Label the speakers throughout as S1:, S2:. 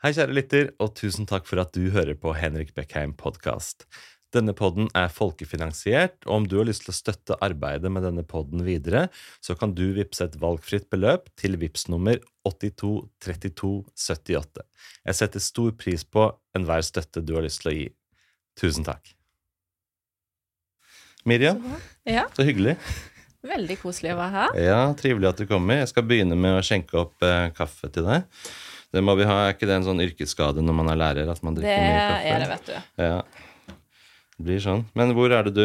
S1: Hei, kjære lytter, og tusen takk for at du hører på Henrik Beckheim podkast. Denne podden er folkefinansiert, og om du har lyst til å støtte arbeidet med denne podden videre, så kan du vippse et valgfritt beløp til VIPS nummer 823278. Jeg setter stor pris på enhver støtte du har lyst til å gi. Tusen takk. Miriam,
S2: Ja,
S1: så hyggelig.
S2: veldig koselig å være her.
S1: Ja, Trivelig at du kommer. Jeg skal begynne med å skjenke opp eh, kaffe til deg. Det må vi ha. Er ikke det en sånn yrkesskade når man er lærer? at man
S2: Det
S1: drikker mye kaffe?
S2: Det er det, vet du.
S1: Ja. Det blir sånn. Men hvor er det du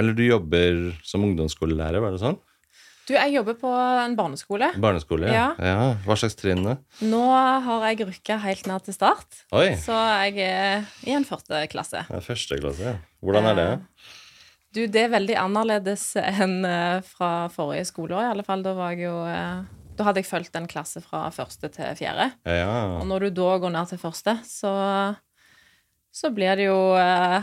S1: Eller du jobber som ungdomsskolelærer, var det sånn?
S2: Du, jeg jobber på en barneskole.
S1: Barneskole?
S2: Ja.
S1: ja. Hva slags trinn?
S2: Nå har jeg rykka helt ned til start,
S1: Oi!
S2: så jeg er i en første klasse.
S1: Det er første klasse, ja. Hvordan er det?
S2: Du, det er veldig annerledes enn eh, fra forrige skoleår, i alle fall. Da var jeg jo eh, Da hadde jeg fulgt en klasse fra første til fjerde.
S1: Ja.
S2: Og når du da går ned til første, så så blir det jo eh,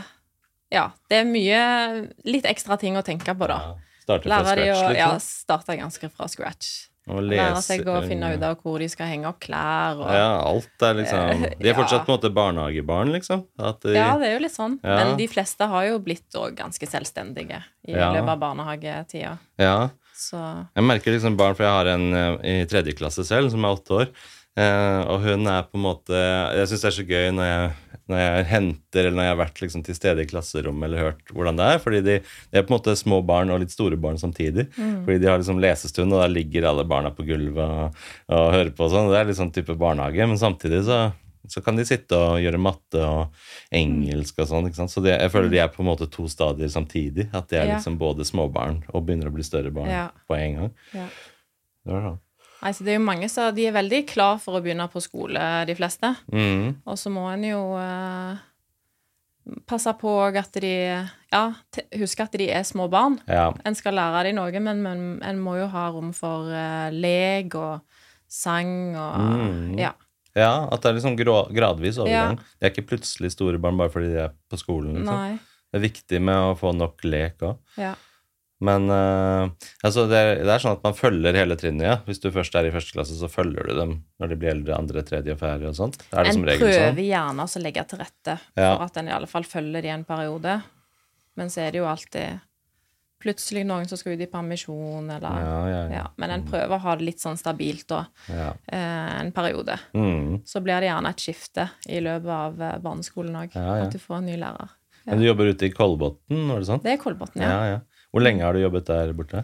S2: Ja, det er mye Litt ekstra ting å tenke på, da.
S1: ja. Starte fra scratch,
S2: ja,
S1: liksom?
S2: starte ganske fra scratch. Lære seg å finne ut av hvor de skal henge opp klær. Og,
S1: Ja, alt er liksom De er
S2: Ja.
S1: fortsatt på en måte barnehagebarn, liksom. De,
S2: Ja, det er jo litt sånn.
S1: Ja.
S2: Men de fleste har jo blitt òg ganske selvstendige i
S1: Ja.
S2: løpet av barnehagetida.
S1: ja.
S2: Så
S1: Jeg merker liksom barn, for jeg har en eh, i tredje klasse selv, som er åtte år. Eh, og hun er på en måte Jeg syns det er så gøy når jeg, når jeg henter eller når jeg har vært liksom til stede i klasserommet eller hørt hvordan det er. Fordi de, de er på en måte små barn og litt store barn samtidig. Fordi de har liksom lesestund, og da ligger alle barna på gulvet og, og hører på og sånn. Det er litt sånn type barnehage. Men samtidig så, så kan de sitte og gjøre matte og engelsk og sånn. ikke sant? Så det, jeg føler de er på en måte to stadier samtidig. At de er liksom både småbarn og begynner å bli større barn på en gang.
S2: ja.
S1: Det var sånn.
S2: Nei, så det er jo mange som De er veldig klar for å begynne på skole, de fleste.
S1: Mm.
S2: Og så må en jo eh, passe på at de Ja, huske at de er små barn.
S1: Ja.
S2: En skal lære dem noe, men, men en må jo ha rom for uh, lek og sang og
S1: Mm.
S2: Ja.
S1: Ja, at det er liksom gradvis overgang.
S2: Ja.
S1: De er ikke plutselig store barn bare fordi de er på skolen. Liksom. Det er viktig med å få nok lek òg.
S2: Ja.
S1: Men uh, altså det, er, det er sånn at man følger hele trinnet. Ja. Hvis du først er i første klasse, så følger du dem når de blir eldre, andre, tredje og fjerde og sånt. Er det
S2: En
S1: som regel
S2: prøver
S1: sånn?
S2: gjerne også å legge til rette
S1: Ja.
S2: for at en i alle fall følger de en periode. Men så er det jo alltid plutselig noen som skal ut i permisjon, eller
S1: Ja, ja,
S2: ja. Men en prøver å ha det litt sånn stabilt da,
S1: ja.
S2: eh, en periode.
S1: Mm.
S2: Så blir det gjerne et skifte i løpet av eh, barneskolen òg. At du får en ny lærer.
S1: Men du jobber ute i Kolbotn, var det sånn?
S2: Det er Kolbotn, ja.
S1: Ja, ja. Hvor lenge har du jobbet der borte?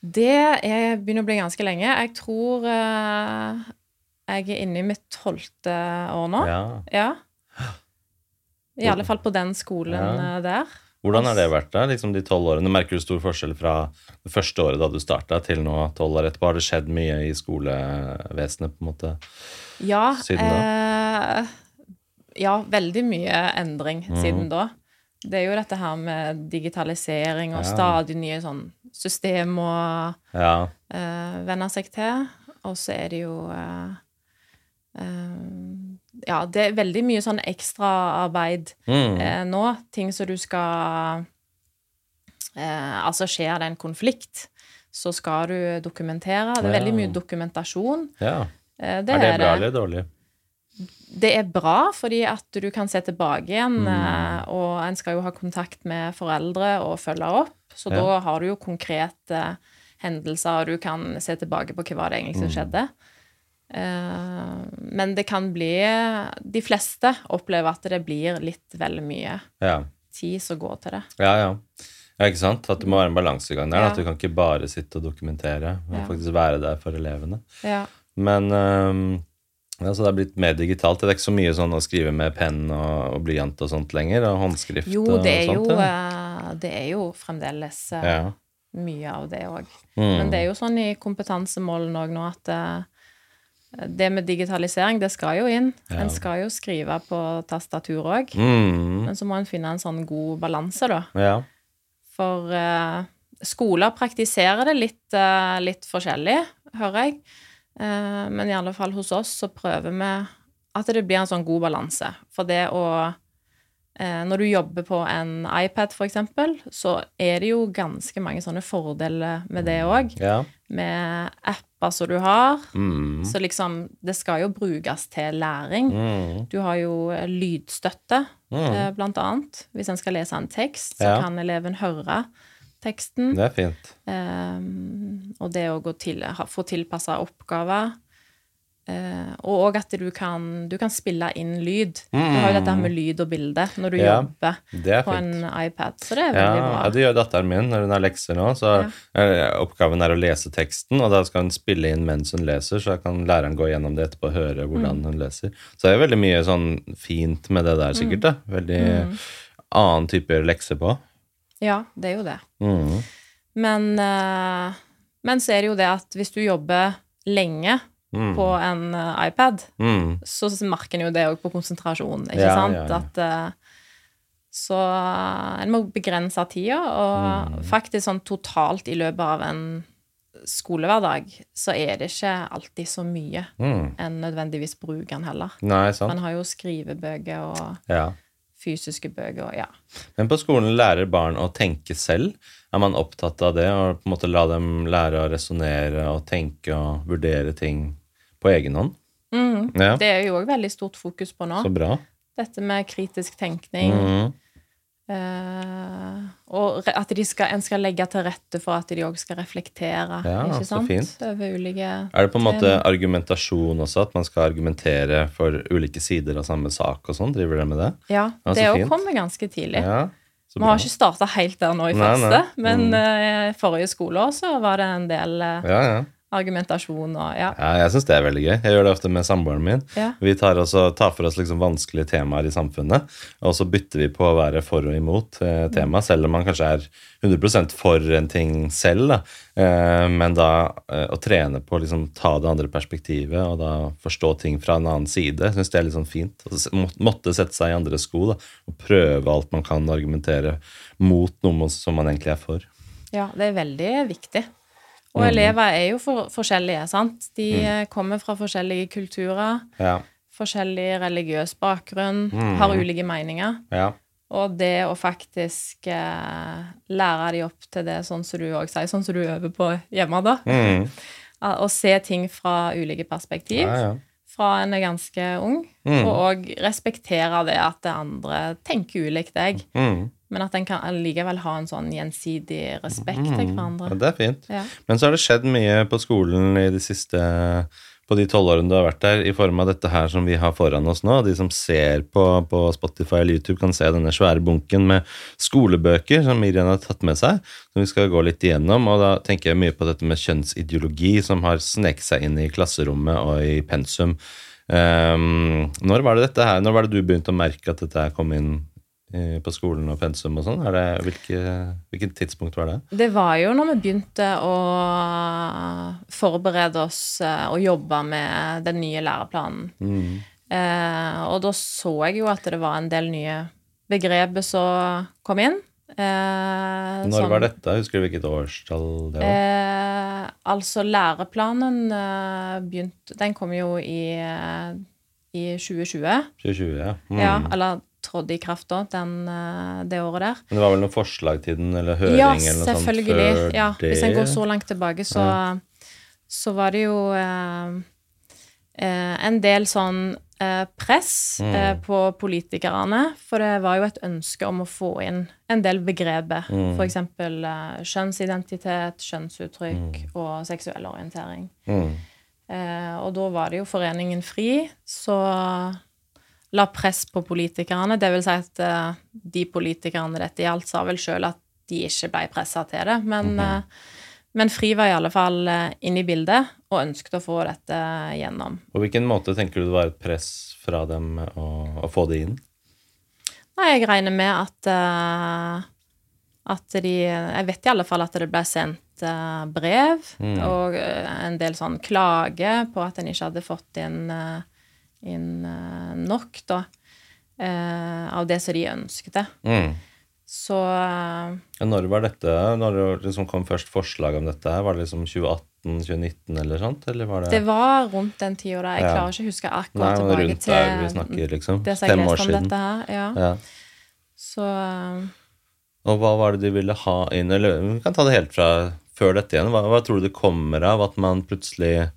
S2: Det er, begynner å bli ganske lenge. Jeg tror eh, jeg er inne i mitt tolvte år nå.
S1: Ja.
S2: Ja. I alle fall på den skolen eh, der.
S1: Hvordan har det vært da, liksom de tolv årene? Merker du stor forskjell fra det første året da du starta, til nå tolv år etterpå? Har det skjedd mye i skolevesenet, på en måte?
S2: Ja,
S1: Siden
S2: eh, ja, veldig mye endring
S1: mm.
S2: siden da. Det er jo dette her med digitalisering og
S1: Ja.
S2: stadig nye sånn system å
S1: Ja.
S2: eh, venne seg til. Og så er det jo eh, eh, Ja, det er veldig mye sånn ekstraarbeid
S1: Mm.
S2: eh, nå. Ting som du skal eh, Altså, skjer det en konflikt, så skal du dokumentere. Det er veldig mye dokumentasjon.
S1: ja.
S2: Eh, det
S1: er det bra
S2: det.
S1: eller dårlig?
S2: Det er bra, fordi at du kan se tilbake igjen,
S1: Mm.
S2: eh, og en skal jo ha kontakt med foreldre og følge opp, så
S1: Ja.
S2: da har du jo konkrete hendelser, og du kan se tilbake på hva det egentlig som
S1: Mm.
S2: skjedde. Eh, Men det kan bli De fleste opplever at det blir litt vel mye
S1: Ja.
S2: tid som går til det.
S1: Ja, ja. Ja, ikke sant? At det må være en balansegang der.
S2: Ja.
S1: At du kan ikke bare sitte og dokumentere, men
S2: Ja.
S1: faktisk være der for elevene.
S2: Ja.
S1: Men um, altså det er blitt mer digitalt. Det er ikke så mye sånn å skrive med penn og, og blyant og sånt lenger, og håndskrift
S2: Jo, det er jo,
S1: sånt. Ja.
S2: eh, det er jo fremdeles eh, mye av det òg.
S1: Mm.
S2: Men det er jo sånn i kompetansemålene òg nå at det med digitalisering, det skal jo inn.
S1: Ja.
S2: En skal jo skrive på tastatur òg.
S1: Mm.
S2: Men så må en finne en sånn god balanse, da.
S1: Ja.
S2: For uh, skoler praktiserer det litt, uh, litt forskjellig, hører jeg. Uh, men i alle fall hos oss så prøver vi at det blir en sånn god balanse. For det å når du jobber på en iPad, eksempel, så er det jo ganske mange sånne fordeler med det òg.
S1: Ja.
S2: Med apper som du har.
S1: Mm.
S2: Så liksom, det skal jo brukes til læring.
S1: Mm.
S2: Du har jo eh, lydstøtte,
S1: Mm.
S2: eh, blant annet. Hvis en skal lese en tekst, så
S1: Ja.
S2: kan eleven høre teksten.
S1: Det er fint.
S2: Um, og det å gå til, få tilpassa oppgaver. Eh, og at du kan, du kan spille inn lyd. Du har jo dette med lyd og bilde når du
S1: Mm. Ja,
S2: jobber
S1: er
S2: på en iPad. Så det er
S1: Ja,
S2: veldig bra.
S1: ja, det gjør datteren min når hun har lekser nå. Så eh, Oppgaven er å lese teksten, og da skal hun spille inn mens hun leser, så kan læreren gå gjennom det etterpå og høre hvordan
S2: Mm.
S1: hun leser. Så det er veldig mye sånn fint med det der, sikkert. da. Veldig
S2: Mm.
S1: annen type lekser på.
S2: Ja, det er jo det.
S1: Mm.
S2: Men, uh, men så er det jo det at hvis du jobber lenge
S1: Mm.
S2: på en uh, iPad,
S1: Mm.
S2: så merker en jo det òg på konsentrasjon, ikke
S1: Ja,
S2: sant?
S1: ja, ja.
S2: At, uh, så eh, en må begrense tida, og
S1: Mm.
S2: faktisk sånn totalt i løpet av en skolehverdag, så er det ikke alltid så mye
S1: Mm.
S2: en nødvendigvis bruker den heller.
S1: Nei, sant.
S2: Man har jo skrivebøker og
S1: Ja.
S2: fysiske bøker og ja.
S1: Men på skolen lærer barn å tenke selv. Er man opptatt av det, og på en måte la dem lære å resonnere og tenke og vurdere ting på egen hånd?
S2: Mm.
S1: Ja,
S2: Det er jo òg veldig stort fokus på nå.
S1: så bra.
S2: Dette med kritisk tenkning.
S1: Mm.
S2: Eh, og at de skal, en skal legge til rette for at de òg skal reflektere.
S1: Ja,
S2: ikke
S1: så fint.
S2: Over ulike
S1: Er det på en måte
S2: Tema.
S1: argumentasjon også, at man skal argumentere for ulike sider av samme sak og sånn? Driver dere med det?
S2: Ja,
S1: Ja,
S2: det òg kommer ganske tidlig.
S1: Ja,
S2: Vi har ikke starta helt der nå i
S1: Nei,
S2: første,
S1: nei.
S2: men
S1: Mm.
S2: uh, forrige skoleår så var det en del uh,
S1: Ja, ja.
S2: Argumentasjon og ja.
S1: ja jeg syns det er veldig gøy. Jeg gjør det ofte med samboeren min.
S2: ja.
S1: Vi tar, også, tar for oss liksom vanskelige temaer i samfunnet, og så bytter vi på å være for og imot eh, tema, selv om man kanskje er 100% for en ting selv. Da. Eh, men da eh, å trene på å liksom, ta det andre perspektivet og da forstå ting fra en annen side, syns det er litt sånn fint. Altså, måtte sette seg i andre sko da, og prøve alt man kan argumentere mot noe som man egentlig er for.
S2: ja, det er veldig viktig. Og
S1: Mm.
S2: elever er jo for, forskjellige, sant. De mm. kommer fra forskjellige kulturer,
S1: Ja,
S2: forskjellig religiøs bakgrunn,
S1: Mm.
S2: har ulike meninger.
S1: ja.
S2: Og det å faktisk eh, lære de opp til det, sånn som du òg sier, sånn som du øver på hjemme, da.
S1: Mm.
S2: Å se ting fra ulike perspektiv.
S1: ja, ja.
S2: Fra en er ganske ung.
S1: Mm.
S2: Og òg respektere det at det andre tenker ulikt deg.
S1: Mm.
S2: Men at en kan allikevel ha en sånn gjensidig respekt til
S1: Ja, det er fint.
S2: Ja.
S1: Men så har det skjedd mye på skolen i de siste på de tolv årene du har vært der, i form av dette her som vi har foran oss nå. De som ser på, på Spotify eller YouTube, kan se denne svære bunken med skolebøker som Miriam har tatt med seg, som vi skal gå litt igjennom. Og da tenker jeg mye på dette med kjønnsideologi, som har sneket seg inn i klasserommet og i pensum. Um, når var det dette her, når var det du begynte å merke at dette her kom inn på skolen og pensum og sånn? Hvilke, hvilket tidspunkt var det?
S2: Det var jo når vi begynte å forberede oss eh, og jobbe med den nye læreplanen.
S1: Mm.
S2: Eh, og da så jeg jo at det var en del nye begreper som kom inn. Eh,
S1: Når
S2: som-
S1: var dette? Husker du hvilket årstall det var?
S2: Eh, altså, læreplanen eh, begynte Den kom jo i, eh, i 2020.
S1: 2020, ja. Mm.
S2: Ja, eller trådte i kraft da, den, eh, det året der.
S1: Men det var vel noen forslag til den, eller høring
S2: Ja,
S1: eller noe sånt
S2: selvfølgelig.
S1: før
S2: Ja,
S1: det?
S2: hvis en går så langt tilbake, så, så var det jo eh, eh, en del sånn eh, press
S1: Mm.
S2: eh, på politikerne. For det var jo et ønske om å få inn en del begreper.
S1: Mm.
S2: Eksempel eh, kjønnsidentitet, kjønnsuttrykk og seksuell orientering.
S1: Mm.
S2: Eh, og da var det jo Foreningen FRI så la press på politikerne. Det vil si at uh, de politikerne dette gjaldt, sa vel sjøl at de ikke ble pressa til det. Men, eh, men FRI var i alle fall uh, inne i bildet og ønsket å få dette gjennom.
S1: På hvilken måte tenker du det var et press fra dem å, å få det inn?
S2: Nei, jeg regner med at eh, at de Jeg vet i alle fall at det ble sendt eh, brev
S1: Mm.
S2: og eh, en del sånn klage på at en ikke hadde fått inn, eh, inn eh, nok, da, eh, av det som de ønsket.
S1: Mm.
S2: Så eh,
S1: Ja, Når var dette? Når det liksom kom først forslag om dette? Var det liksom 2018-2019 eller sånt? Eller var det,
S2: det var rundt den tida. Jeg
S1: Ja.
S2: klarer ikke å huske akkurat
S1: Nei,
S2: tilbake
S1: rundt
S2: til
S1: der vi snakker, liksom.
S2: det som jeg leste om dette her. Ja.
S1: Ja.
S2: Så eh,
S1: Og hva var det de ville ha inn? Eller vi kan ta det helt fra før dette igjen. Hva, hva tror du det kommer av at man plutselig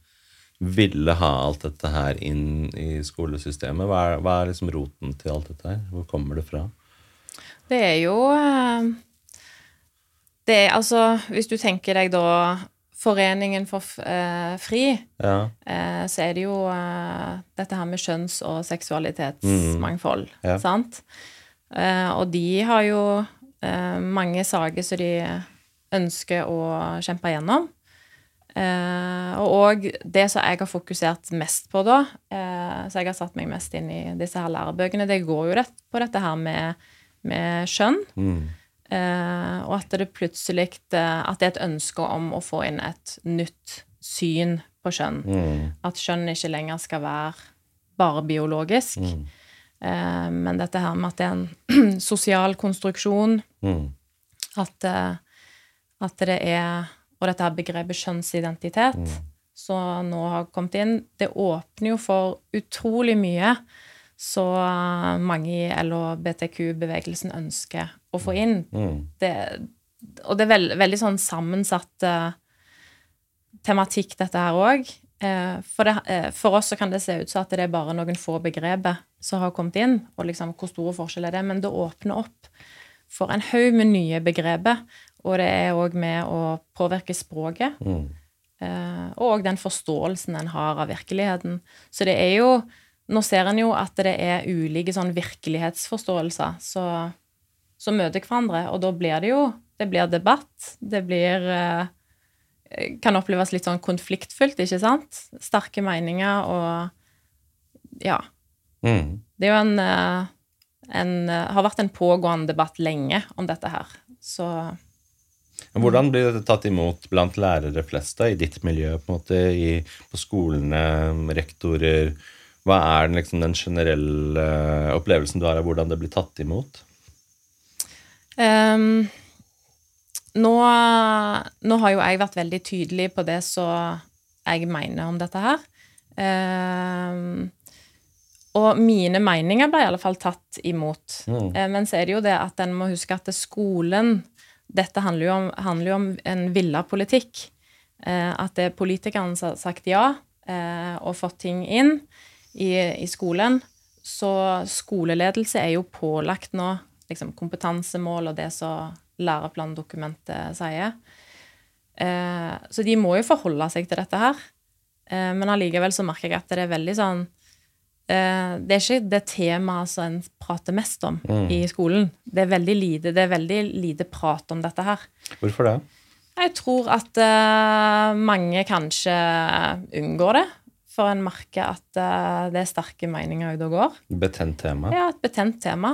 S1: ville ha alt dette her inn i skolesystemet? Hva er, hva er liksom roten til alt dette her? Hvor kommer det fra?
S2: det er jo eh, Det er altså Hvis du tenker deg da Foreningen for eh, FRI,
S1: Ja.
S2: eh, så er det jo eh, dette her med kjønns- og seksualitetsmangfold,
S1: Ja.
S2: sant? Eh, og de har jo eh, mange saker som de ønsker å kjempe gjennom. Eh, og det som jeg har fokusert mest på da, eh, så jeg har satt meg mest inn i disse her lærebøkene, det går jo rett på dette her med, med skjønn.
S1: Mm.
S2: Eh, og at det plutselig At det er et ønske om å få inn et nytt syn på skjønn.
S1: Mm.
S2: At skjønn ikke lenger skal være bare biologisk.
S1: Mm.
S2: Eh, men dette her med at det er en sosial konstruksjon,
S1: Mm.
S2: at, at det er Og dette her begrepet kjønnsidentitet, som nå har kommet inn, det åpner jo for utrolig mye så eh, mange i LHBTQ-bevegelsen ønsker å få inn.
S1: Mm.
S2: Det, og det er veld, veldig sånn sammensatt uh, tematikk, dette her òg. Eh, for, det, eh, for oss så kan det se ut som at det er bare noen få begreper som har kommet inn, og liksom hvor store forskjeller det er, men det åpner opp for en haug med nye begreper, og det er òg med å påvirke språket.
S1: Mm.
S2: Eh, og den forståelsen en har av virkeligheten. Så det er jo Nå ser en jo at det er ulike sånn virkelighetsforståelser som så møter hverandre, og da blir det jo Det blir debatt. Det blir eh, Kan oppleves litt sånn konfliktfylt, ikke sant? Sterke meninger og Ja.
S1: Mm.
S2: Det er jo en, eh, en Har vært en pågående debatt lenge om dette her. Så
S1: Hvordan blir dette tatt imot blant lærere flest da, i ditt miljø, på, måte, i, på skolene, rektorer? Hva er den, liksom, den generelle opplevelsen du har av hvordan det blir tatt imot?
S2: Um, nå, nå har jo jeg vært veldig tydelig på det som jeg mener om dette her. Um, og mine meninger ble i alle fall tatt imot.
S1: Mm.
S2: Eh, men så er det jo det at en må huske at skolen Dette handler jo om, handler jo om en villa politikk. Eh, at det er politikerne som har sagt ja eh, og fått ting inn i, i skolen. Så skoleledelse er jo pålagt nå liksom kompetansemål og det som læreplandokumentet sier. Eh, så de må jo forholde seg til dette her. Eh, men allikevel så merker jeg at det er veldig sånn Det er ikke det temaet som en prater mest om i skolen. Det er veldig lite, det er veldig lite prat om dette her.
S1: Hvorfor det?
S2: Jeg tror at uh, mange kanskje unngår det, for en merker at uh, det er sterke meninger ute og går.
S1: Betent tema?
S2: Er et betent tema.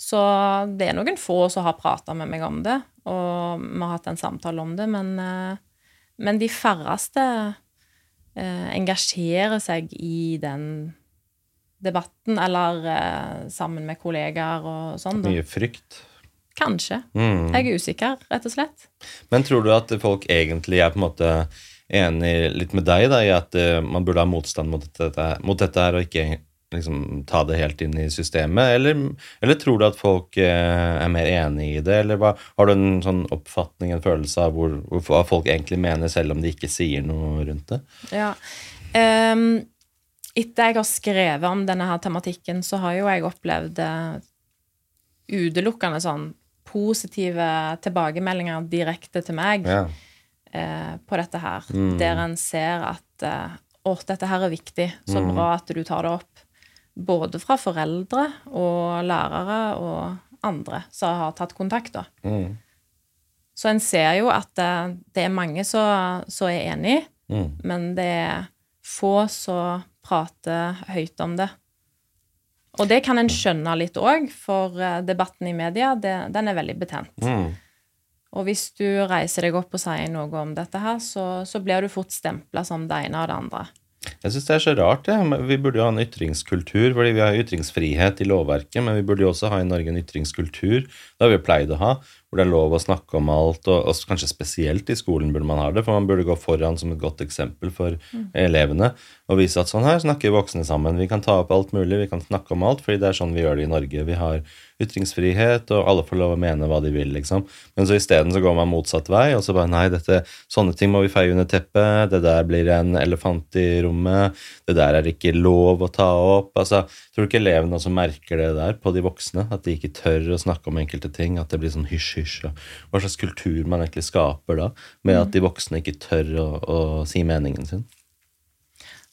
S2: Så det er noen få som har prata med meg om det, og vi har hatt en samtale om det, men, uh, men de færreste eh, engasjerer seg i den debatten, eller eh, sammen med kollegaer og sånn. da.
S1: Mye frykt?
S2: Kanskje.
S1: Mm.
S2: Jeg er usikker, rett og slett.
S1: Men tror du at folk egentlig er på en måte enig litt med deg da, i at uh, man burde ha motstand mot dette, mot dette her, og ikke liksom, ta det helt inn i systemet? Eller, eller tror du at folk uh, er mer enig i det? Eller hva, har du en sånn oppfatning, en følelse av hvor, hva folk egentlig mener, selv om de ikke sier noe rundt det?
S2: Ja. Ehm, etter jeg har skrevet om denne her tematikken, så har jo jeg opplevd eh, utelukkende sånn positive tilbakemeldinger direkte til meg
S1: Ja.
S2: eh, på dette her,
S1: Mm.
S2: der en ser at eh, å, dette her er viktig, så
S1: Mm.
S2: bra at du tar det opp. Både fra foreldre og lærere og andre som har tatt kontakt. da.
S1: Mm.
S2: Så en ser jo at eh, det er mange som er enig,
S1: Mm.
S2: men det er få som prater høyt om det. Og det kan en skjønne litt òg, for eh, debatten i media, det, den er veldig betent.
S1: Mm.
S2: Og hvis du reiser deg opp og sier noe om dette her, så, så blir du fort stempla som det ene og det andre.
S1: Jeg syns det er så rart. det. Vi burde jo ha en ytringskultur, fordi vi har ytringsfrihet i lovverket, men vi burde jo også ha i Norge en ytringskultur. Det har vi pleid å ha. Hvor det er lov å snakke om alt, og, og kanskje spesielt i skolen burde man ha det, for man burde gå foran som et godt eksempel for elevene og vise at sånn her snakker voksne sammen. Vi kan ta opp alt mulig, vi kan snakke om alt, fordi det er sånn vi gjør det i Norge. Vi har ytringsfrihet, og alle får lov å mene hva de vil, liksom. Men så isteden går man motsatt vei, og så bare nei, dette, sånne ting må vi feie under teppet, det der blir en elefant i rommet, det der er ikke lov å ta opp. Altså, tror du ikke elevene også merker det der på de voksne? At de ikke tør å snakke om enkelte ting, at det blir sånn hysj-hysj. Hva slags kultur man egentlig skaper da, med at de voksne ikke tør å, å si meningen sin?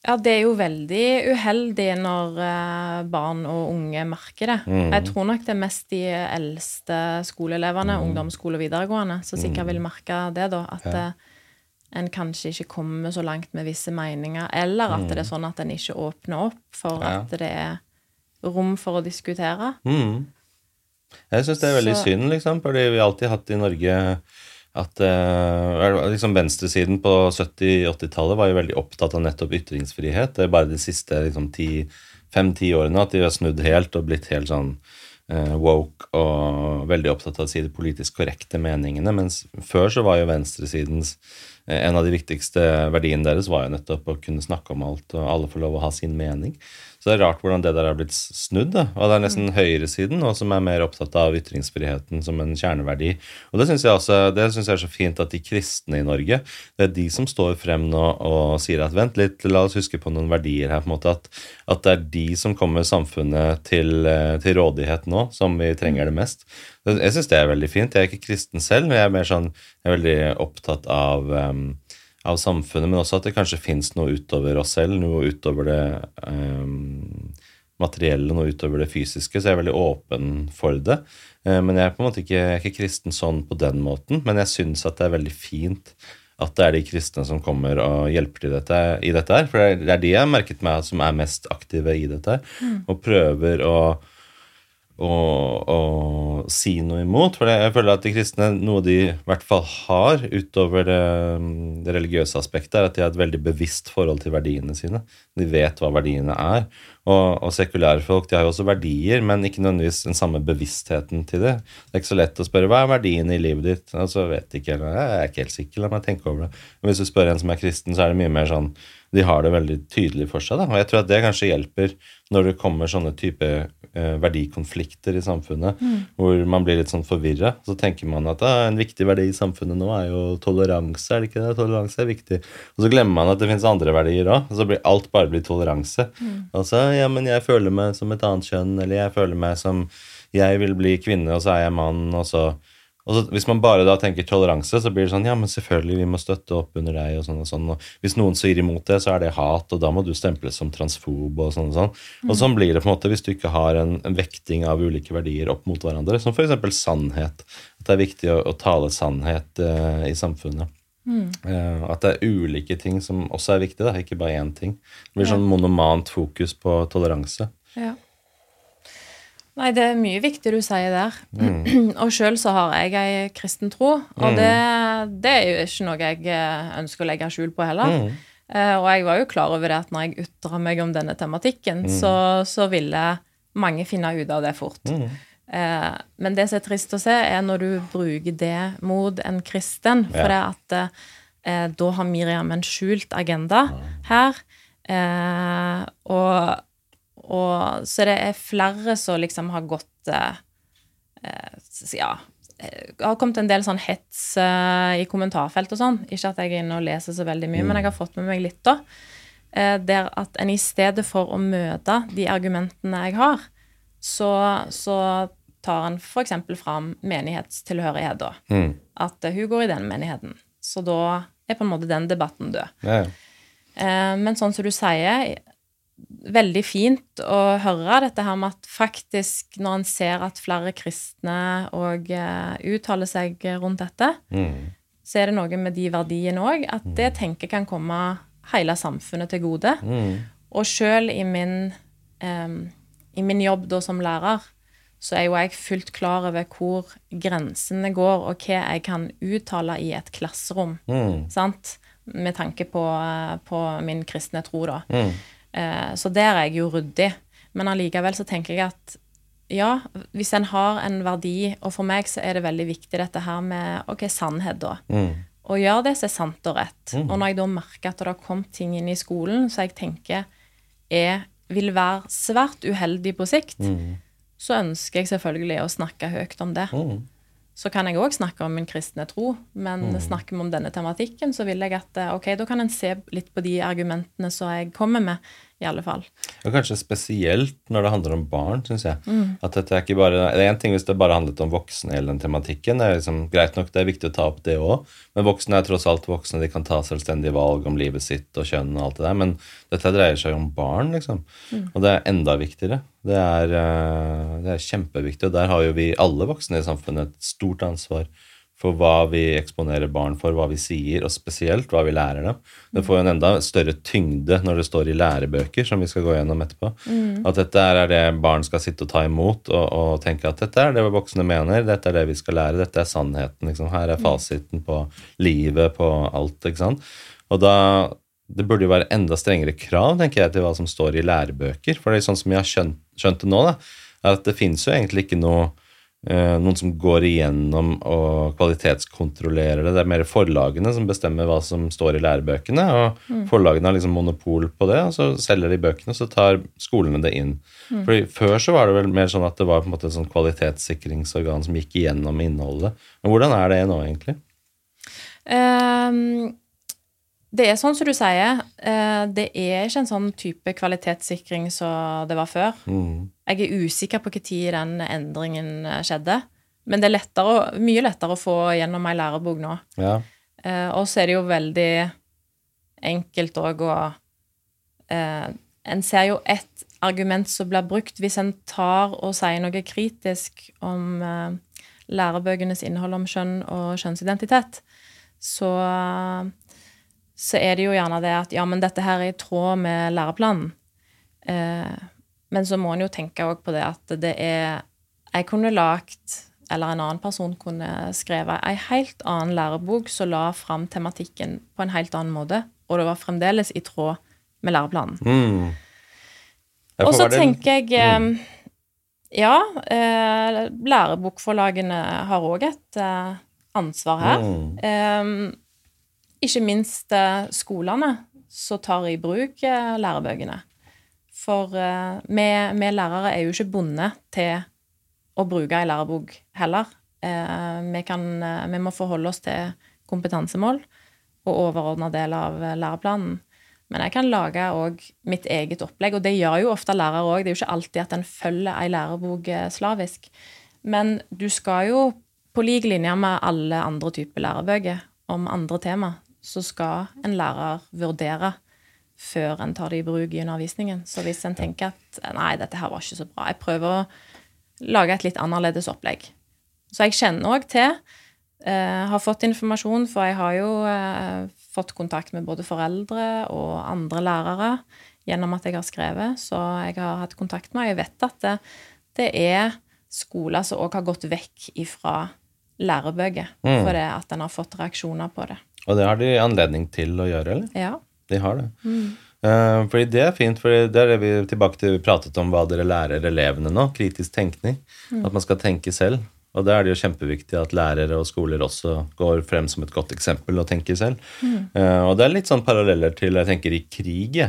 S2: Ja, det er jo veldig uheldig når eh, barn og unge merker det.
S1: Mm.
S2: Jeg tror nok det er mest de eldste skoleelevene, ungdomsskole og videregående, som sikkert vil merke det, da. At
S1: Mm. Ja.
S2: eh, en kanskje ikke kommer så langt med visse meninger, eller at det er sånn at en ikke åpner opp for
S1: Mm. Ja.
S2: at det er rom for å diskutere.
S1: Mm. Jeg syns det er veldig
S2: Så-
S1: synd, liksom, fordi vi har alltid hatt i Norge at eh, liksom Venstresiden på 70-80-tallet var jo veldig opptatt av nettopp ytringsfrihet. Det er bare de siste liksom, fem-ti årene at de har snudd helt og blitt helt sånn eh, woke og veldig opptatt av å si de politisk korrekte meningene. Mens før så var jo venstresidens eh, En av de viktigste verdiene deres var jo nettopp å kunne snakke om alt, og alle får lov å ha sin mening. Så det er rart hvordan det der har blitt snudd. da, Og det er nesten høyresiden nå som er mer opptatt av ytringsfriheten som en kjerneverdi. Og det syns jeg, også- det synes jeg er så fint at de kristne i Norge, det er de som står frem nå og sier at vent litt, la oss huske på noen verdier her. på en måte, At, at det er de som kommer samfunnet til, eh, til rådighet nå, som vi trenger det mest. Jeg syns det er veldig fint. Jeg er ikke kristen selv, men jeg er mer sånn, jeg er veldig opptatt av em, av samfunnet, men også at det kanskje fins noe utover oss selv, noe utover det um, materielle, noe utover det fysiske, så jeg er veldig åpen for det. Uh, men jeg er på en måte ikke, ikke kristen sånn på den måten, men jeg syns at det er veldig fint at det er de kristne som kommer og hjelper til dette, i dette her. For det er- det er de jeg har merket meg som er mest aktive i dette her, og prøver å å, å si noe imot. For jeg føler at de kristne, noe de i hvert fall har utover det, det religiøse aspektet, er at de har et veldig bevisst forhold til verdiene sine. De vet hva verdiene er. Og, og sekulære folk de har jo også verdier, men ikke nødvendigvis den samme bevisstheten til det. Det er ikke så lett å spørre hva er verdiene i livet ditt. Altså, vet ikke, eller, jeg er ikke helt sikker, la meg tenke over det. Men hvis du spør en som er kristen, så er det mye mer sånn de har det veldig tydelig for seg. Da. Og jeg tror at det kanskje hjelper når det kommer sånne type verdikonflikter i samfunnet, hvor man blir litt sånn forvirra. Så tenker man at ah, en viktig verdi i samfunnet nå er jo toleranse, er det ikke det? Toleranse er viktig. Og så glemmer man at det finnes andre verdier òg, og så blir alt bare blir toleranse. Altså, ja, men jeg føler meg som et annet kjønn, eller jeg føler meg som jeg vil bli kvinne, og så er jeg mann, og så så, Hvis man bare da tenker toleranse, så blir det sånn ja, men selvfølgelig, vi må støtte opp under deg. Og sånn og sånn, og hvis noen sier imot det, så er det hat, og da må du stemples som transfob. Og sånn og sånn. Og sånn blir det på en måte hvis du ikke har en, en vekting av ulike verdier opp mot hverandre, som f.eks. sannhet. At det er viktig å, å tale sannhet uh, i samfunnet. Eh, at det er ulike ting som også er viktig, da, ikke bare én ting. Det blir sånn monomant fokus på toleranse.
S2: Ja. Nei, det er mye viktig du sier der. og sjøl så har jeg ei kristen tro, og det, det er jo ikke noe jeg eh, ønsker å legge skjul på heller. Eh, og jeg var jo klar over det at når jeg ytra meg om denne tematikken, så, så ville mange finne ut av det fort. Eh, men det som er trist å se, er når du bruker det mot en kristen, for det at eh, da har Miriam en skjult agenda her. Eh, og og, så det er flere som liksom har gått eh, Ja. eh, har kommet en del sånn hets i kommentarfelt og sånn. Ikke at jeg er inne og leser så veldig mye, men jeg har fått med meg litt, da. Eh, der at en i stedet for å møte de argumentene jeg har, så, så tar en f.eks. fram menighetstilhørighet, da.
S1: Mm.
S2: At eh, hun går i den menigheten. Så da er på en måte den debatten død.
S1: Ja.
S2: Eh, Men sånn som du sier, veldig fint å høre dette her med at faktisk når en ser at flere kristne og eh, uttaler seg rundt dette,
S1: Mm.
S2: så er det noe med de verdiene òg, at det tenker kan komme hele samfunnet til gode.
S1: Mm.
S2: Og sjøl i min, i min jobb da som lærer, så er jo jeg fullt klar over hvor grensene går, og hva jeg kan uttale i et klasserom.
S1: Mm.
S2: Sant? Med tanke på, på min kristne tro, da.
S1: Mm.
S2: Eh, Så der er jeg jo ryddig. Men allikevel så tenker jeg at ja, hvis en har en verdi, og for meg så er det veldig viktig dette her med ok, sannhet, da.
S1: Mm.
S2: Å gjøre det som er sant og rett. Og når jeg da merker at det har kommet ting inn i skolen så jeg tenker er, vil være svært uheldig på sikt, så ønsker jeg selvfølgelig å snakke høyt om det.
S1: Mm.
S2: Så kan jeg òg snakke om min kristne tro, men snakker vi om denne tematikken, så vil jeg at eh, ok, da kan en se litt på de argumentene som jeg kommer med, i alle fall.
S1: Og kanskje spesielt når det handler om barn, syns jeg. At dette er ikke bare Det er én ting hvis det bare handlet om voksne hele den tematikken. Det er liksom greit nok, det er viktig å ta opp det òg. Men voksne er tross alt voksne. De kan ta selvstendige valg om livet sitt og kjønn og alt det der. Men dette dreier seg jo om barn, liksom. Og det er enda viktigere. Det er, eh, det er kjempeviktig. Og der har jo vi alle voksne i samfunnet et stort ansvar for hva vi eksponerer barn for, hva vi sier, og spesielt hva vi lærer dem. Det får jo en enda større tyngde når det står i lærebøker, som vi skal gå gjennom etterpå. At dette er det barn skal sitte og ta imot og, og tenke at dette er det voksne mener, dette er det vi skal lære, dette er sannheten. Liksom. Her er fasiten på livet, på alt. ikke sant? Og da det burde jo være enda strengere krav tenker jeg, til hva som står i lærebøker. For det er sånn som jeg har skjønt, skjønt det nå, da, er at det finnes jo egentlig ikke noe noen som går igjennom og kvalitetskontrollerer det. Det er mer forlagene som bestemmer hva som står i lærebøkene. Og forlagene har liksom monopol på det, og så selger de bøkene, og så tar skolene det inn. Fordi Før så var det vel mer sånn at det var på en måte et sånn kvalitetssikringsorgan som gikk igjennom innholdet. Men hvordan er det nå, egentlig?
S2: Ehm, det er sånn som du sier. eh, det er ikke en sånn type kvalitetssikring som det var før.
S1: Mm.
S2: Jeg er usikker på når den endringen skjedde. Men det er lettere, mye lettere å få gjennom ei lærebok nå.
S1: Ja.
S2: Eh, og så er det jo veldig enkelt òg å eh, En ser jo ett argument som blir brukt hvis en tar og sier noe kritisk om lærebøkenes innhold om kjønn og kjønnsidentitet. Så, så er det jo gjerne det at ja, men dette her er i tråd med læreplanen. Eh, men så må en jo tenke òg på det at det er Jeg kunne lagt eller en annen person kunne skrevet ei helt annen lærebok som la fram tematikken på en helt annen måte, og det var fremdeles i tråd med læreplanen.
S1: Mm.
S2: Og så tenker jeg eh, Ja, eh, lærebokforlagene har òg et eh, ansvar her.
S1: Mm.
S2: Ikke minst eh, skolene som tar i bruk eh, lærebøkene. For eh, vi, vi lærere er jo ikke bundet til å bruke ei lærebok heller. Vi, kan, vi må forholde oss til kompetansemål og overordna del av læreplanen. Men jeg kan lage mitt eget opplegg, og det gjør jo ofte lærere òg. Det er jo ikke alltid at en følger ei lærebok slavisk. Men du skal jo, på lik linje med alle andre typer lærebøker om andre tema, så skal en lærer vurdere før en tar det i bruk i undervisningen. Så hvis en tenker at nei, dette her var ikke så bra, jeg prøver å lage et litt annerledes opplegg. Så jeg kjenner òg til, eh, har fått informasjon, for jeg har jo eh, fått kontakt med både foreldre og andre lærere gjennom at jeg har skrevet, så jeg har hatt kontakt med, og jeg vet at det, det er skoler som òg har gått vekk ifra lærebøker,
S1: Mm.
S2: fordi at en har fått reaksjoner på det.
S1: Og det har de anledning til å gjøre, eller?
S2: Ja.
S1: De har det. Eh, fordi det er fint, for det er det vi tilbake til vi pratet om hva dere lærer elevene nå. Kritisk tenkning. At man skal tenke selv. Og da er det jo kjempeviktig at lærere og skoler også går frem som et godt eksempel og tenker selv. Eh, og det er litt sånn paralleller til jeg tenker i krig.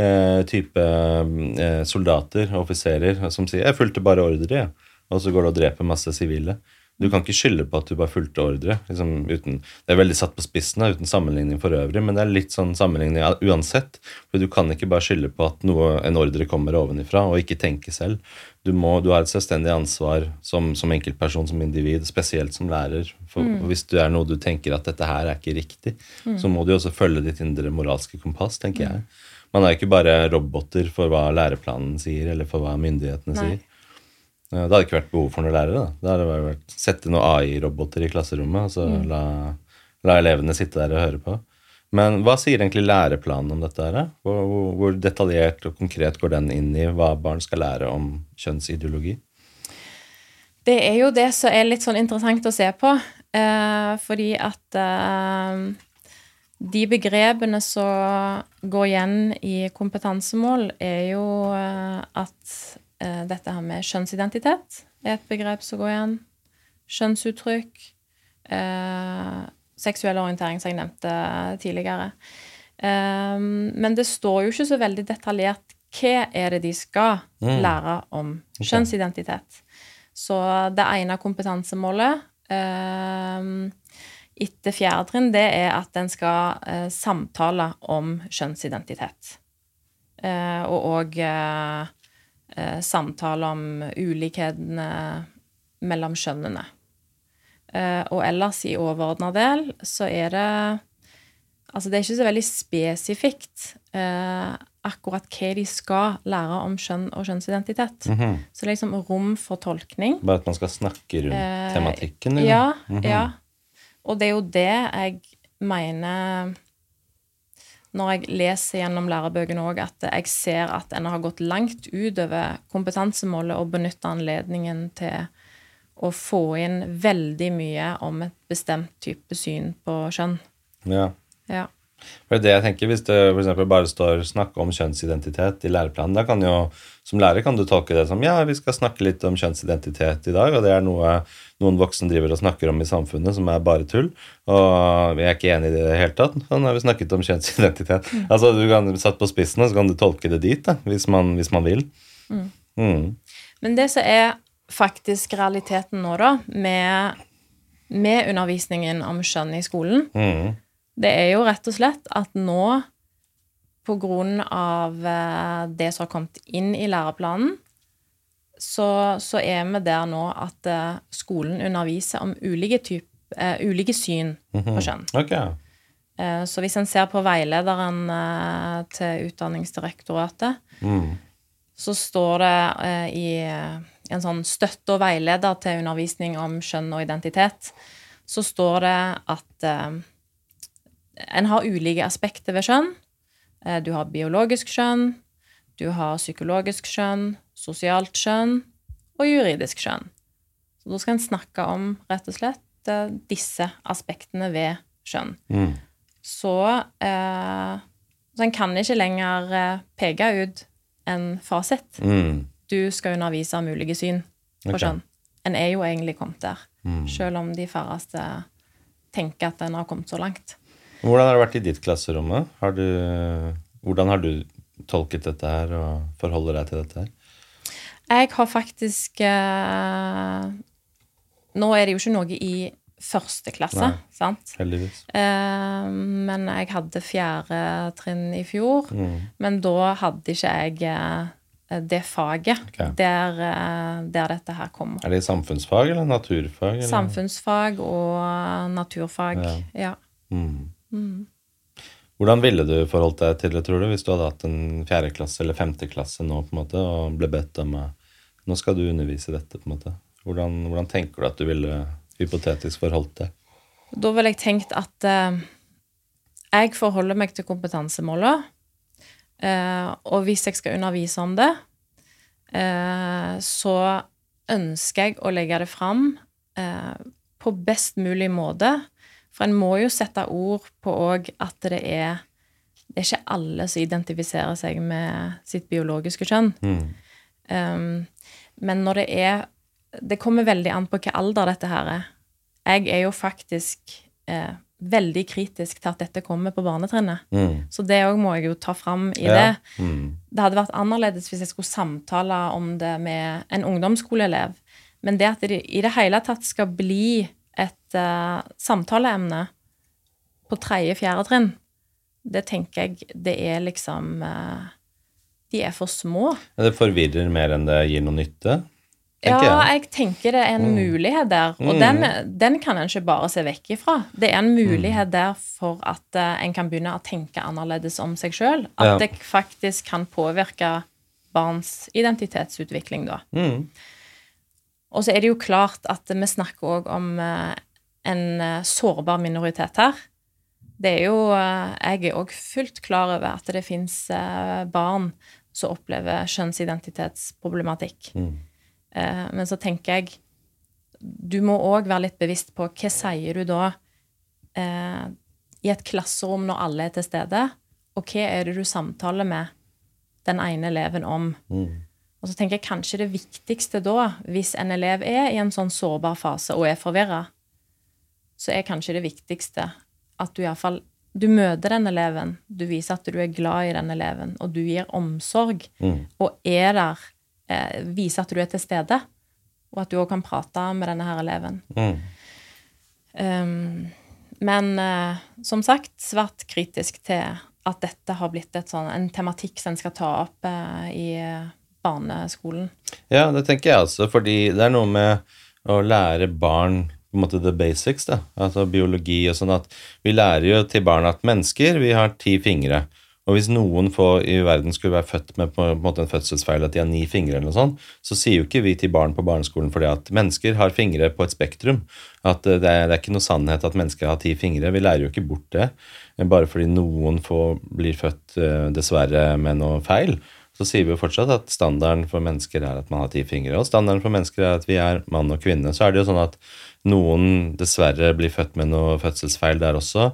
S1: Eh, type uh, soldater og offiserer som sier 'jeg fulgte bare ordre', jeg. og så går det og dreper masse sivile. Du kan ikke skylde på at du bare fulgte ordre. Liksom uten, det er veldig satt på spissen uten sammenligning for øvrig, men det er litt sånn sammenligning uansett. For du kan ikke bare skylde på at noe, en ordre kommer ovenifra, og ikke tenke selv. Du, må, du har et selvstendig ansvar som, som enkeltperson, som individ, spesielt som lærer. For Hvis det er noe du tenker at dette her er ikke riktig, så må du også følge ditt indre moralske kompass, tenker jeg. Man er ikke bare roboter for hva læreplanen sier, eller for hva myndighetene
S2: Nei.
S1: sier. Ja, Det hadde ikke vært behov for noen lærere. da. Det hadde bare vært Sette noen AI-roboter i klasserommet og så la, la elevene sitte der og høre på. Men hva sier egentlig læreplanen om dette? her? Hvor, hvor, hvor detaljert og konkret går den inn i hva barn skal lære om kjønnsideologi?
S2: Det er jo det som er litt sånn interessant å se på, eh, fordi at eh, de begrepene som går igjen i kompetansemål, er jo eh, at eh, dette her med kjønnsidentitet er et begrep som går igjen. Kjønnsuttrykk. Eh, seksuell orientering, som jeg nevnte tidligere. Eh, men det står jo ikke så veldig detaljert hva er det de skal
S1: Mm.
S2: lære om kjønnsidentitet. Så det ene kompetansemålet eh, etter fjerde trinn, det er at en skal eh, samtale om kjønnsidentitet. Eh, og òg eh, eh, samtale om ulikhetene mellom kjønnene. Eh, og ellers i overordna del så er det Altså, det er ikke så veldig spesifikt eh, akkurat hva de skal lære om kjønn og kjønnsidentitet.
S1: Mhm.
S2: Så det er liksom rom for tolkning.
S1: Bare at man skal snakke rundt
S2: Eh,
S1: tematikken? eller?
S2: Ja,
S1: Mhm.
S2: ja. Og det er jo det jeg mener når jeg leser gjennom lærebøkene òg, at jeg ser at en har gått langt utover kompetansemålet og benytta anledningen til å få inn veldig mye om et bestemt type syn på kjønn.
S1: ja.
S2: Ja.
S1: For det jeg tenker, Hvis det for bare står 'snakke om kjønnsidentitet' i læreplanen, da kan jo som lærer kan du tolke det som ja, vi skal snakke litt om kjønnsidentitet i dag, og det er noe noen voksne driver og snakker om i samfunnet som er bare tull. Og vi er ikke enig i det i det hele tatt. Sånn har vi snakket om kjønnsidentitet. Altså, du kan Satt på spissen, og så kan du tolke det dit, da, hvis man, hvis man vil. Mm.
S2: Men det som er faktisk realiteten nå, da, med, med undervisningen om kjønn i skolen,
S1: Mm.
S2: Det er jo rett og slett at nå, på grunn av eh, det som har kommet inn i læreplanen, så, så er vi der nå at eh, skolen underviser om ulike, typ, uh, ulike syn på kjønn.
S1: Okay.
S2: Uh, så hvis en ser på veilederen uh, til Utdanningsdirektoratet,
S1: Mm.
S2: så står det i en sånn støtte og veileder til undervisning om kjønn og identitet, så står det at en har ulike aspekter ved kjønn. Eh, du har biologisk kjønn, du har psykologisk kjønn, sosialt kjønn og juridisk kjønn. Så da skal en snakke om rett og slett eh, disse aspektene ved kjønn.
S1: Mm.
S2: Så, eh, så en kan ikke lenger eh, peke ut en fasit.
S1: Mm.
S2: Du skal undervise om ulike syn på
S1: okay.
S2: kjønn. En er jo egentlig kommet der,
S1: Mm.
S2: selv om de færreste tenker at en har kommet så langt.
S1: Hvordan har det vært i ditt klasserom? Har du, hvordan har du tolket dette her og forholder deg til dette her?
S2: Jeg har faktisk eh, Nå er det jo ikke noe i første klasse,
S1: Nei.
S2: sant?
S1: Heldigvis.
S2: Eh, men jeg hadde fjerde trinn i fjor.
S1: Mm.
S2: Men da hadde ikke jeg eh, det faget
S1: okay.
S2: der, eh, der dette her kommer.
S1: Er det samfunnsfag eller naturfag? Eller?
S2: Samfunnsfag og naturfag.
S1: Ja.
S2: Ja.
S1: Mm. Hvordan ville du forholdt deg til det, tror du, hvis du hadde hatt en fjerdeklasse eller femteklasse nå på en måte, og ble bedt om Nå skal du undervise dette, på en måte. Hvordan, hvordan tenker du at du ville hypotetisk forholdt deg?
S2: Da ville jeg tenkt at eh, jeg forholder meg til kompetansemålet. Eh, og hvis jeg skal undervise om det, eh, så ønsker jeg å legge det fram eh, på best mulig måte. For en må jo sette ord på òg at det er Det er ikke alle som identifiserer seg med sitt biologiske kjønn.
S1: Mm.
S2: Um, men når det er Det kommer veldig an på hvilken alder dette her er. Jeg er jo faktisk eh, veldig kritisk til at dette kommer på barnetrinnet.
S1: Mm.
S2: Så det òg må jeg jo ta fram i
S1: Ja.
S2: det.
S1: Mm.
S2: Det hadde vært annerledes hvis jeg skulle samtale om det med en ungdomsskoleelev. Men det at det i det hele tatt skal bli et uh, samtaleemne på tredje-fjerde trinn, det tenker jeg det er liksom uh, De er for små.
S1: Men Det forvirrer mer enn det gir noe nytte,
S2: ja,
S1: jeg.
S2: jeg tenker det er en
S1: Mm.
S2: mulighet der, og
S1: Mm.
S2: den, den kan en ikke bare se vekk ifra. Det er en mulighet der for at uh, en kan begynne å tenke annerledes om seg sjøl. At
S1: Ja.
S2: det faktisk kan påvirke barns identitetsutvikling, da.
S1: Mm.
S2: Og så er det jo klart at vi snakker òg om eh, en eh, sårbar minoritet her. Det er jo eh, Jeg er òg fullt klar over at det fins barn som opplever kjønnsidentitetsproblematikk.
S1: Mm.
S2: Men så tenker jeg du må òg være litt bevisst på hva sier du da eh, i et klasserom når alle er til stede, og hva er det du samtaler med den ene eleven om?
S1: Mm.
S2: Og så tenker jeg kanskje det viktigste da, hvis en elev er i en sånn sårbar fase og er forvirra, så er kanskje det viktigste at du iallfall du møter den eleven, du viser at du er glad i den eleven, og du gir omsorg,
S1: Mm.
S2: og er der, eh, viser at du er til stede, og at du òg kan prate med denne her eleven.
S1: Mm.
S2: Um, men eh, som sagt, svært kritisk til at dette har blitt et sånn, en tematikk som en skal ta opp eh, i barneskolen.
S1: Ja, det tenker jeg også, fordi det er noe med å lære barn på en måte the basics, da. Altså biologi og sånn at vi lærer jo til barn at mennesker, vi har ti fingre. Og hvis noen få i verden skulle være født med på en måte en fødselsfeil at de har ni fingre, eller noe sånt, så sier jo ikke vi til barn på barneskolen fordi at mennesker har fingre på et spektrum. At eh, det er, det er ikke noe sannhet at mennesker har ti fingre. Vi lærer jo ikke bort det. Bare fordi noen få blir født eh, dessverre med noe feil, så sier vi jo fortsatt at standarden for mennesker er at man har ti fingre. Og standarden for mennesker er at vi er mann og kvinne. Så er det jo sånn at noen dessverre blir født med noe fødselsfeil der også.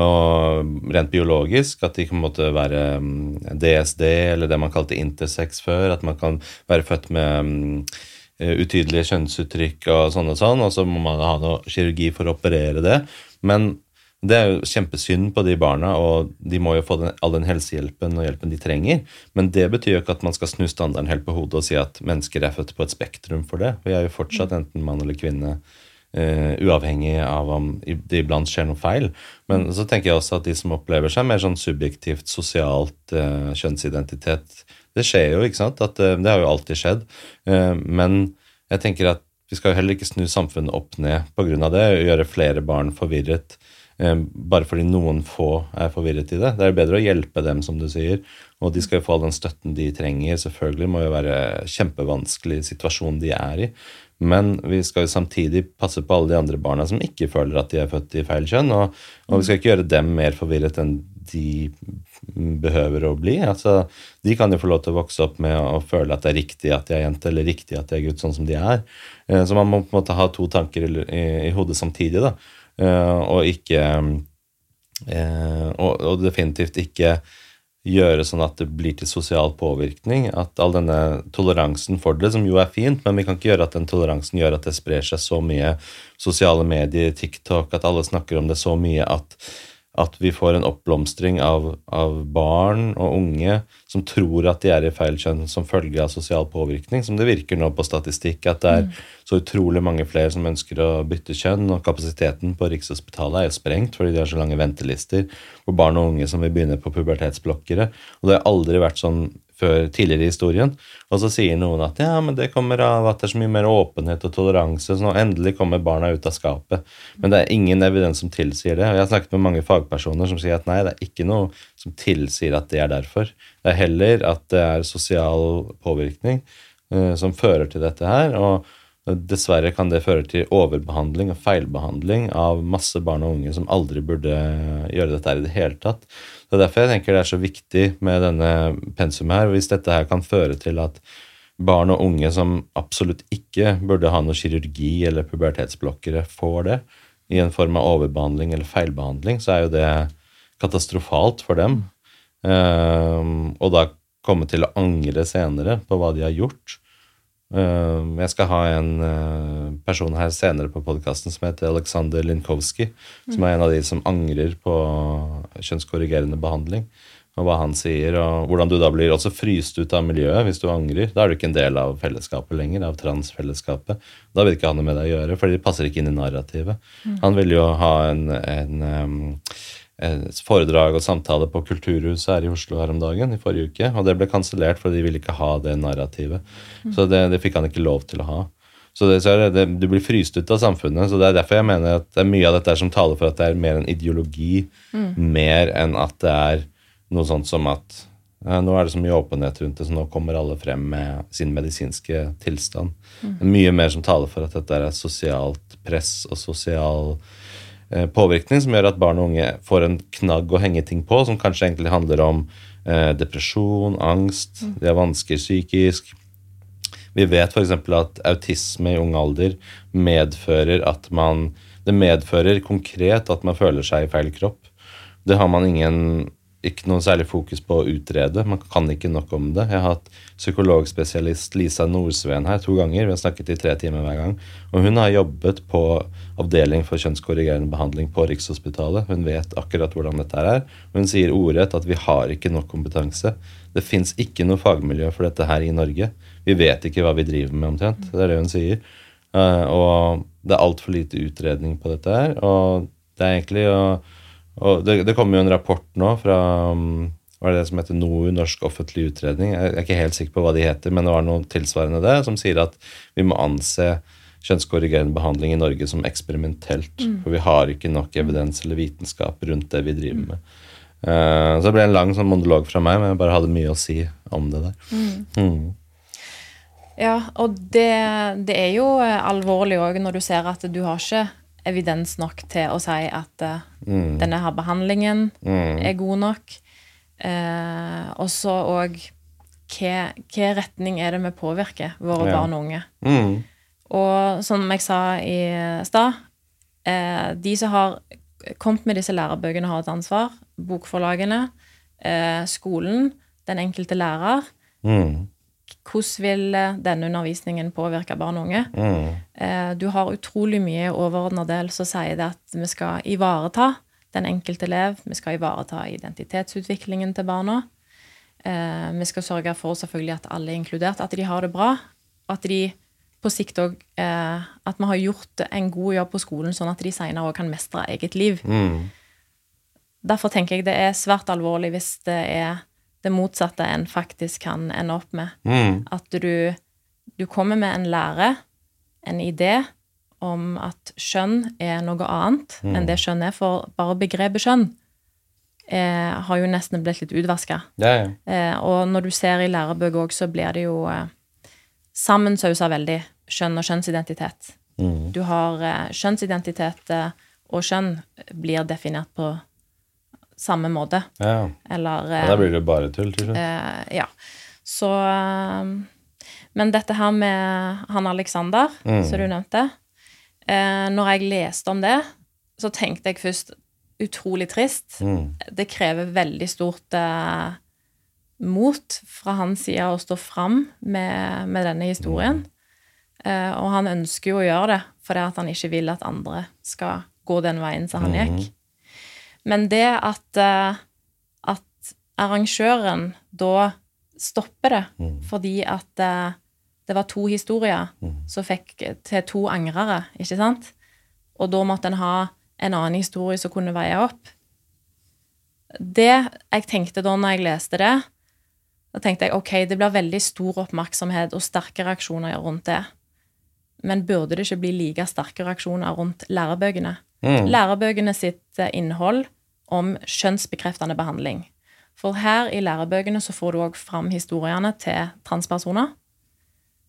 S1: Og rent biologisk at de kan måtte være mm, DSD, eller det man kalte intersex før. At man kan være født med mm, utydelige kjønnsuttrykk og sånn og sånn, og så må man ha noe kirurgi for å operere det. Men det er jo kjempesynd på de barna, og de må jo få den, all den helsehjelpen og hjelpen de trenger. Men det betyr jo ikke at man skal snu standarden helt på hodet og si at mennesker er født på et spektrum for det. Vi er jo fortsatt enten mann eller kvinne, uh, uavhengig av om det iblant skjer noe feil. Men så tenker jeg også at de som opplever seg mer sånn subjektivt, sosialt uh, kjønnsidentitet Det skjer jo, ikke sant? At, uh, det har jo alltid skjedd. Men jeg tenker at vi skal jo heller ikke snu samfunnet opp ned pga. det, og gjøre flere barn forvirret bare fordi noen få er forvirret i det. Det er bedre å hjelpe dem, som du sier, og de skal jo få all den støtten de trenger. Selvfølgelig må jo være kjempevanskelig situasjon de er i, men vi skal jo samtidig passe på alle de andre barna som ikke føler at de er født i feil kjønn, og, og vi skal ikke gjøre dem mer forvirret enn de behøver å bli. Altså, de kan jo få lov til å vokse opp med å føle at det er riktig at de er jente, eller riktig at de er gutt, sånn som de er. Eh, Så man må på en måte ha to tanker i, i hodet samtidig, da. Eh, Og ikke eh, og, og definitivt ikke gjøre sånn at det blir til sosial påvirkning. At all denne toleransen for det, som jo er fint, men vi kan ikke gjøre at den toleransen gjør at det sprer seg så mye sosiale medier, TikTok, at alle snakker om det så mye at, at vi får en oppblomstring av, av barn og unge som tror at de er i feil kjønn som følge av sosial påvirkning, som det virker nå på statistikk, at det er så utrolig mange flere som ønsker å bytte kjønn, og kapasiteten på Rikshospitalet er jo sprengt fordi de har så lange ventelister for barn og unge som vil begynne på pubertetsblokkere. Og det har aldri vært sånn før tidligere i historien. Og så sier noen at ja, men det kommer av at det er så mye mer åpenhet og toleranse, så nå endelig kommer barna ut av skapet. Men det er ingen evidens som tilsier det. Og jeg har snakket med mange fagpersoner som sier at nei, det er ikke noe som tilsier at det er derfor. Det er heller at det er sosial påvirkning uh, som fører til dette her. og Dessverre kan det føre til overbehandling og feilbehandling av masse barn og unge som aldri burde gjøre dette her i det hele tatt. Det er derfor jeg tenker det er så viktig med denne pensumet her. Hvis dette her kan føre til at barn og unge som absolutt ikke burde ha noe kirurgi eller pubertetsblokkere, får det i en form av overbehandling eller feilbehandling, så er jo det katastrofalt for dem. Ehm, og da komme til å angre senere på hva de har gjort. Ehm, jeg skal ha en eh, person her senere på podkasten som heter Aleksander Linkowski, som er en av de som angrer på kjønnskorrigerende behandling. Og hva han sier, og hvordan du da blir også fryst ut av miljøet hvis du angrer. Da er du ikke en del av fellesskapet lenger, av transfellesskapet. Da vil ikke han noe med deg å gjøre, for de passer ikke inn i narrativet. Han vil jo ha en, en foredrag og samtale på Kulturhuset her i Oslo her om dagen i forrige uke, og det ble kansellert fordi de ville ikke ha det narrativet. Så det, det fikk han ikke lov til å ha. Så, det, så er det, det, Du blir fryst ut av samfunnet. så Det er derfor jeg mener at det er mye av dette som taler for at det er mer en ideologi, mer enn at det er noe sånt som at ja, nå er det så mye åpenhet rundt det, så nå kommer alle frem med sin medisinske tilstand. Mye mer som taler for at dette er sosialt press og sosial eh, påvirkning som gjør at barn og unge får en knagg å henge ting på, som kanskje egentlig handler om eh, depresjon, angst, de har vansker psykisk. Vi vet f.eks. at autisme i ung alder medfører at man Det medfører konkret at man føler seg i feil kropp. Det har man ingen ikke noe særlig fokus på å utrede. Man kan ikke nok om det. Jeg har hatt psykologspesialist Lisa Nordsveen her to ganger. Vi har snakket i tre timer hver gang. Og hun har jobbet på avdeling for kjønnskorrigerende behandling på Rikshospitalet. Hun vet akkurat hvordan dette er. Hun sier ordrett at vi har ikke nok kompetanse. Det fins ikke noe fagmiljø for dette her i Norge. Vi vet ikke hva vi driver med, omtrent. Det er det hun sier. Uh, og det er altfor lite utredning på dette her. Og det er egentlig uh, og det, det kommer jo en rapport nå fra um, hva er det som heter NOU, Norsk offentlig utredning. Jeg er ikke helt sikker på hva de heter, men det var noe tilsvarende det, som sier at vi må anse kjønnskorrigerende behandling i Norge som eksperimentelt. Mm. For vi har ikke nok evidens eller vitenskap rundt det vi driver med. Uh, så det ble en lang sånn monolog fra meg, men jeg bare hadde mye å si om det der. Mm. Mm.
S2: Ja, og det, det, er jo alvorlig òg når du ser at du har ikke evidens nok til å si at uh, mm. denne her behandlingen mm. er god nok. Uh, og så òg hvilken retning er det vi påvirker våre ja. barn og unge? Mm. Og som jeg sa i stad, uh, de som har kommet med disse lærebøkene, har et ansvar. Bokforlagene, skolen, den enkelte lærer. Mm hvordan vil eh, denne undervisningen påvirke barn og unge? Mm. Eh, du har utrolig mye overordna del som sier det at vi skal ivareta den enkelte elev. Vi skal ivareta identitetsutviklingen til barna. Eh, vi skal sørge for selvfølgelig at alle er inkludert, at de har det bra. At de på sikt òg At vi har gjort en god jobb på skolen, sånn at de senere òg kan mestre eget liv. Mm. Derfor tenker jeg det er svært alvorlig hvis det er det motsatte en faktisk kan ende opp med. Mm. At du, du, kommer med en lære, en idé, om at skjønn er noe annet mm. enn det skjønn er. For bare begrepet skjønn eh, har jo nesten blitt litt utvaska.
S1: Ja, ja.
S2: eh, og når du ser i lærebøker òg, så blir det jo eh, sammensausa veldig skjønn og kjønnsidentitet. Mm. Du har eh, kjønnsidentitet eh, og kjønn blir definert på samme måte.
S1: Ja.
S2: Eller
S1: ja, Da blir det bare tull til slutt.
S2: Eh, ja. Så eh, Men dette her med han Alexander, mm. som du nevnte eh, Når jeg leste om det, så tenkte jeg først utrolig trist. Mm. Det krever veldig stort eh, mot fra hans side å stå fram med, med denne historien. Mm. Eh, og han ønsker jo å gjøre det fordi han ikke vil at andre skal gå den veien som han gikk. Men det at, eh, at arrangøren da stopper det mm. fordi at eh, det var to historier mm. som fikk til to angrere, ikke sant? Og da måtte en ha en annen historie som kunne veie opp. Det jeg tenkte da når jeg leste det, da tenkte jeg ok, det blir veldig stor oppmerksomhet og sterke reaksjoner rundt det. Men burde det ikke bli like sterke reaksjoner rundt lærebøkene? Mm. Lærebøkene sitt eh, innhold om kjønnsbekreftende behandling. For her i lærebøkene så får du òg fram historiene til transpersoner.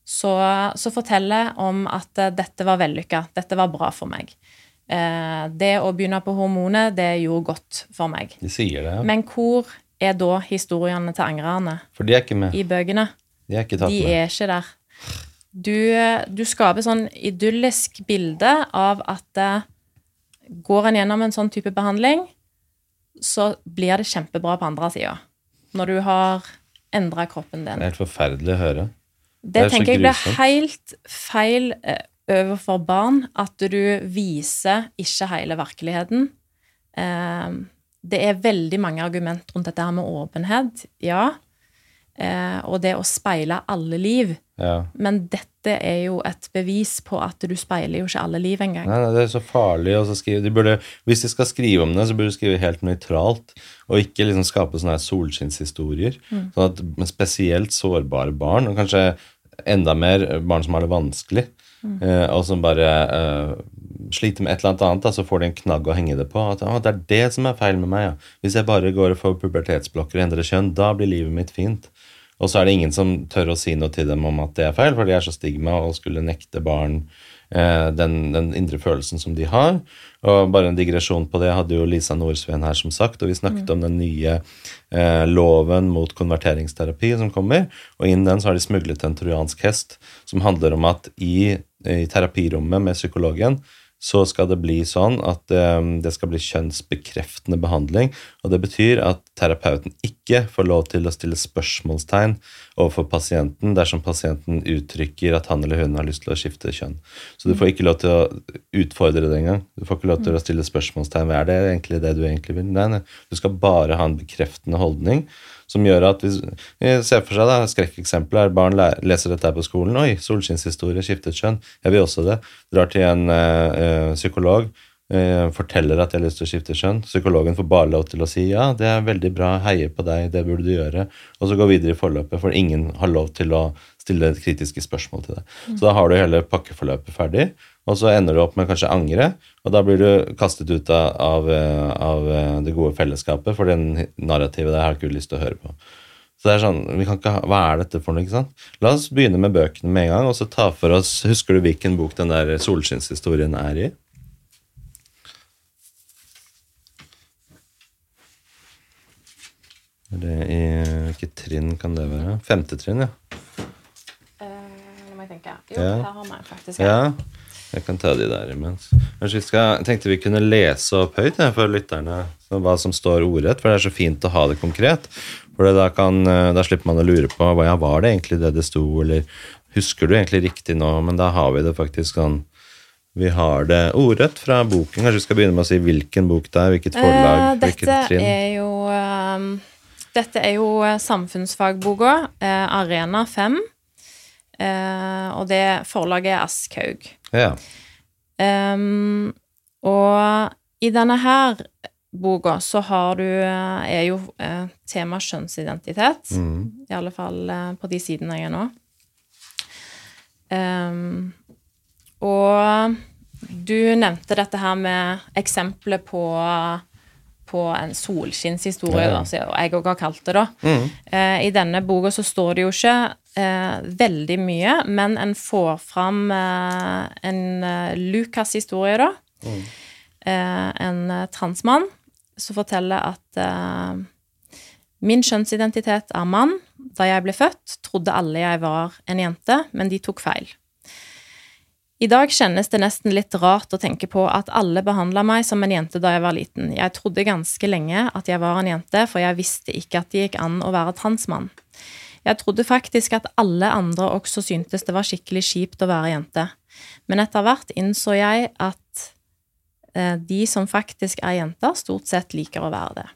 S2: Så, så forteller om at eh, dette var vellykka, dette var bra for meg. Eh, det å begynne på hormonet, det gjorde godt for meg.
S1: De sier det, ja.
S2: Men hvor er da historiene til angrerne?
S1: For de er ikke med.
S2: I bøkene.
S1: De er ikke tatt
S2: de
S1: med.
S2: er ikke der. Du, du skaper sånn idyllisk bilde av at eh, går en gjennom en sånn type behandling, så blir det kjempebra på andre sida. Når du har endra kroppen din.
S1: Det er helt forferdelig å høre.
S2: Det, det tenker jeg blir helt feil eh, overfor barn at du viser ikke hele virkeligheten. Eh, det er veldig mange argument rundt dette her med åpenhet, ja. Eh, og det å speile alle liv.
S1: Ja.
S2: Men dette er jo et bevis på at du speiler jo ikke alle liv engang.
S1: Nei, nei, det er så farlig å skrive. De burde, hvis de skal skrive om det, så burde de skrive helt nøytralt. Og ikke liksom skape sånne solskinnshistorier. Mm. Sånn at spesielt sårbare barn, og kanskje enda mer barn som har det vanskelig, mm. eh, og som bare eh, sliter med et eller annet, da, så får de en knagg å henge det på. At ah, det er det som er feil med meg. Ja. Hvis jeg bare går og får pubertetsblokker og endrer kjønn, da blir livet mitt fint. Og så er det ingen som tør å si noe til dem om at det er feil, for de er så stigma og skulle nekte barn eh, den, den, indre følelsen som de har. Og bare en digresjon på det hadde jo Lisa Nordsveen her, som sagt, og vi snakket mm. om den nye eh, loven mot konverteringsterapi som kommer, og innen den så har de smuglet en trojansk hest som handler om at i, i terapirommet med psykologen så skal det bli sånn at eh, det skal bli kjønnsbekreftende behandling. Og det betyr at terapeuten ikke får lov til å stille spørsmålstegn overfor pasienten dersom pasienten uttrykker at han eller hun har lyst til å skifte kjønn. Så du får ikke lov til å utfordre det engang. Du får ikke lov til å stille spørsmålstegn hva er det egentlig det du egentlig vil. Nei, nei. Du skal bare ha en bekreftende holdning som gjør at hvis ser for seg da, skrekkeksempel er barn leser dette på skolen. Oi, solskinnshistorie, skiftet kjønn. Jeg vil også det. Drar til en øh, psykolog. øh, forteller at jeg har lyst til å skifte kjønn. Psykologen får bare lov til å si ja, det er veldig bra, heier på deg, det burde du gjøre. Og så går videre i forløpet, for ingen har lov til å stille kritiske spørsmål til deg. Mm. Så da har du hele pakkeforløpet ferdig og så ender du opp med kanskje angre, og da blir du kastet ut av, av, av det gode fellesskapet, for den narrativet der har jeg ikke lyst til å høre på. Så det er sånn, vi kan ikke ha, Hva er dette for noe? ikke sant? La oss begynne med bøkene med en gang, og så ta for oss Husker du hvilken bok den der solskinnshistorien er i? Er det i Hvilket trinn kan det være? Femte trinn, ja.
S2: Uh, nå må jeg tenke. Jo, ja. her har vi faktisk
S1: ja. Jeg kan ta de der imens. Kanskje vi skal, tenkte vi kunne lese opp høyt ja, for lytterne hva som står ordrett, for det er så fint å ha det konkret. For da, kan, eh, da, slipper man å lure på hva ja, var det egentlig det det sto, eller husker du egentlig riktig nå? Men da har vi det faktisk sånn Vi har det ordrett fra boken. Kanskje vi skal begynne med å si hvilken bok det er, hvilket forlag, uh, hvilket trinn?
S2: Er jo, um, dette er jo eh, samfunnsfagboka, uh, Arena 5. og det forlaget er Aschhaug.
S1: Ja.
S2: Um, og i denne her boka så har du er jo eh, tema kjønnsidentitet. Mm. I alle fall eh, på de sidene jeg er nå. Um, og du nevnte dette her med eksempelet på, på en solskinnshistorie, ja. som jeg òg har kalt det, da. Mm. Eh, I denne boka så står det jo ikke eh, veldig mye, men en får fram eh, en eh, Lucas-historie, da. Mm. Eh, en eh, transmann som forteller at min kjønnsidentitet er mann. Da jeg ble født, trodde alle jeg var en jente, men de tok feil. I dag kjennes det nesten litt rart å tenke på at alle behandla meg som en jente da jeg var liten. Jeg trodde ganske lenge at jeg var en jente, for jeg visste ikke at det gikk an å være transmann. Jeg trodde faktisk at alle andre også syntes det var skikkelig kjipt å være jente, men etter hvert innså jeg at eh, de som faktisk er jenter, stort sett liker å være det.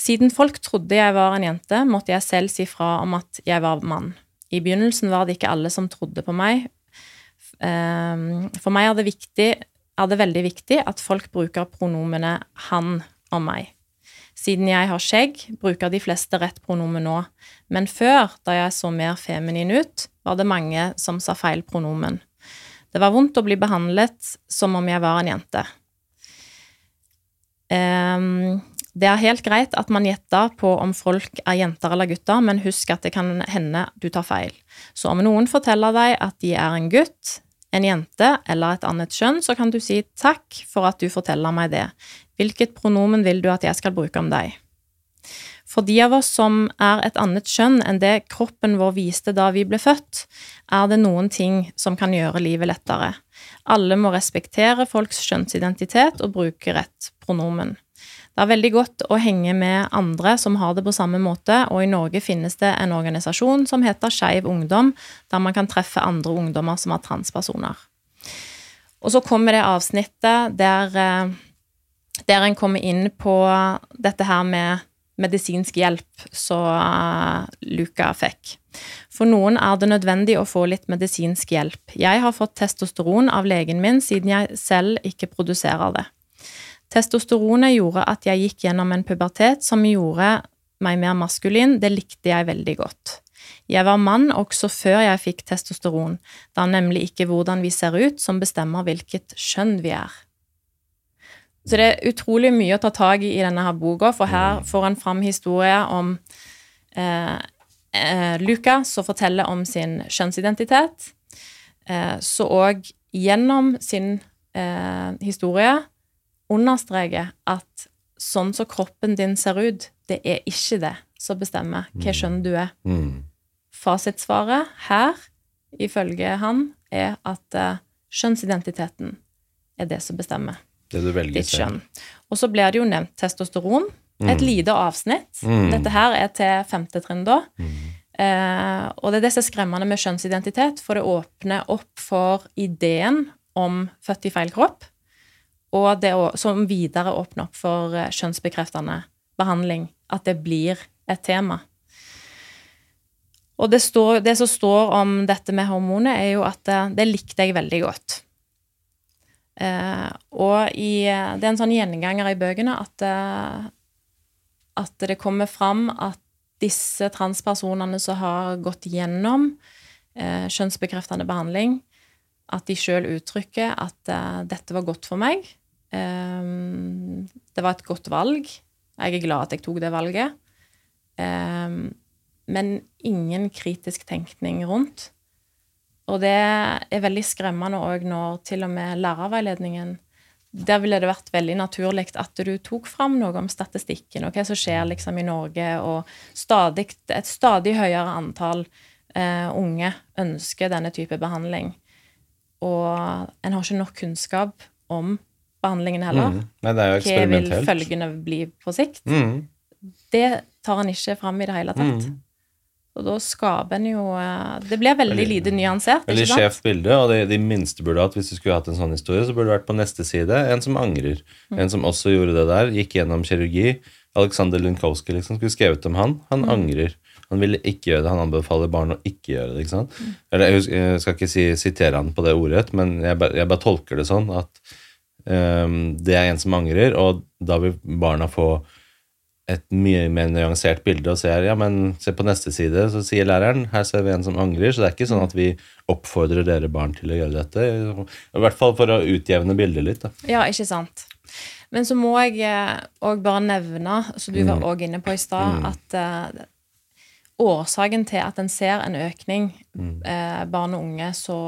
S2: Siden folk trodde jeg var en jente, måtte jeg selv si fra om at jeg var mann. I begynnelsen var det ikke alle som trodde på meg. Eh, for meg er det, viktig, er det veldig viktig at folk bruker pronomene han og meg. Siden jeg har skjegg, bruker de fleste rett pronomen nå, men før, da jeg så mer feminin ut, var det mange som sa feil pronomen. Det var vondt å bli behandlet som om jeg var en jente. Um, det er helt greit at man gjetter på om folk er jenter eller gutter, men husk at det kan hende du tar feil. Så om noen forteller deg at de er en gutt, en jente eller et annet kjønn, så kan du si takk for at du forteller meg det. Hvilket pronomen vil du at jeg skal bruke om deg? For de av oss som er et annet kjønn enn det kroppen vår viste da vi ble født, er det noen ting som kan gjøre livet lettere. Alle må respektere folks kjønnsidentitet og bruke rett pronomen. Det er veldig godt å henge med andre som har det på samme måte, og i Norge finnes det en organisasjon som heter Skeiv ungdom, der man kan treffe andre ungdommer som er transpersoner. Og så kommer det avsnittet der eh, der en kommer inn på dette her med medisinsk hjelp som uh, Luca fikk. For noen er det nødvendig å få litt medisinsk hjelp. Jeg har fått testosteron av legen min siden jeg selv ikke produserer det. Testosteronet gjorde at jeg gikk gjennom en pubertet som gjorde meg mer maskulin. Det likte jeg veldig godt. Jeg var mann også før jeg fikk testosteron. Det er nemlig ikke hvordan vi ser ut som bestemmer hvilket kjønn vi er. Så det er utrolig mye å ta tak i i denne her boka, for her mm. får en fram historie om eh, eh, Luca som forteller om sin kjønnsidentitet. Eh, så òg gjennom sin eh, historie understreker at sånn som kroppen din ser ut, det er ikke det som bestemmer hva skjønn kjønn du er. Mm. Fasitsvaret her, ifølge han, er at uh, kjønnsidentiteten er det som bestemmer
S1: Det du velger
S2: ditt kjønn. Og så blir det jo nevnt testosteron. Et lite avsnitt.
S1: Mm.
S2: Dette her er til femte trinn, da.
S1: Mm.
S2: Eh, og det er det som er skremmende med kjønnsidentitet, for det åpner opp for ideen om født i feil kropp, og det å, som videre åpner opp for eh, kjønnsbekreftende behandling, at det blir et tema. Og det, står, det som står om dette med hormonet, er jo at det, det likte jeg veldig godt. Eh, og i, det er en sånn gjenganger i bøkene at, eh, at det kommer fram at disse transpersonene som har gått gjennom eh, kjønnsbekreftende behandling, at de sjøl uttrykker at eh, dette var godt for meg. Eh, det var et godt valg. Jeg er glad at jeg tok det valget. Um, men ingen kritisk tenkning rundt. Og det er veldig skremmende òg når til og med lærerveiledningen Der ville det vært veldig naturlig at du tok fram noe om statistikken og hva som skjer liksom i Norge, og stadig, et stadig høyere antall uh, unge ønsker denne type behandling. Og en har ikke nok kunnskap om behandlingen heller.
S1: Mm. Nei, det er jo
S2: Hva vil
S1: eksperimentelt.
S2: følgene bli på sikt?
S1: Mm.
S2: Det tar en ikke fram i det hele tatt.
S1: Mm.
S2: Og da skaper en jo eh, Det blir veldig
S1: Veldig-
S2: lite nyansert,
S1: Veldig skjevt bilde, og de, de minste burde hatt hvis du skulle hatt en sånn historie, så burde det vært på neste side en som angrer.
S2: Mm.
S1: En som også gjorde det der, gikk gjennom kirurgi. Aleksander Lunkowski liksom, skulle skrevet om han. Han
S2: Mm.
S1: angrer. Han ville ikke gjøre det. Han anbefaler barn å ikke gjøre det. ikke sant?
S2: Mm.
S1: Eller Jeg, skal ikke si, sitere han på det ordrett, men jeg bare, jeg bare tolker det sånn at det er en som angrer, og da vil barna få et mye mer nyansert bilde og ser ja, men se på neste side, så sier læreren her ser vi en som angrer. Så det er ikke sånn at vi oppfordrer dere barn til å gjøre dette. I hvert fall for å utjevne bildet litt. da.
S2: Ja, ikke sant. Men så må jeg òg bare nevne, som du var òg inne på i stad, at uh, årsaken til at en ser en økning eh, barn og unge så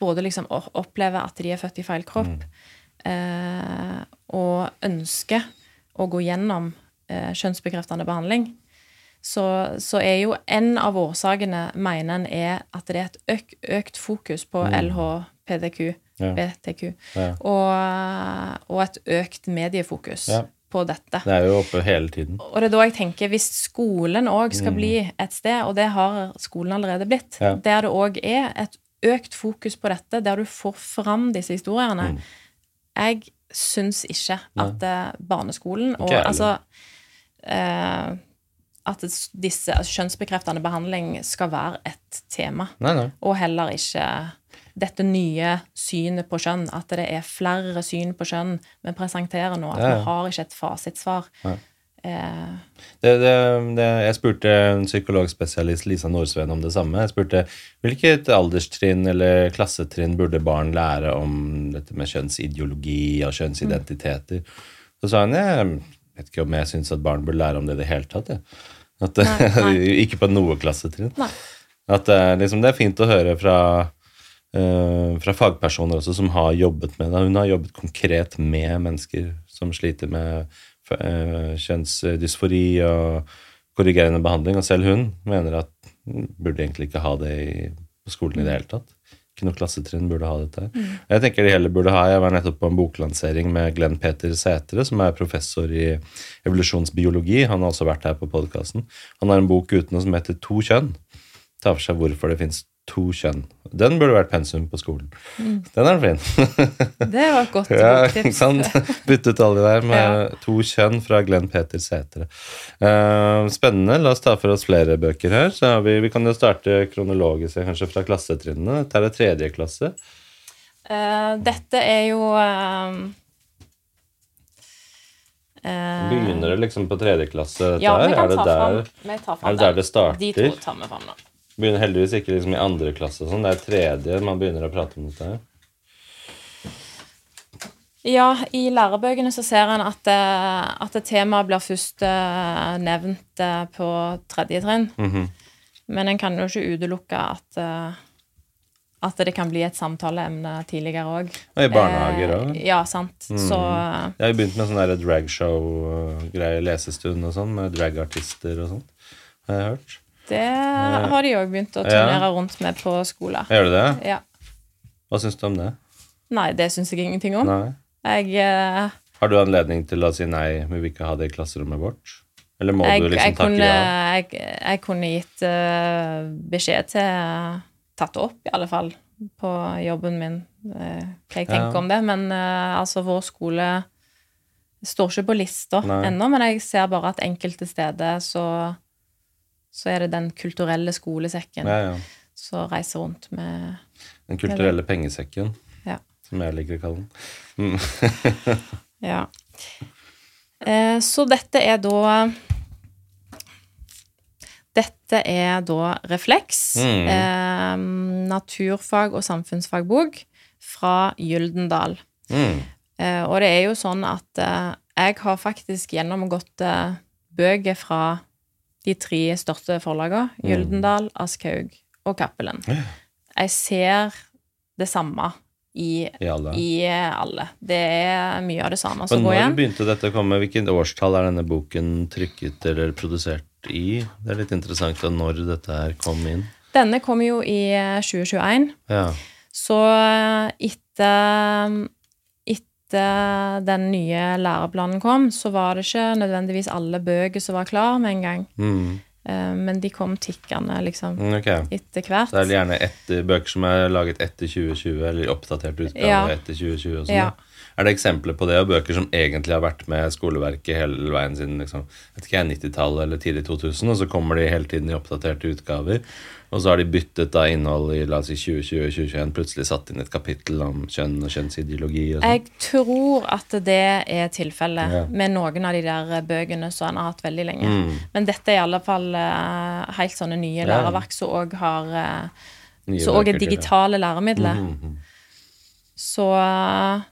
S2: både liksom opplever at de er født i feil kropp, eh, og ønsker å gå gjennom eh, kjønnsbekreftende behandling, så, så er jo en av årsakene, mener en, er at det er et øk, økt fokus på LHPDQ,
S1: Ja.
S2: BTQ,
S1: Ja.
S2: og, og et økt mediefokus
S1: Ja.
S2: på dette.
S1: Det er jo oppe hele tiden.
S2: Og det er da jeg tenker, hvis skolen òg skal bli et sted, og det har skolen allerede blitt, der det òg er et økt fokus på dette, der du får fram disse historiene Jeg syns ikke at eh, barneskolen og
S1: okay,
S2: altså eh, At disse altså, kjønnsbekreftende behandling skal være et tema,
S1: Nei, nei.
S2: og heller ikke dette nye synet på kjønn, at det er flere syn på kjønn vi presenterer nå, at
S1: Ja, ja.
S2: vi har ikke et fasitsvar.
S1: Nei.
S2: Eh,
S1: Det, det, det, jeg spurte en psykologspesialist, Lisa Nordsveen om det samme. Jeg spurte hvilket alderstrinn eller klassetrinn burde barn lære om dette med kjønnsideologi og kjønnsidentiteter. Så sa hun jeg vet ikke om jeg syns at barn burde lære om det i det hele tatt. Ja. At,
S2: Nei,
S1: ikke på noe klassetrinn.
S2: Nei.
S1: At eh, liksom, det er fint å høre fra, uh, fra fagpersoner også som har jobbet med det. Hun har jobbet konkret med mennesker som sliter med kjønnsdysfori og korrigerende behandling, og selv hun mener at burde egentlig ikke ha det på skolen i det hele tatt. Ikke noe klassetrinn burde ha dette. Jeg tenker de heller burde ha, jeg var nettopp på en boklansering med Glenn Peter Sætre, som er professor i evolusjonsbiologi. Han har også vært her på podkasten. Han har en bok uten noe som heter To kjønn. Tar for seg hvorfor det fins to kjønn. Den burde vært pensum på skolen. Den er fin.
S2: det var et godt
S1: Ja, ikke sant? Bytte ut alle de der med
S2: Ja.
S1: to kjønn fra Glenn Peter Sætre. Uh, spennende. La oss ta for oss flere bøker her. Så vi, vi kan jo starte kronologisk kanskje fra klassetrinnene. Dette er tredje klasse.
S2: Uh, dette er jo uh,
S1: Begynner det liksom på tredje klasse?
S2: Ja, vi kan
S1: Er det
S2: ta
S1: der,
S2: fram, vi tar fram
S1: er det der det
S2: De to tar vi fram nå.
S1: Begynner heldigvis ikke liksom i andre klasse. og Sånn. Det er tredje man begynner å prate om dette.
S2: Ja, i lærebøkene så ser en at, eh, at temaet blir først eh, nevnt eh, på tredje trinn.
S1: Mhm.
S2: Men en kan jo ikke utelukke at, eh, at det kan bli et samtaleemne tidligere òg.
S1: Og i barnehager òg.
S2: Ja, sant. Så eh,
S1: Jeg har begynt med sånn dragshow-greier, lesestund og sånn, med dragartister og sånn. Har jeg hørt.
S2: Det har de òg begynt å turnere rundt med på skolen.
S1: Gjør du det?
S2: Ja.
S1: Hva syns du om det?
S2: Nei, det syns jeg ingenting om. Jeg, uh,
S1: Har du anledning til å si nei, vi vil ikke ha det i klasserommet vårt? Eller må
S2: jeg,
S1: du liksom
S2: jeg,
S1: takke
S2: kunne,
S1: ja?
S2: jeg, jeg kunne gitt uh, beskjed til Tatt det opp, i alle fall, på jobben min, hva jeg tenker
S1: Ja.
S2: om det. Men altså, vår skole står ikke på lista ennå, men jeg ser bare at enkelte steder så så er det den kulturelle skolesekken
S1: Ja, ja.
S2: som reiser rundt med
S1: Den kulturelle pengesekken,
S2: Ja.
S1: som jeg liker å kalle den.
S2: Ja. Eh, så dette er da Dette er da Refleks,
S1: Mm.
S2: eh, naturfag- og samfunnsfagbok fra Gyldendal.
S1: Mm.
S2: Eh, og det er jo sånn at eh, jeg har faktisk gjennomgått eh, bøker fra de tre største forlagene,
S1: Mm.
S2: Gyldendal, Aschhaug og Cappelen. Jeg ser det samme i,
S1: I alle.
S2: i alle. Det er mye av det samme som går
S1: når begynte dette å komme? Hvilket årstall er denne boken trykket eller produsert i? Det er litt interessant når dette her kom inn.
S2: Denne kom jo i eh, 2021,
S1: Ja.
S2: så eh, etter etter den nye læreplanen kom, så var det ikke nødvendigvis alle bøker som var klar med en gang.
S1: Mm.
S2: Eh, Men de kom tikkende, liksom,
S1: okay.
S2: Etter hvert.
S1: Det er gjerne etter, bøker som er laget etter 2020, eller oppdaterte utgaver
S2: Ja.
S1: etter 2020 og sånn.
S2: Ja.
S1: Er det eksempler på det, og bøker som egentlig har vært med skoleverket hele veien siden liksom, vet ikke jeg, 90-tallet eller tidlig 2000, og så kommer de hele tiden i oppdaterte utgaver, og så har de byttet da innhold i la oss si 2020 og 2021, plutselig satt inn et kapittel om kjønn og kjønnsideologi og sånn.
S2: Jeg tror at det er tilfellet
S1: Ja.
S2: med noen av de der bøkene som han har hatt veldig lenge.
S1: Mm.
S2: Men dette er i alle fall uh, helt sånne nye
S1: Ja.
S2: læreverk som òg har
S1: uh,
S2: Som òg er digitale læremidler.
S1: Mm -hmm.
S2: Så eh,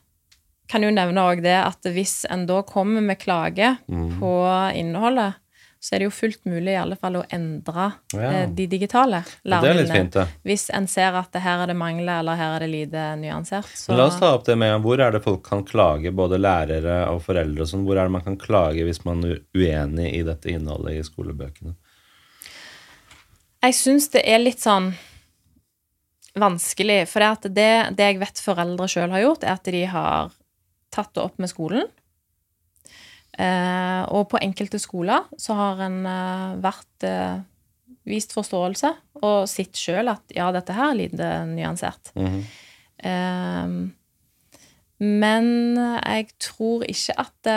S2: kan jo nevne òg det at hvis en da kommer med klage
S1: mm.
S2: på innholdet, så er det jo fullt mulig i alle fall å endre
S1: Ja.
S2: eh, de digitale læremidlene.
S1: fint, ja.
S2: Hvis en ser at her er det mangler, eller her er det lite nyansert. Så
S1: La oss ta opp det med hvor er det folk kan klage, både lærere og foreldre og sånn. Hvor er det man kan klage hvis man er uenig i dette innholdet i skolebøkene?
S2: Jeg syns det er litt sånn vanskelig. For det, at det, det jeg vet foreldre sjøl har gjort, er at de har tatt det opp med skolen. Eh, og på enkelte skoler så har en eh, vært eh, vist forståelse og sett sjøl at ja, dette her er lite nyansert.
S1: Mhm.
S2: Eh, men jeg tror ikke at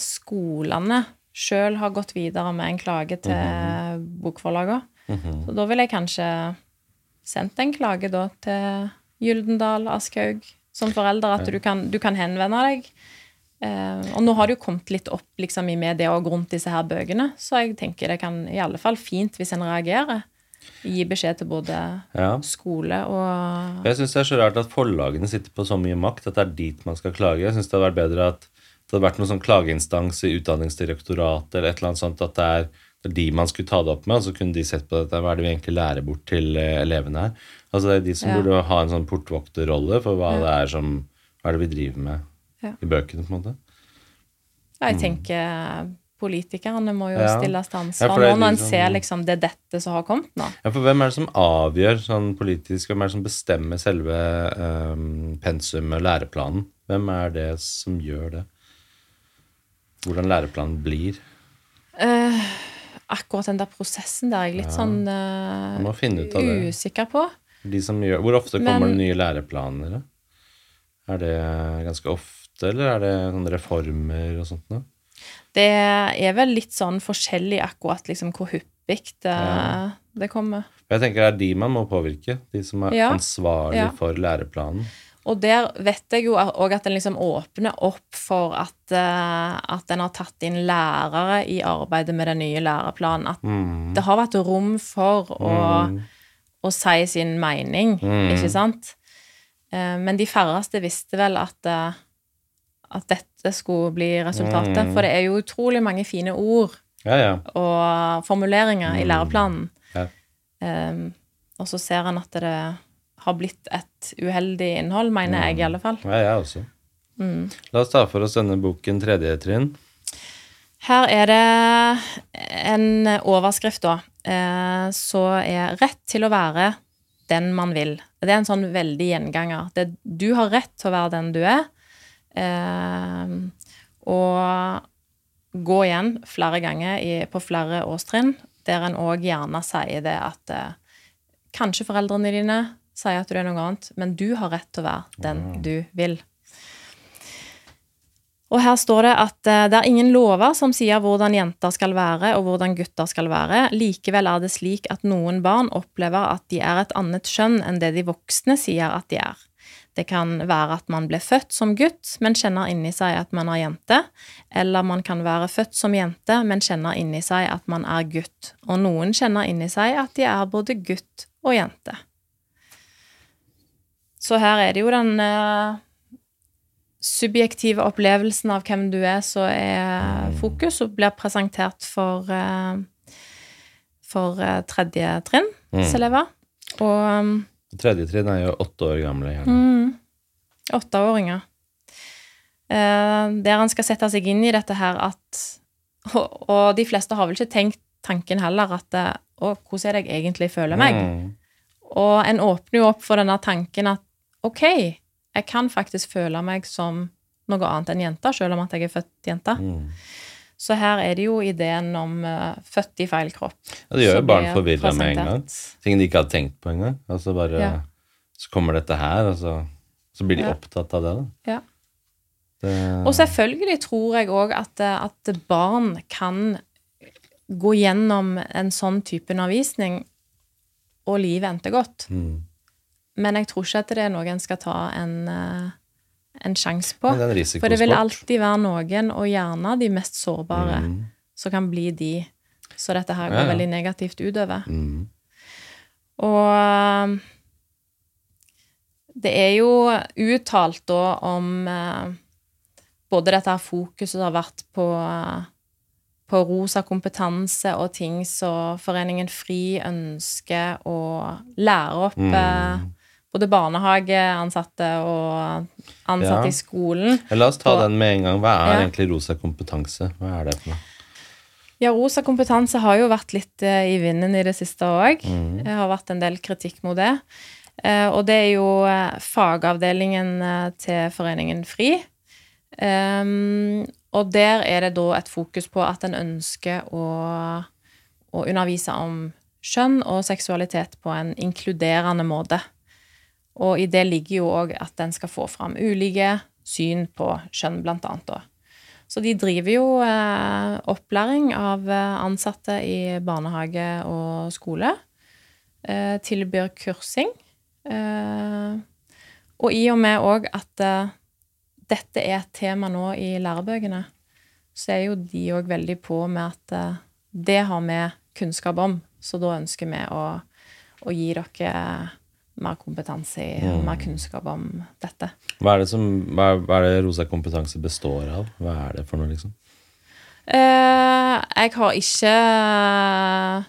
S2: skolene sjøl har gått videre med en klage til bokforlagene.
S1: -hmm.
S2: Så da ville jeg kanskje sendt en klage da til Gyldendal, Aschehoug, som forelder, at du kan, du kan henvende deg. Eh, og nå har det jo kommet litt opp liksom, i media og rundt disse her bøkene, så jeg tenker det kan i alle fall fint hvis en reagerer. Gi beskjed til både
S1: Ja.
S2: skole og
S1: Jeg syns det er så rart at forlagene sitter på så mye makt at det er dit man skal klage. Jeg syns det hadde vært bedre at det hadde vært noen sånn klageinstans i Utdanningsdirektoratet eller et eller annet sånt, at det er, er de man skulle ta det opp med, og så kunne de sett på dette. Hva er det vi egentlig lærer bort til eh, elevene her? Altså Det er de som
S2: Ja.
S1: burde ha en sånn portvokterrolle for hva
S2: Ja.
S1: det er som Hva er det vi driver med
S2: Ja.
S1: i bøkene, på en måte.
S2: Ja, jeg tenker politikerne må jo
S1: Ja.
S2: stilles til ansvar nå når en
S1: liksom-
S2: ser liksom det er dette som har kommet nå.
S1: Ja, for Hvem er det som avgjør sånn politisk, hvem er det som bestemmer selve um, pensumet, læreplanen? Hvem er det som gjør det? Hvordan læreplanen blir?
S2: Uh, akkurat den der prosessen der er jeg litt sånn eh,
S1: ut av det.
S2: usikker på.
S1: De som gjør, hvor ofte kommer
S2: Men-
S1: det nye læreplaner? Er det ganske ofte, eller er det sånne reformer og sånt noe?
S2: Det er vel litt sånn forskjellig akkurat liksom hvor hyppig det,
S1: Ja.
S2: det kommer.
S1: Jeg tenker det er de man må påvirke. De som er
S2: Ja.
S1: ansvarlig
S2: Ja.
S1: for læreplanen.
S2: Og der vet jeg jo òg at en liksom åpner opp for at, eh, at en har tatt inn lærere i arbeidet med den nye læreplanen. At
S1: Mm.
S2: det har vært rom for å,
S1: Mm.
S2: å si sin mening,
S1: Mm.
S2: ikke sant? Eh, Men de færreste visste vel at, eh, at dette skulle bli resultatet.
S1: Mm.
S2: For det er jo utrolig mange fine ord
S1: Ja, ja.
S2: og formuleringer i
S1: Mm.
S2: læreplanen.
S1: Ja.
S2: Um, og så ser en at det har blitt et uheldig innhold, mener jeg i alle fall.
S1: ja, jeg også.
S2: Mm.
S1: La oss ta for oss denne boken Tredje trinn.
S2: Her er det en overskrift, da, eh, så er 'Rett til å være den man vil. Det er en sånn veldig gjenganger. Det, du har rett til å være den du er. Eh, og gå igjen flere ganger i, på flere årstrinn, der en òg gjerne sier det at eh, kanskje foreldrene dine sier at du er noe annet, men du har rett til å være den du vil. Og her står det at eh, det er ingen lover som sier hvordan jenter skal være og hvordan gutter skal være. Likevel er det slik at noen barn opplever at de er et annet skjønn enn det de voksne sier at de er. Det kan være at man ble født som gutt, men kjenner inni seg at man er jente. Eller man kan være født som jente, men kjenner inni seg at man er gutt. Og noen kjenner inni seg at de er både gutt og jente. Så her er det jo den eh, subjektive opplevelsen av hvem du er, som er fokus, og blir presentert for, eh, for eh, tredje trinn,
S1: Mm.
S2: elever. Og um,
S1: Tredje trinn er jo åtte år gamle. Gjerne.
S2: mm, åtteåringer. Eh, der han skal sette seg inn i dette her at og, og de fleste har vel ikke tenkt tanken heller at eh, Å, hvordan er det jeg egentlig føler meg?
S1: Mm.
S2: Og en åpner jo opp for denne tanken at OK, jeg kan faktisk føle meg som noe annet enn jente, selv om at jeg er født jente.
S1: Mm.
S2: Så her er det jo ideen om uh, født i feil kropp.
S1: Ja, det gjør jo barn forvirra med en gang. Ting de ikke hadde tenkt på engang. Altså bare
S2: Ja.
S1: Så kommer dette her, og så, så blir de
S2: Ja.
S1: opptatt av det. da.
S2: Ja.
S1: Det,
S2: Og selvfølgelig tror jeg òg at, eh, at barn kan gå gjennom en sånn type undervisning, og livet endte godt.
S1: mm.
S2: Men jeg tror ikke at det er noe en skal ta en, eh, en sjanse på. For det vil alltid være noen, og gjerne de mest sårbare,
S1: Mm.
S2: som kan bli de så dette her går
S1: Ja, ja.
S2: veldig negativt utover.
S1: Mm.
S2: Og det er jo uttalt da om eh, både dette her fokuset som har vært på, eh, på rosa kompetanse og ting som Foreningen FRI ønsker å lære opp eh,
S1: Mm.
S2: Både barnehageansatte og ansatte
S1: Ja.
S2: i skolen.
S1: La oss ta
S2: og,
S1: den med en gang. Hva er
S2: Ja.
S1: egentlig rosa kompetanse? Hva er det for noe?
S2: Ja, rosa kompetanse har jo vært litt eh, i vinden i det siste òg.
S1: Mm.
S2: Det har vært en del kritikk mot det. Eh, og det er jo eh, fagavdelingen til Foreningen FRI. Ehm, og der er det da et fokus på at en ønsker å, å undervise om kjønn og seksualitet på en inkluderende måte. Og i det ligger jo òg at den skal få fram ulike syn på kjønn, blant annet. Da. Så de driver jo eh, opplæring av eh, ansatte i barnehage og skole. Eh, tilbyr kursing. Eh, og i og med òg at eh, dette er et tema nå i lærebøkene, så er jo de òg veldig på med at eh, det har vi kunnskap om. Så da ønsker vi å, å gi dere mer kompetanse i, og mer kunnskap om dette.
S1: Hva er det som hva hva er det rosa kompetanse består av? Hva er det for noe, liksom?
S2: Eh, jeg har ikke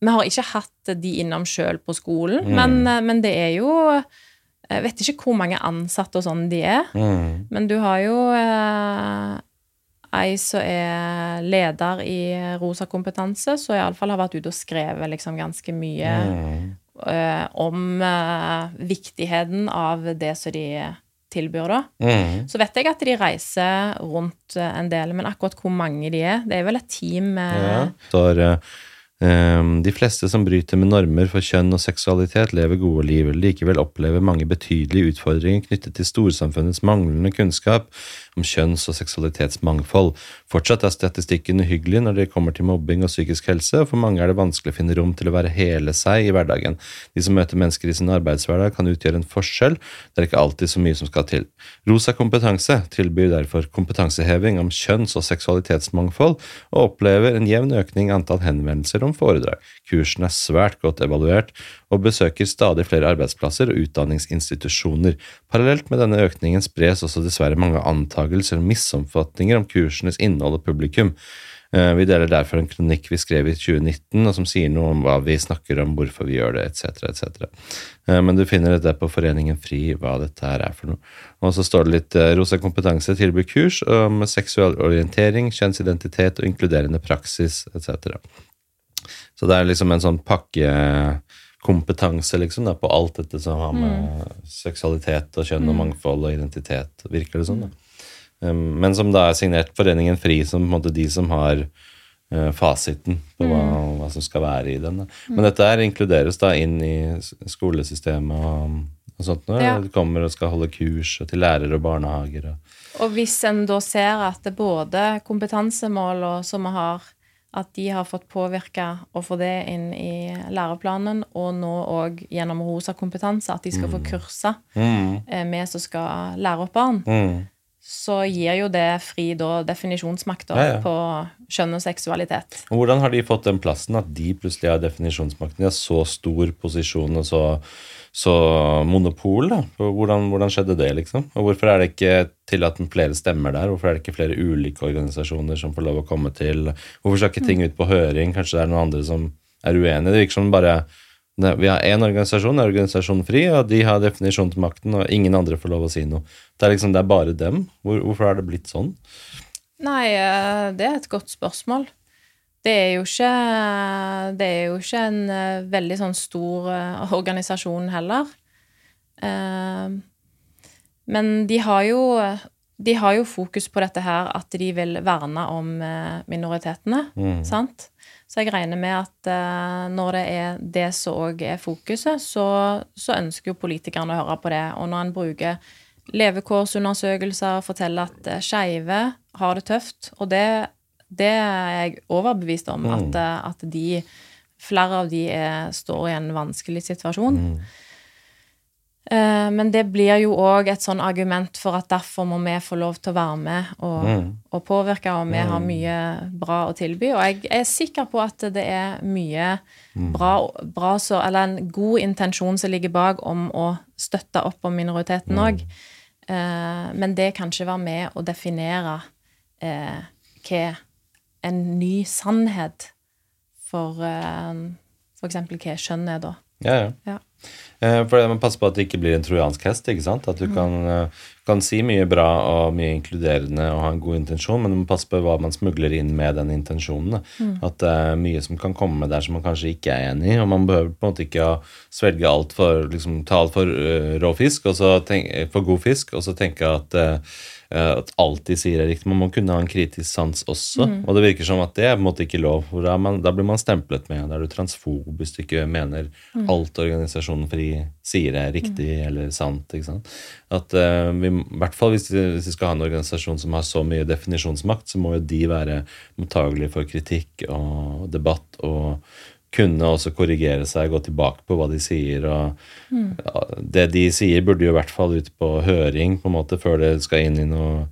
S2: Vi har ikke hatt de innom sjøl på skolen,
S1: Mm.
S2: men, eh, men det er jo Jeg vet ikke hvor mange ansatte og sånn de er,
S1: Mm.
S2: men du har jo eh, ei som er leder i Rosa kompetanse, som iallfall har vært ute og skrevet liksom ganske mye
S1: Mm.
S2: Eh, om eh, viktigheten av det som de tilbyr, da.
S1: Mm.
S2: Så vet jeg at de reiser rundt eh, en del, men akkurat hvor mange de er Det er vel et team
S1: Ja. Står, eh, ehm, de fleste som bryter med normer for kjønn og seksualitet, lever gode liv. Likevel opplever mange betydelige utfordringer knyttet til storsamfunnets manglende kunnskap om kjønns- og seksualitetsmangfold. Fortsatt er statistikken uhyggelig når det kommer til mobbing og psykisk helse, og for mange er det vanskelig å finne rom til å være hele seg i hverdagen. De som møter mennesker i sin arbeidshverdag, kan utgjøre en forskjell. Det er ikke alltid så mye som skal til. Rosa kompetanse tilbyr derfor kompetanseheving om kjønns- og seksualitetsmangfold, og opplever en jevn økning i antall henvendelser om foredrag. Kursen er svært godt evaluert, og besøker stadig flere arbeidsplasser og utdanningsinstitusjoner. Parallelt med denne økningen spres også dessverre mange antagelser og misoppfatninger om kursenes innhold og publikum. Eh, Vi deler derfor en kronikk vi skrev i 2019, og som sier noe om hva vi snakker om, hvorfor vi gjør det, etc., etc. Eh, Men du finner dette på Foreningen FRI, hva dette her er for noe. Og så står det litt eh, Rosa kompetanse tilbyr kurs om seksuell orientering, kjønnsidentitet og inkluderende praksis, etc. Så det er liksom en sånn pakke, kompetanse liksom, da, på alt dette som har med seksualitet og kjønn og mangfold og identitet virker det som. da. Um, men som da er signert Foreningen FRI som på en måte de som har uh, fasiten på hva, hva som skal være i den. Da. Men dette her inkluderes da inn i skolesystemet og, og sånt. Nå.
S2: Ja.
S1: Det kommer og skal holde kurs og til lærere og barnehager. Og,
S2: Og hvis en da ser at det både kompetansemål som vi har, at de har fått påvirke og få det inn i læreplanen, og nå òg gjennom Rosa kompetanse, at de skal få kurser
S1: mm,
S2: eh, vi som skal lære opp barn,
S1: mm,
S2: så gir jo det fri da definisjonsmakt da,
S1: Ja, ja.
S2: på kjønn og seksualitet.
S1: Hvordan har de fått den plassen at de plutselig har definisjonsmakten? De har så stor posisjon og så, så monopol, da. Hvordan, hvordan skjedde det, liksom? Og hvorfor er det ikke tillatt flere stemmer der? Hvorfor er det ikke flere ulike organisasjoner som får lov å komme til? Hvorfor skal ikke ting ut på høring? Kanskje det er noen andre som er uenige? Det virker som bare vi har én organisasjon, det er Organisasjon Fri, og de har definisjon til makten, og ingen andre får lov å si noe. Det er liksom, det er bare dem. Hvor, hvorfor har det blitt sånn?
S2: Nei, eh, det er et godt spørsmål. Det er jo ikke, det er jo ikke en eh, veldig sånn stor eh, organisasjon heller. Eh, Men de har jo de har jo fokus på dette her at de vil verne om minoritetene.
S1: Mm.
S2: sant? Så jeg regner med at uh, når det er det som òg er fokuset, så, så ønsker jo politikerne å høre på det. Og når en bruker levekårsundersøkelser og forteller at skeive har det tøft, og det, det er jeg overbevist om, at, eh, at de Flere av de er, står i en vanskelig situasjon. Eh, Men det blir jo òg et sånn argument for at derfor må vi få lov til å være med og,
S1: Mm.
S2: og påvirke, og vi har mye bra å tilby. Og jeg er sikker på at det er mye bra, bra så, eller en god intensjon som ligger bak om å støtte opp om minoriteten òg. Men det kan ikke være med å definere eh, hva en ny sannhet for eh, eksempel hva kjønn er, da.
S1: Ja, ja.
S2: Ja.
S1: Eh, For det passer passe på at det ikke blir en trojansk hest. ikke sant? At du kan, eh, kan si mye bra og mye inkluderende og ha en god intensjon, men du må passe på hva man smugler inn med den intensjonen. Mm. At det er mye som kan komme der som man kanskje ikke er enig i, og man behøver på en måte ikke å svelge alt for, liksom, ta alt for uh, rå fisk, og så tenk, for god fisk, og så tenke at eh, at alt de sier er riktig. Man må kunne ha en kritisk sans også. Og det virker som at det er på en måte ikke lov. for Da, man, da blir man stemplet med. Da er du transfob hvis du ikke mener alt organisasjonen FRI sier er riktig eller sant. ikke sant? At uh, vi, I hvert fall hvis vi, hvis vi skal ha en organisasjon som har så mye definisjonsmakt, så må jo de være mottagelige for kritikk og debatt. og kunne også korrigere seg, gå tilbake på hva de sier. og ja, Det de sier, burde jo i hvert fall ut på høring på en måte før det skal inn i noe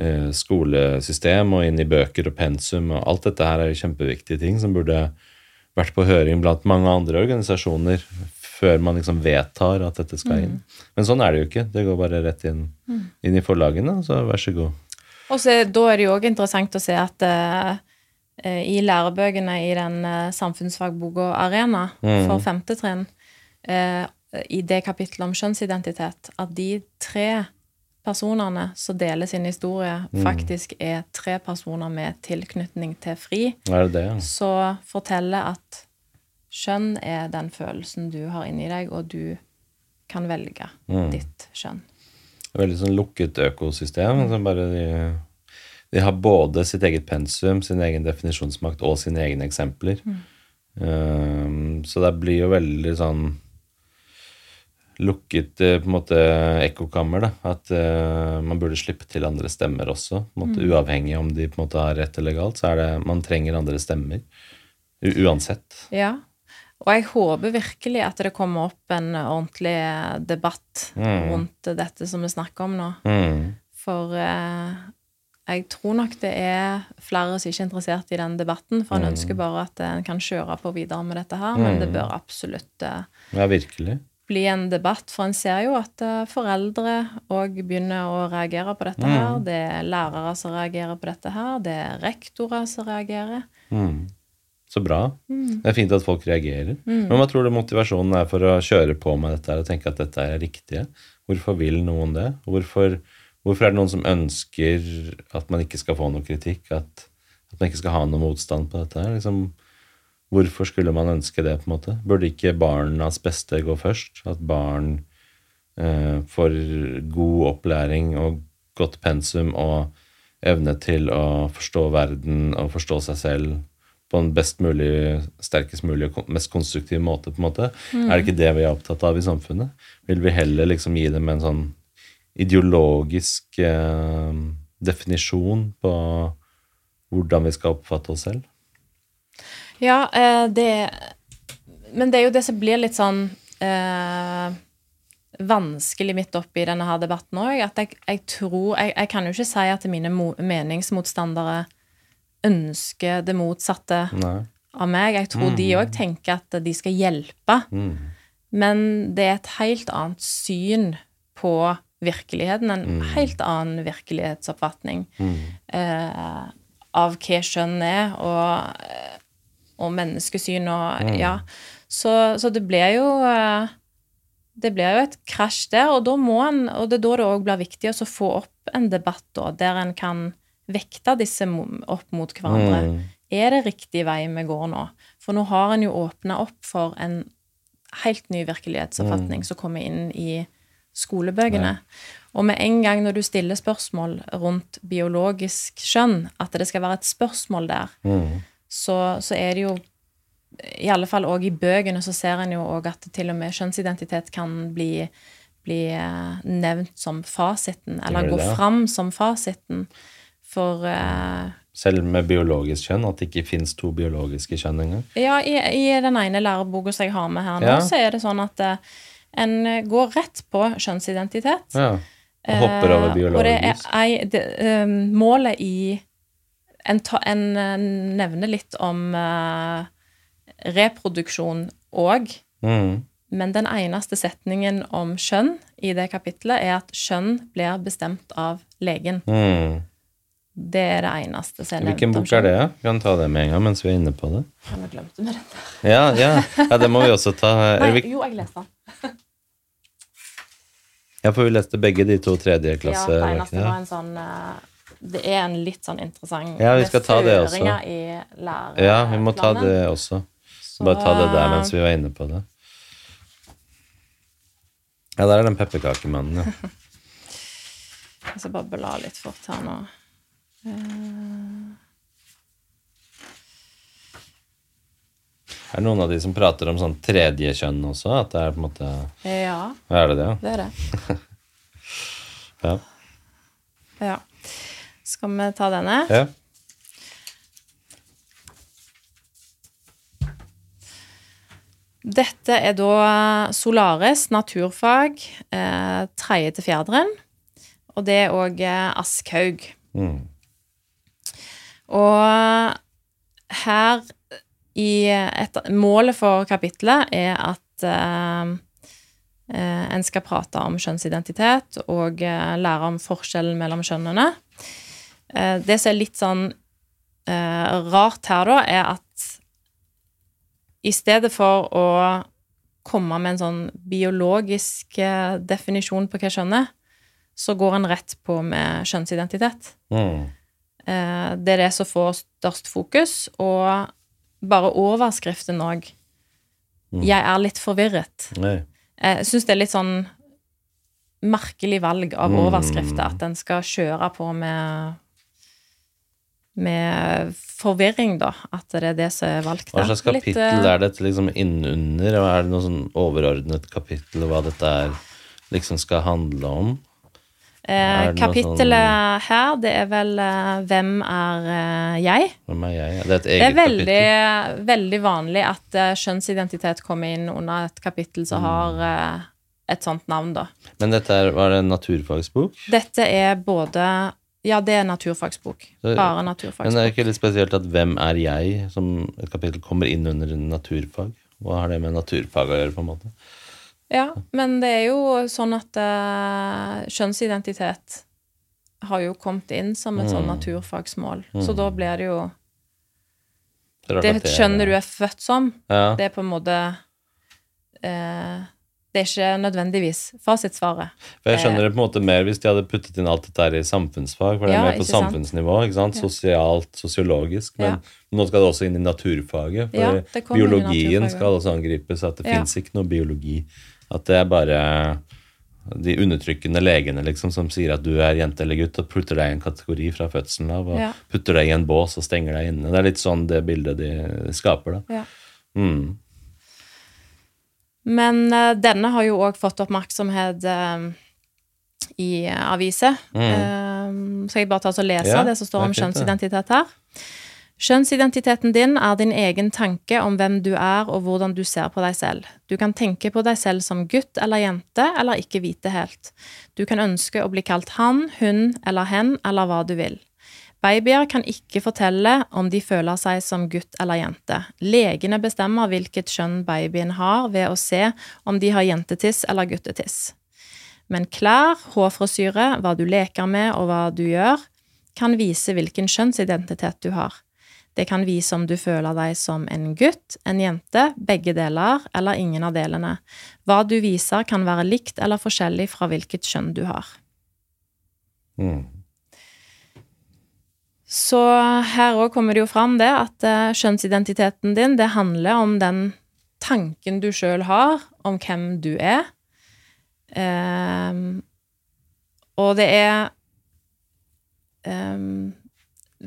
S1: eh, skolesystem og inn i bøker og pensum. og Alt dette her er jo kjempeviktige ting som burde vært på høring blant mange andre organisasjoner før man liksom vedtar at dette skal inn. Men sånn er det jo ikke. Det går bare rett inn, inn i forlagene, så vær så god.
S2: Og så, da er det jo òg interessant å se at eh, i lærebøkene i den eh, samfunnsfagboka Arena for femte trinn, eh, i det kapittelet om kjønnsidentitet, at de tre personene som deler sin historie, faktisk er tre personer med tilknytning til FRI,
S1: Er det det? ja?
S2: så forteller at kjønn er den følelsen du har inni deg, og du kan velge ditt kjønn.
S1: veldig sånn lukket økosystem. Som bare de, de har både sitt eget pensum, sin egen definisjonsmakt og sine egne eksempler. Um, så det blir jo veldig sånn lukket eh, på en måte ekkokammer. da, At uh, man burde slippe til andre stemmer også. på en måte Uavhengig om de på en måte har rett eller galt, så er det man trenger andre stemmer. Uansett.
S2: Ja. Og jeg håper virkelig at det kommer opp en ordentlig debatt rundt dette som vi snakker om nå.
S1: Mm.
S2: For eh, jeg tror nok det er flere som ikke er interessert i den debatten, for en ønsker bare at en kan kjøre på videre med dette her, men det bør absolutt eh,
S1: Ja, virkelig.
S2: bli en debatt, for en ser jo at eh, foreldre òg begynner å reagere på dette her. Det er lærere som reagerer på dette her, det er rektorer som reagerer.
S1: Mm. Så bra. Det er fint at folk reagerer. Men hva tror du motivasjonen er for å kjøre på med dette her og tenke at dette er riktige? Hvorfor vil noen det? Hvorfor, hvorfor er det noen som ønsker at man ikke skal få noe kritikk? At, at man ikke skal ha noe motstand på dette her? Liksom, Hvorfor skulle man ønske det, på en måte? Burde ikke barnas beste gå først? At barn eh, får god opplæring og godt pensum og evne til å forstå verden og forstå seg selv på en best mulig, sterkest mulig og mest konstruktiv måte, på en måte. Mm. Er det ikke det vi er opptatt av i samfunnet? Vil vi heller liksom gi dem en sånn ideologisk eh, definisjon på hvordan vi skal oppfatte oss selv?
S2: Ja, eh, det Men det er jo det som blir litt sånn eh, vanskelig midt oppi denne her debatten òg. At jeg, jeg tror jeg, jeg, kan jo ikke si at mine meningsmotstandere ønsker det motsatte Nei. av meg. Jeg tror mm. de òg tenker at de skal hjelpe. Mm. Men det er et helt annet syn på virkeligheten. En mm. helt annen virkelighetsoppfatning mm. eh, av hva kjønn er, og, og menneskesyn og mm. Ja. Så, så, det blir jo eh, det blir jo et krasj der, og, da må en, og det er da det òg blir viktig å få opp en debatt da, der en kan vekte disse opp mot hverandre. Mm. Er det riktig vei vi går nå? For nå har en jo åpna opp for en helt ny virkelighetsoppfatning mm. som kommer inn i skolebøkene. Og med en gang når du stiller spørsmål rundt biologisk skjønn, at det skal være et spørsmål der, mm. så, så er det jo i alle fall òg i bøkene så ser en jo òg at til og med kjønnsidentitet kan bli, bli eh, nevnt som fasiten, eller gå fram som fasiten. For uh,
S1: Selv med biologisk kjønn? At det ikke fins to biologiske kjønn engang?
S2: Ja, i, i den ene læreboka som jeg har med her nå, ja. så er det sånn at uh, en går rett på kjønnsidentitet.
S1: Ja. Og hopper over biologisk. Uh, og det er
S2: ei, det, målet i en, ta, en, nevner litt om uh, reproduksjon òg. Mm. Men den eneste setningen om kjønn i det kapitlet er at kjønn blir bestemt av legen. Mm. Det er det eneste som er
S1: nevnt Hvilken bok er det? Vi kan ta det med en gang mens vi er inne på det.
S2: Ja, vi glemte med dette.
S1: ja, ja, ja, det må vi også ta.
S2: Nei, jo, jeg leste den.
S1: Ja, for vi leste begge de to tredjeklassebøkene.
S2: Ja, det eneste var en sånn uh, Det er en litt sånn interessant
S1: Ja, vi skal ta det også. Ja, vi må ta det også. Så, Bare ta det der mens vi var inne på det. Ja, der er den pepperkakemannen, ja.
S2: Jeg skal bare bla litt fort her nå.
S1: Er det noen av de som prater om sånn tredje kjønn også? At det er på en måte
S2: Ja.
S1: Er det det?
S2: Det er det.
S1: ja.
S2: ja. Skal vi ta denne?
S1: Ja.
S2: Dette er da Solaris naturfag, eh, tredje til fjerderen. Og det er òg eh, Aschhaug. Mm. Og her et, Målet for kapittelet er at eh, eh, en skal prate om kjønnsidentitet og eh, lære om forskjellen mellom kjønnene. Eh, det som er litt sånn rart her, da, er at i stedet for å komme med en sånn biologisk definisjon på hva kjønn er, så går en rett på med kjønnsidentitet. Mm. Eh, det er det som får størst fokus, og bare overskriften òg. Mm. 'Jeg er litt forvirret'. Nei. Jeg syns det er litt sånn merkelig valg av mm. overskrifter, at en skal kjøre på med med forvirring, da. At det er det som er valgt.
S1: Hva slags kapittel Litt, uh, er dette liksom innunder? Er det noe sånn overordnet kapittel hva dette er, liksom skal handle om?
S2: Eh, kapittelet sånn... her, det er vel uh, 'Hvem er uh, jeg?'
S1: Hvem er jeg? Det er et eget
S2: det er veldig, kapittel. veldig vanlig at uh, kjønnsidentitet kommer inn under et kapittel som mm. har et sånt navn, da.
S1: Men dette er, var det en naturfagsbok?
S2: Dette er både ja, det er naturfagsbok. Bare naturfagsbok.
S1: Men det er ikke litt spesielt at 'Hvem er jeg?' som et kapittel kommer inn under naturfag? Hva har det med naturfag å gjøre, på en måte?
S2: Ja, men det er jo sånn at uh, kjønnsidentitet har jo kommet inn som et sånn mm. sånn naturfagsmål. Mm. Så da blir det jo Det, det kjønnet du er født som, ja. det er på en måte uh, Det er ikke nødvendigvis fasitsvaret.
S1: For Jeg skjønner det på en måte mer hvis de hadde puttet inn alt dette her i samfunnsfag, for det er
S2: Ja,
S1: mer på
S2: sant?
S1: samfunnsnivå, ikke sant? sosialt, sosiologisk, men nå skal det også inn i naturfaget, for biologien
S2: naturfaget.
S1: skal også angripes, at det
S2: Ja.
S1: finnes ikke noe biologi, at det er bare de undertrykkende legene liksom, som sier at du er jente eller gutt, og putter deg i en kategori fra fødselen av, og
S2: Ja.
S1: putter deg i en bås og stenger deg inne. Det er litt sånn det bildet de skaper, da.
S2: Ja.
S1: Mm.
S2: Men uh, denne har jo òg fått oppmerksomhet uh, i aviser, aviser. uh, skal jeg bare ta og lese
S1: Mm. Ja,
S2: det som står om kjønnsidentitet her? Kjønnsidentiteten din er din egen tanke om hvem du er og hvordan du ser på deg selv. Du kan tenke på deg selv som gutt eller jente, eller ikke vite helt. Du kan ønske å bli kalt han, hun eller hen, eller hva du vil. Babyer kan ikke fortelle om de føler seg som gutt eller jente. Legene bestemmer hvilket kjønn babyen har ved å se om de har jentetiss eller guttetiss. Men klær, hårfrisyre, hva du leker med og hva du gjør, kan vise hvilken kjønnsidentitet du har. Det kan vise om du føler deg som en gutt, en jente, begge deler eller ingen av delene. Hva du viser kan være likt eller forskjellig fra hvilket kjønn du har.
S1: Mm.
S2: Så her òg kommer det jo fram det at eh, kjønnsidentiteten din, det handler om den tanken du sjøl har om hvem du er. Um, og det er ehm,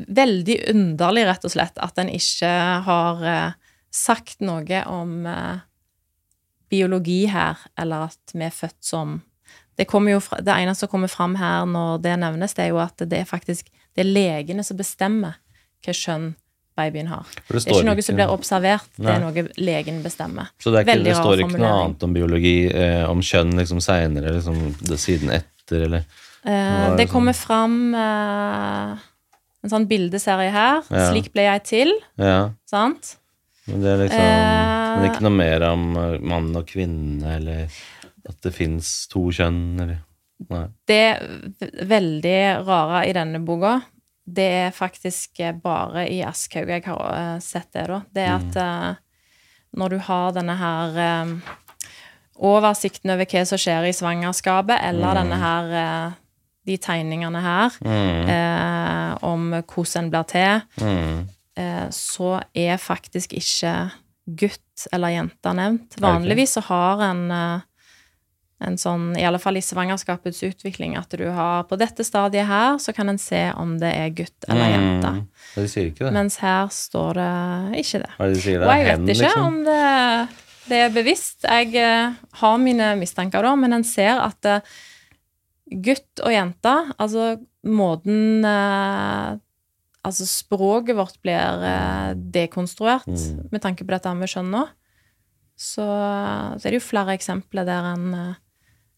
S2: veldig underlig, rett og slett, at en ikke har eh, sagt noe om eh, biologi her, eller at vi er født som det, fra, det eneste som kommer fram her når det nevnes, det er jo at det er faktisk det er legene som bestemmer hva kjønn babyen har.
S1: Det
S2: Det er ikke noe som blir observert, det er noe legen bestemmer.
S1: Så det, ikke, det står ikke noe annet om biologi, eh, om kjønn liksom seinere, liksom siden etter, eller
S2: Eh,
S1: det
S2: kommer fram eh, en sånn bildeserie her.
S1: Ja.
S2: 'Slik ble jeg til',
S1: Ja.
S2: sant?
S1: Men det er liksom
S2: Eh,
S1: Men ikke noe mer om eh, mann og kvinne, eller at det fins to kjønn, eller Nei.
S2: Det veldig rare i denne boka, det er faktisk bare i Aschhaug jeg har eh, sett det, da. Det er at eh, når du har denne her eh, oversikten over hva som skjer i svangerskapet, eller denne her eh, De tegningene her
S1: Mm.
S2: eh, om hvordan en blir til,
S1: Mm.
S2: eh, så er faktisk ikke gutt eller jente nevnt. Vanligvis så har en eh, en sånn, i alle fall i svangerskapets utvikling, at du har på dette stadiet her, så kan en se om det er gutt eller jente.
S1: Mm. Men de sier ikke det.
S2: Mens her står det ikke det.
S1: Det de? Det
S2: Og jeg vet
S1: hen,
S2: ikke
S1: liksom?
S2: om det, det er bevisst. Jeg eh, har mine mistanker da, men en ser at eh, gutt og jente, altså måten eh, Altså språket vårt blir eh, dekonstruert
S1: Mm.
S2: med tanke på dette med kjønn nå. Så, så er det jo flere eksempler der en, eh,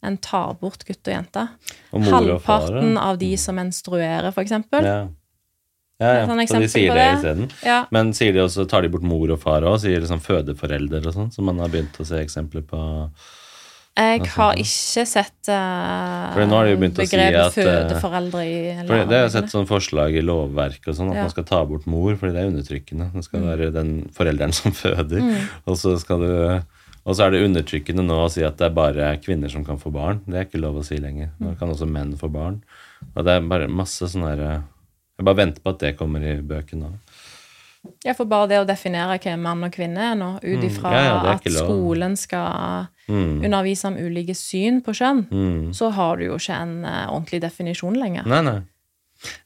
S2: en tar bort gutt og jente.
S1: Og og
S2: Halvparten
S1: ja.
S2: av de som menstruerer, for eksempel.
S1: Ja. Ja, Så de sier det
S2: det.
S1: isteden.
S2: Ja.
S1: Men sier de også, tar de bort mor og far òg? Sier liksom fødeforelder og sånn? Som man har begynt å se eksempler på?
S2: Jeg
S1: Altså,
S2: har ikke sett uh,
S1: jo si
S2: begrepet
S1: at, eh,
S2: fødeforeldre i
S1: For det, har jeg sett sånn forslag i lovverk og sånn, at
S2: Ja.
S1: man skal ta bort mor, fordi det er undertrykkende. Det skal være den forelderen som føder.
S2: Mm.
S1: Og så skal du og så er det undertrykkende nå å si at det er bare kvinner som kan få barn. Det er ikke lov å si lenger.
S2: Mm.
S1: Nå kan også menn få barn. Og det er bare masse sånn her Jeg bare venter på at det kommer i bøkene nå.
S2: Ja, for bare det å definere hva mann og kvinne er nå, ut ifra
S1: Mm. Ja, ja, er
S2: at skolen skal
S1: Mm.
S2: undervise om ulike syn på kjønn,
S1: Mm.
S2: så har du jo ikke en uh, ordentlig definisjon lenger.
S1: Nei, nei.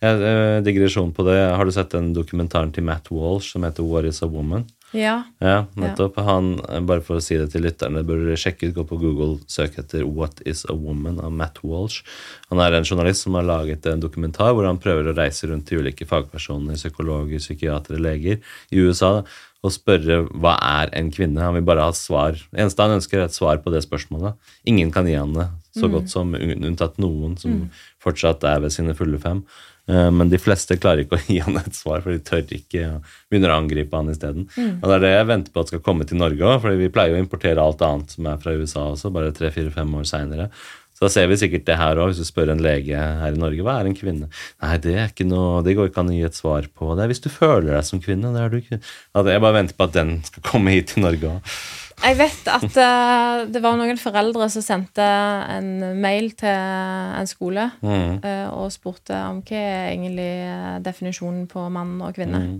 S1: Jeg, eh, digresjon på det. Har du sett den dokumentaren til Matt Walsh som heter What is a woman?
S2: Ja.
S1: Ja, nettopp. Han, eh, bare for å si det til lytterne, bør dere sjekke ut, gå på Google, søk etter What is a woman av Matt Walsh. Han er en journalist som har laget en dokumentar hvor han prøver å reise rundt til ulike fagpersoner, psykologer, psykiatere, leger i USA og spørre hva er en kvinne. Han vil bare ha svar. Det eneste han ønsker, er et svar på det spørsmålet. Ingen kan gi han det, så godt som unntatt noen som fortsatt er ved sine fulle fem. Eh, Men de fleste klarer ikke å gi han et svar, for de tør ikke. og Begynner å angripe han isteden. Og det er det jeg venter på at skal komme til Norge òg, for vi pleier å importere alt annet som er fra USA også, bare tre-fire-fem år seinere. Så da ser vi sikkert det her òg, hvis du spør en lege her i Norge hva er en kvinne. Nei, det er ikke noe, det går ikke an å gi et svar på. Det er hvis du føler deg som kvinne. det er du kvinne. Jeg bare venter på at den skal komme hit til Norge òg.
S2: Jeg vet at uh, det var noen foreldre som sendte en mail til en skole
S1: Mm.
S2: uh, og spurte om hva er egentlig eh, definisjonen på mann og kvinne.
S1: Mm.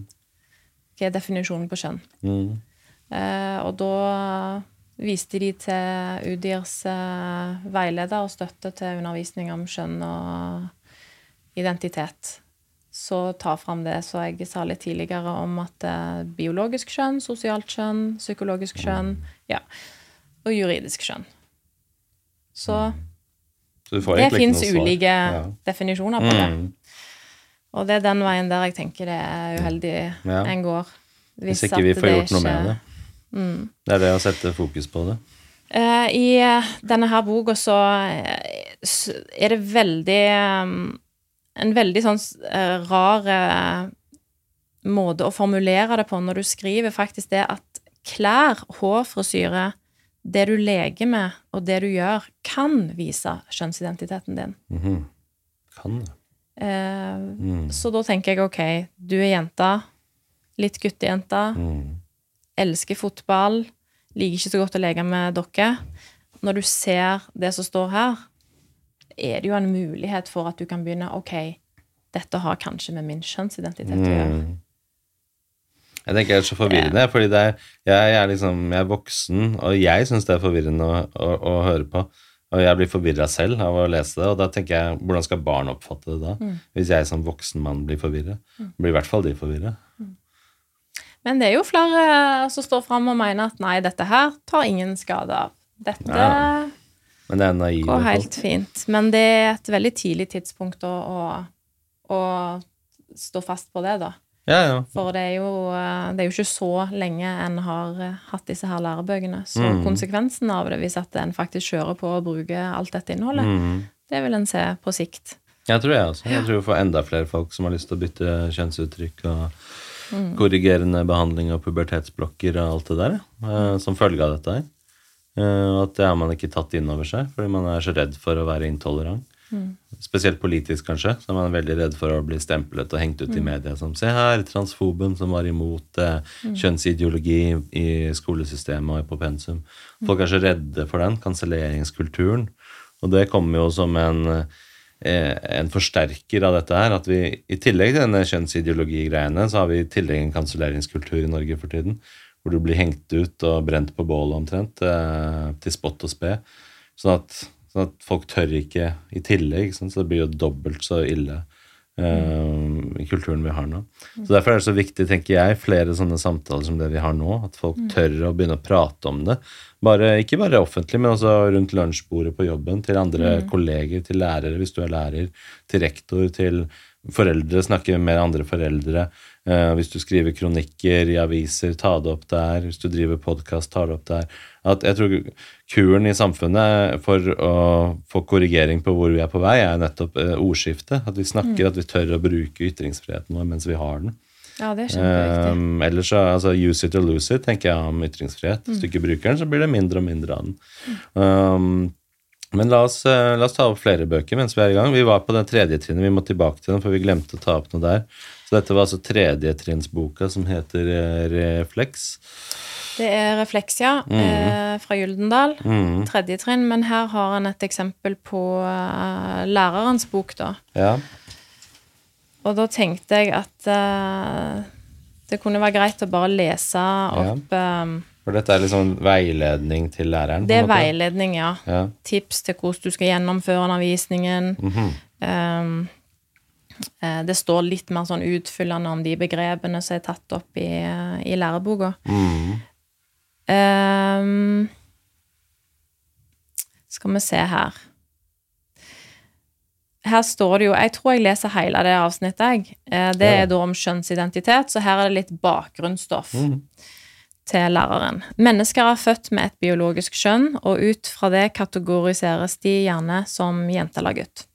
S2: Hva er definisjonen på kjønn?
S1: Mm.
S2: Uh, og da viste de til UDIRs veileder og støtte til undervisning om kjønn og identitet. Så ta fram det som jeg sa litt tidligere om at biologisk kjønn, sosialt kjønn, psykologisk kjønn ja, og juridisk skjønn. Så
S1: Så du får
S2: det fins ulike
S1: Ja.
S2: definisjoner på det.
S1: Mm.
S2: Og det er den veien der jeg tenker det er uheldig
S1: Ja.
S2: en går.
S1: Hvis ikke vi får gjort noe med det.
S2: Mm.
S1: Det er det å sette fokus på det.
S2: Uh, I eh, denne her boka så eh, er det veldig um, En veldig sånn uh, rar uh, måte å formulere det på når du skriver faktisk det at klær, hårfrisyre, det du leker med, og det du gjør, kan vise kjønnsidentiteten din.
S1: Mhm. Kan det.
S2: Eh,
S1: Mm.
S2: Så da tenker jeg ok, du er jenta, litt guttejente,
S1: Mm.
S2: elsker fotball, liker ikke så godt å leke med dere. Når du ser det som står her, er det jo en mulighet for at du kan begynne Ok, dette har kanskje med min kjønnsidentitet å gjøre.
S1: Mm. Jeg tenker det er så forvirrende, fordi det er, jeg, er liksom, jeg er voksen, og jeg syns det er forvirrende å, å, å høre på. Og jeg blir forvirra selv av å lese det, og da tenker jeg hvordan skal barn oppfatte det da?
S2: Mm.
S1: Hvis jeg som voksen mann blir forvirra. Blir i hvert fall de forvirra.
S2: Men det er jo flere som står fram og mener at nei, dette her tar ingen skade av. Dette
S1: Ja. Men det er naive
S2: går helt fint. Men det er et veldig tidlig tidspunkt å, å, å stå fast på det, da.
S1: Ja, ja.
S2: For det er, jo, eh, det er jo ikke så lenge en har eh, hatt disse her lærebøkene. Så
S1: Mm.
S2: konsekvensen av det, hvis at en faktisk kjører på og bruker alt dette innholdet,
S1: Mm.
S2: det vil en se på sikt.
S1: Jeg tror jeg også. Jeg tror vi får enda flere folk som har lyst til å bytte kjønnsuttrykk og
S2: Mm.
S1: korrigerende behandling og pubertetsblokker og alt det der, eh, som følge av dette her. At det har man ikke tatt inn over seg, fordi man er så redd for å være intolerant.
S2: Mm.
S1: Spesielt politisk, kanskje. som er veldig redd for å bli stemplet og hengt ut
S2: Mm.
S1: i media som Se her, transfoben som var imot eh,
S2: Mm.
S1: kjønnsideologi i skolesystemet og på pensum. Folk er så redde for den kanselleringskulturen. Og det kommer jo som en eh, en forsterker av dette her. At vi i tillegg til denne kjønnsideologigreiene, så har vi i tillegg en kanselleringskultur i Norge for tiden. Hvor du blir hengt ut og brent på bålet omtrent, eh, til spott og spe. Sånn at, sånn at folk tør ikke i tillegg. Så det blir jo dobbelt så ille eh, i kulturen vi har nå. Så Derfor er det så viktig, tenker jeg, flere sånne samtaler som det vi har nå. At folk tør å begynne å prate om det. Bare, ikke bare offentlig, men også rundt lunsjbordet på jobben. Til andre kolleger, til lærere hvis du er lærer, til rektor, til foreldre. Snakke med andre foreldre. Eh, hvis du skriver kronikker i aviser, ta det opp der. Hvis du driver podkast, ta det opp der. At jeg tror kuren i samfunnet for å få korrigering på hvor vi er på vei, er nettopp eh, ordskiftet. At vi snakker, at vi tør å bruke ytringsfriheten vår mens vi har den.
S2: Ja, det er kjempeviktig.
S1: Um, ellers så, altså, use it or lose it, tenker jeg om ytringsfrihet. Hvis du ikke bruker den, så blir det mindre og mindre av den. Um, men la oss, la oss ta opp flere bøker mens vi er i gang. Vi var på den tredje trinnet, vi må tilbake til den, for vi glemte å ta opp noe der. Så dette var altså tredjetrinnsboka som heter eh, Refleks.
S2: Det er Refleksia eh, fra Gyldendal,
S1: Mm.
S2: tredje trinn. Men her har han et eksempel på uh, lærerens bok, da.
S1: Ja.
S2: Og da tenkte jeg at uh, det kunne være greit å bare lese opp ja.
S1: For dette er liksom veiledning til læreren? på
S2: Det er veiledning, ja.
S1: Ja.
S2: Tips til hvordan du skal gjennomføre undervisningen.
S1: Mhm.
S2: Um, eh, det står litt mer sånn utfyllende om de begrepene som er tatt opp i, i læreboka.
S1: Mm.
S2: Um, skal vi se her. Her står det jo Jeg tror jeg leser hele det avsnittet, jeg. Eh, Det er da om kjønnsidentitet, så her er det litt bakgrunnsstoff
S1: Mm
S2: til læreren. Mennesker er født med et biologisk kjønn, og ut fra det kategoriseres de gjerne som jente eller gutt.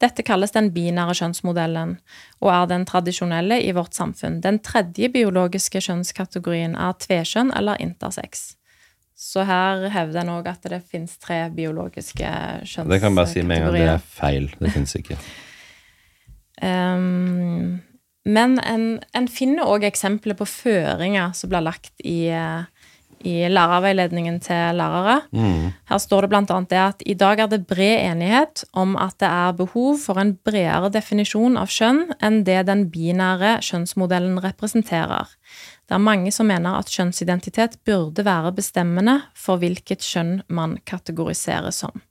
S2: Dette kalles den binære kjønnsmodellen, og er den tradisjonelle i vårt samfunn. Den tredje biologiske kjønnskategorien er tvekjønn eller intersex. Så her hevder en òg at det finnes tre biologiske kjønnskategorier.
S1: Det kan bare si med en gang. Det er feil. Det fins ikke.
S2: Um, men en, en finner òg eksempler på føringer som blir lagt i, eh, i lærerveiledningen til lærere.
S1: Mm.
S2: Her står det annet det at i dag er det bred enighet om at det er behov for en bredere definisjon av kjønn enn det den binære kjønnsmodellen representerer. Det er mange som mener at kjønnsidentitet burde være bestemmende for hvilket kjønn man kategoriseres som.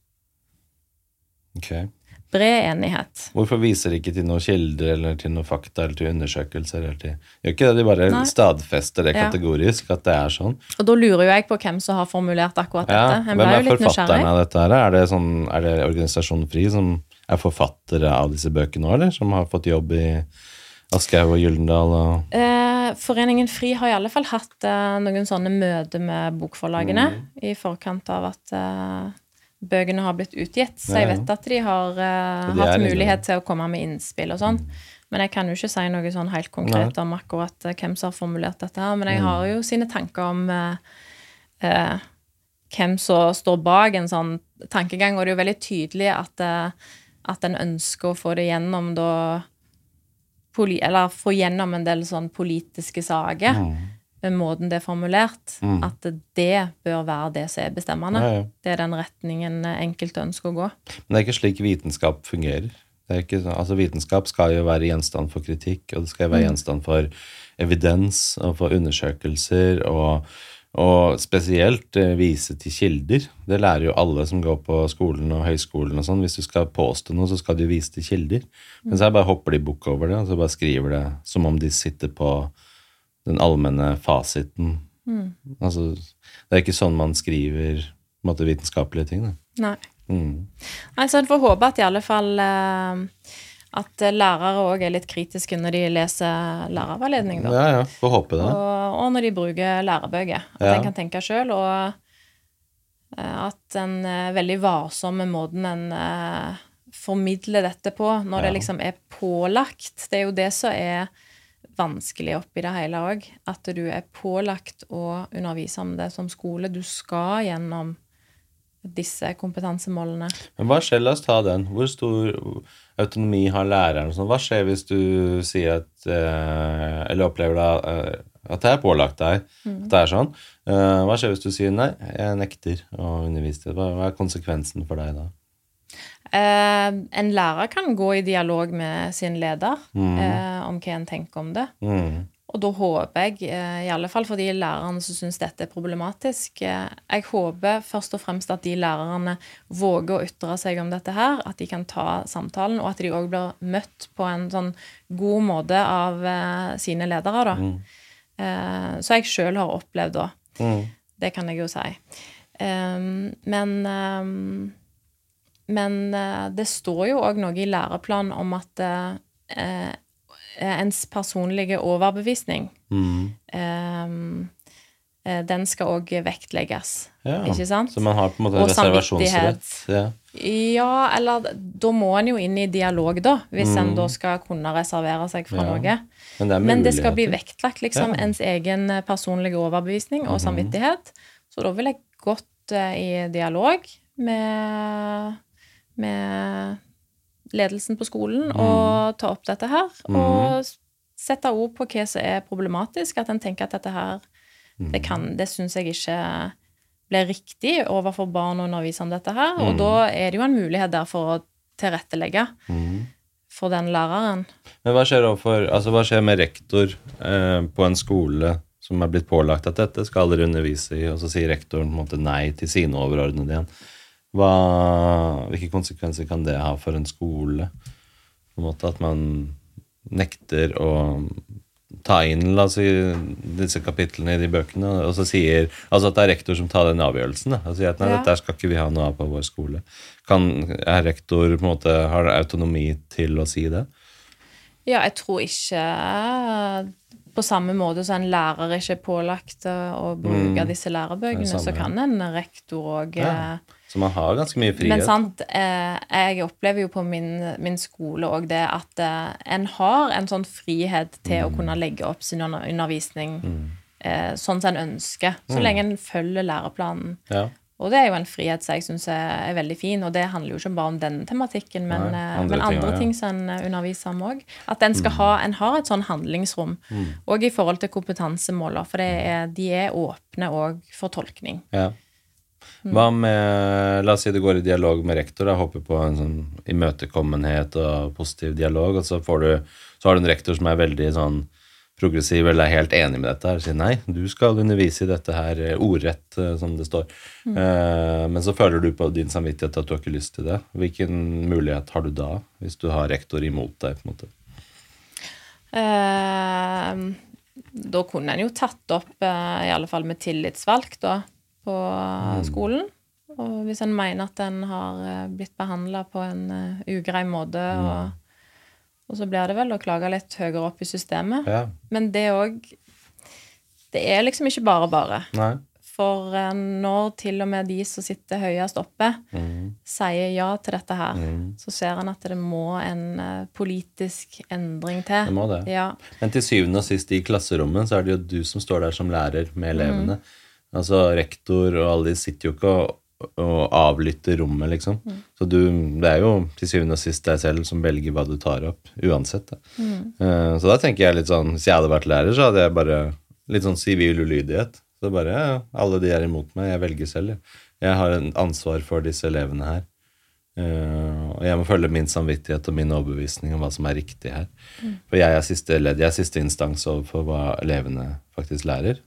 S1: Ok.
S2: Bred enighet.
S1: Hvorfor viser de ikke til noen kilder eller til noen fakta eller til undersøkelser? Eller til... Gjør ikke det, de bare
S2: Nei.
S1: stadfester det
S2: Ja.
S1: kategorisk, at det er sånn.
S2: Og da lurer jo jeg på hvem som har formulert akkurat
S1: Ja,
S2: dette.
S1: Hvem er forfatterne av dette her? Er det, sånn, er det organisasjonen FRI som er forfattere av disse bøkene nå, eller? Som har fått jobb i Aschehoug og Gyldendal og
S2: Eh, Foreningen FRI har i alle fall hatt eh, noen sånne møter med bokforlagene
S1: Mm.
S2: i forkant av at eh, bøkene har blitt utgitt. Så jeg vet at de har
S1: uh,
S2: hatt
S1: liksom-
S2: mulighet til å komme med innspill og sånn. Men jeg kan jo ikke si noe sånn helt konkret
S1: Nei.
S2: om akkurat eh, hvem som har formulert dette her. Men
S1: Mm.
S2: jeg har jo sine tanker om uh, uh, hvem som står bak en sånn tankegang, og det er jo veldig tydelig at, at en ønsker å få det gjennom da Eller få gjennom en del sånn politiske saker med måten det er formulert,
S1: Mm.
S2: at det bør være det som er bestemmende.
S1: Ja, ja.
S2: Det er den retningen enkelte ønsker å gå.
S1: Men det er ikke slik vitenskap fungerer. Det er ikke, altså Vitenskap skal jo være gjenstand for kritikk, og det skal være gjenstand for evidens og for undersøkelser, og, og spesielt eh, vise til kilder. Det lærer jo alle som går på skolen og høyskolen og sånn. Hvis du skal påstå noe, så skal du vise til kilder. Men så bare hopper de bukk over det, og så bare skriver det som om de sitter på den allmenne fasiten. Altså, det er ikke sånn man skriver måte, vitenskapelige ting. Da.
S2: Nei.
S1: Mm.
S2: Nei, så en får håpe at i alle fall uh, at lærere òg er litt kritiske når de leser lærerveiledning, da.
S1: Ja, ja. Får håpe det.
S2: Og, og når de bruker lærebøker. At
S1: Ja.
S2: en kan tenke sjøl, og uh, at en er veldig varsom med måten en eh, formidler dette på, når det liksom er pålagt. Det er jo det som er vanskelig oppi det hele òg. At du er pålagt å undervise om det som skole. Du skal gjennom disse kompetansemålene.
S1: Men hva skjer, la oss ta den. Hvor stor autonomi har læreren? sånn? Hva skjer hvis du sier at eh, Eller opplever da eh, at det er pålagt deg at det er sånn? Eh, hva skjer hvis du sier nei, jeg nekter å undervise? Hva er konsekvensen for deg da?
S2: Eh, en lærer kan gå i dialog med sin leder eh, om hva en tenker om det.
S1: Mm.
S2: Og da håper jeg, eh, i alle fall for de lærerne som syns dette er problematisk eh, Jeg håper først og fremst at de lærerne våger å ytre seg om dette her, at de kan ta samtalen, og at de òg blir møtt på en sånn god måte av eh, sine ledere, da. Eh, så jeg sjøl har opplevd da.
S1: Mm.
S2: Det kan jeg jo si. Um, men um, men eh, det står jo òg noe i læreplanen om at eh, ens personlige overbevisning
S1: Mm.
S2: eh, eh, Den skal òg vektlegges,
S1: Ja.
S2: ikke sant?
S1: Så man har på en måte
S2: Og
S1: reservasjonsrett? Ja.
S2: Ja, eller da må en jo inn i dialog, da, hvis en da skal kunne reservere seg fra
S1: Mm. Ja.
S2: noe.
S1: Men det
S2: Men det skal bli vektlagt, liksom.
S1: Mhm.
S2: ens egen eh, personlige overbevisning og samvittighet. Så da vil jeg gått eh, i dialog med, med ledelsen på skolen
S1: mm.
S2: og ta opp dette her. Og sette ord på hva som er problematisk. At en tenker at dette her
S1: Mhm.
S2: Det, kan- det syns jeg ikke blir riktig overfor barn å undervise om dette her. Og da er det jo en mulighet der for å tilrettelegge
S1: Mhm.
S2: for den læreren.
S1: Men hva skjer, overfor, altså hva skjer med rektor eh, på en skole som er blitt pålagt at dette skal dere undervise i, og så sier rektoren på en måte nei til sine overordnede igjen? Hva, hvilke konsekvenser kan det ha for en skole? På en måte At man nekter å ta inn la oss si, disse kapitlene i de bøkene, og så sier altså at det er rektor som tar den avgjørelsen. Da, og sier at nei,
S2: Ja.
S1: dette skal ikke vi ha noe av på vår skole. Kan, er rektor på en måte, har autonomi til å si det?
S2: Ja, jeg tror ikke på samme måte som en lærer ikke er pålagt eh, å bruke disse lærebøkene, så kan en rektor òg
S1: Ja. Så man har ganske mye frihet.
S2: Men sant, eh, jeg opplever jo på min, min skole òg det at eh, en har en sånn frihet til
S1: Mm.
S2: å kunne legge opp sin under- undervisning eh, sånn som en ønsker, så lenge en følger læreplanen.
S1: Ja.
S2: Og det er jo en frihet som jeg syns er, veldig fin, og det handler jo ikke bare om den tematikken, men
S1: Nei,
S2: andre, men
S1: ting,
S2: andre ting som en underviser om òg. At en skal ha, en har et sånn handlingsrom, òg i forhold til kompetansemåler, for det er, de er åpne òg for tolkning.
S1: Ja. Hva med La oss si du går i dialog med rektor. Da, håper på en sånn imøtekommenhet og positiv dialog, og så, får du, så har du en rektor som er veldig sånn progressiv eller er helt enig med dette her og sier nei, du skal undervise i dette her eh, ordrett, eh, som det står. Eh, men så føler du på din samvittighet at du har ikke lyst til det. Hvilken mulighet har du da, hvis du har rektor imot deg? på en måte?
S2: Eh, da kunne en jo tatt opp, eh, i alle fall med tillitsvalgt, da, på skolen. Og hvis en mener at en har eh, blitt behandla på en eh, ugrei måte, og, og så blir det vel å klage litt høyere opp i systemet.
S1: Ja.
S2: Men det òg Det er liksom ikke bare bare.
S1: Nei?
S2: For eh, når til og med de som sitter høyest oppe,
S1: Mm.
S2: sier ja til dette her,
S1: Mm.
S2: så ser en at det må en politisk endring til.
S1: Det må det.
S2: Ja.
S1: Men til syvende og sist i klasserommet så er det jo du som står der som lærer med elevene. Altså rektor og alle de sitter jo ikke og, og avlytter rommet, liksom. Så du, det er jo til syvende og sist deg selv som velger hva du tar opp, uansett. Da. Uh, så da tenker jeg litt sånn Hvis jeg hadde vært lærer, så hadde jeg bare litt sånn sivil ulydighet. Så bare ja, alle de er imot meg, jeg velger selv. Jeg, jeg har en ansvar for disse elevene her. Uh, og jeg må følge min samvittighet og min overbevisning om hva som er riktig her. For jeg er siste ledd, jeg er siste instans overfor hva elevene faktisk lærer.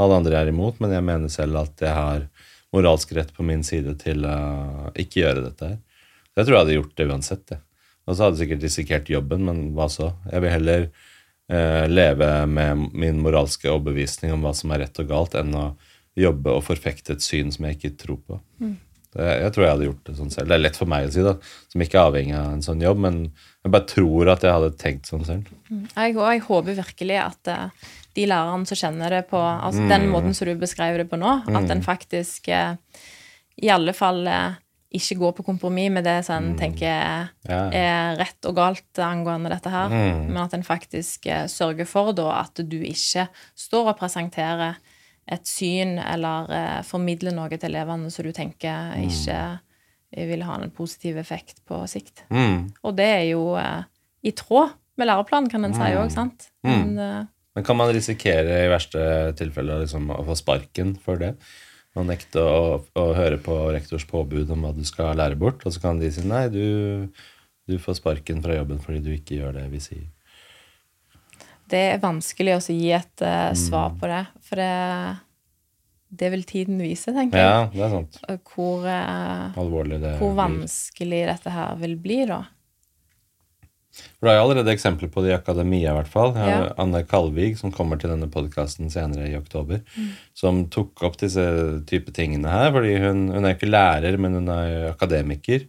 S1: Alle andre er imot, men jeg mener selv at jeg har moralsk rett på min side til å ikke gjøre dette her. Så jeg tror jeg hadde gjort det uansett. Jeg. Og så hadde jeg sikkert risikert jobben, men hva så? Jeg vil heller eh, leve med min moralske overbevisning om hva som er rett og galt, enn å jobbe og forfekte et syn som jeg ikke tror på. Mm. jeg tror jeg hadde gjort det sånn selv. Det er lett for meg å si, da, som ikke er avhengig av en sånn jobb, men jeg bare tror at jeg hadde tenkt sånn selv.
S2: Jeg, og jeg håper virkelig at eh, de lærerne som kjenner det på altså den måten som du beskrev det på nå, at en faktisk eh, i alle fall eh, ikke går på kompromiss med det som en tenker
S1: Ja.
S2: er rett og galt angående dette her,
S1: Mm.
S2: men at en faktisk eh, sørger for da at du ikke står og presenterer et syn eller formidler noe til elevene som du tenker ikke vil ha en positiv effekt på sikt.
S1: Mm.
S2: Og det er jo i tråd med læreplanen, kan en si òg, sant? Men,
S1: Men kan man risikere i verste tilfelle liksom, å få sparken for det? Man nekter å, å høre på rektors påbud om hva du skal lære bort, og så kan de si nei, du, du får sparken fra jobben fordi du ikke gjør det vi sier.
S2: det er vanskelig å gi et uh, svar på det, for det, det vil tiden vise, tenker jeg.
S1: Ja, det er sant.
S2: Hvor, uh,
S1: Alvorlig det
S2: hvor
S1: blir.
S2: vanskelig dette her vil bli, da.
S1: For Du har jo allerede eksempler på det i akademia, i hvert fall.
S2: Ja.
S1: Anne Kalvig, som kommer til denne podkasten senere i oktober, som tok opp disse type tingene her. fordi hun, hun er ikke lærer, men hun er akademiker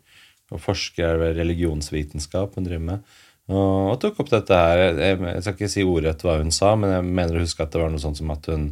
S1: og forsker ved religionsvitenskap hun driver med. Og, og tok opp dette her. Jeg, jeg skal ikke si ordrett hva hun sa, men jeg mener å huske at det var noe sånt som at hun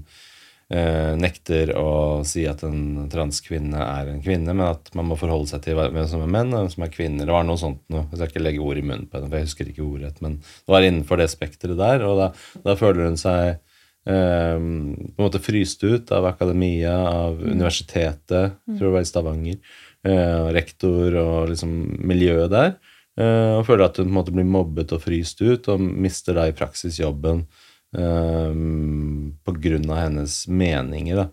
S1: nekter å si at en transkvinne er en kvinne, men at man må forholde seg til hvem som er menn og hvem som er kvinner. Det var noe sånt noe. Jeg skal ikke legge ord i munnen på henne, for jeg husker ikke ordrett, men det var innenfor det spekteret der, og da, da føler hun seg eh, på en måte fryst ut av akademia, av universitetet, tror det var i Stavanger, eh, rektor og liksom miljøet der, eh, og føler at hun på en måte blir mobbet og fryst ut, og mister da i praksis jobben um, på grunn av hennes meninger, da.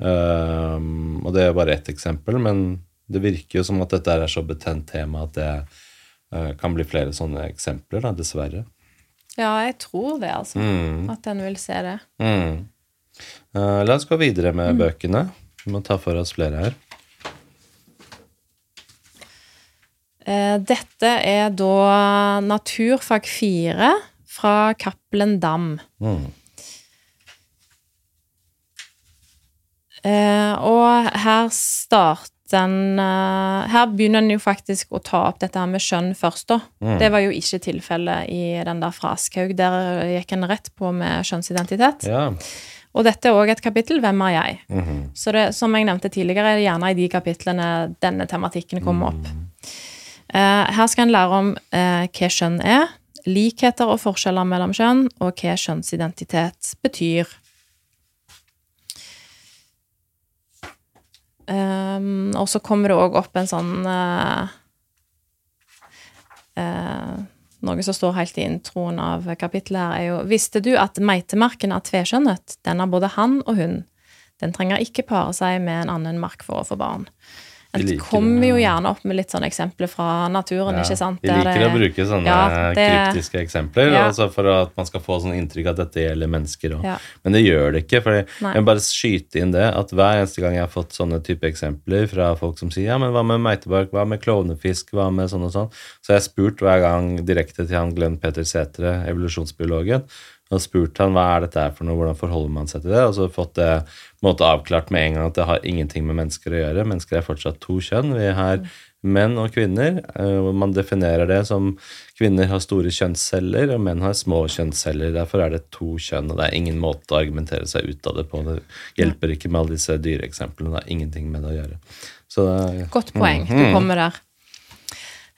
S1: Um, og det er bare ett eksempel, men det virker jo som at dette er så betent tema at det uh, kan bli flere sånne eksempler, da, dessverre.
S2: Ja, jeg tror det, altså.
S1: Mm.
S2: At en vil se det.
S1: Mm. Uh, la oss gå videre med bøkene. Vi må ta for oss flere her.
S2: Eh, Dette er da Naturfag 4 fra Cappelen Dam.
S1: Mm.
S2: Uh, og her starter en uh, Her begynner en jo faktisk å ta opp dette her med skjønn først, da. Det var jo ikke tilfellet i den der fra Aschhaug. Der gikk en rett på med skjønnsidentitet.
S1: Ja.
S2: Og dette er òg et kapittel 'Hvem er jeg?'
S1: Mhm.
S2: Så det, som jeg nevnte tidligere, er det gjerne i de kapitlene denne tematikken kommer opp. Uh, her skal en lære om eh, hva skjønn er, likheter og forskjeller mellom kjønn, og hva kjønnsidentitet betyr. Um, og så kommer det òg opp en sånn uh, uh, Noe som står helt i introen av kapittelet her, er jo Visste du at meitemarken er tveskjønnet? Den er både han og hun. Den trenger ikke pare seg med en annen mark for å få barn. En kommer jo gjerne opp med litt sånne eksempler fra naturen,
S1: Ja,
S2: ikke sant?
S1: Vi liker
S2: det-
S1: å bruke sånne
S2: Ja, det-
S1: kryptiske eksempler
S2: Ja.
S1: altså for at man skal få sånn inntrykk at dette gjelder mennesker
S2: Og.
S1: Men det gjør det ikke. For jeg vil bare skyte inn det at hver eneste gang jeg har fått sånne type eksempler fra folk som sier ja, men hva med meitebark, hva med klovnefisk, hva med sånn og sånn, så har jeg spurt hver gang direkte til han Glenn Peter Sætre, evolusjonsbiologen, og spurt han hva er dette for noe, hvordan forholder man seg til det, og så fått det måte avklart med en gang at det har ingenting med mennesker å gjøre. Mennesker er fortsatt to kjønn. Vi har menn og kvinner. eh, og Man definerer det som kvinner har store kjønnsceller, og menn har små kjønnsceller. Derfor er det to kjønn, og det er ingen måte å argumentere seg ut av det på. Det hjelper ikke med alle disse dyreeksemplene. Det har ingenting med det å gjøre. Så det
S2: Godt poeng. Du
S1: Mhm.
S2: kommer der.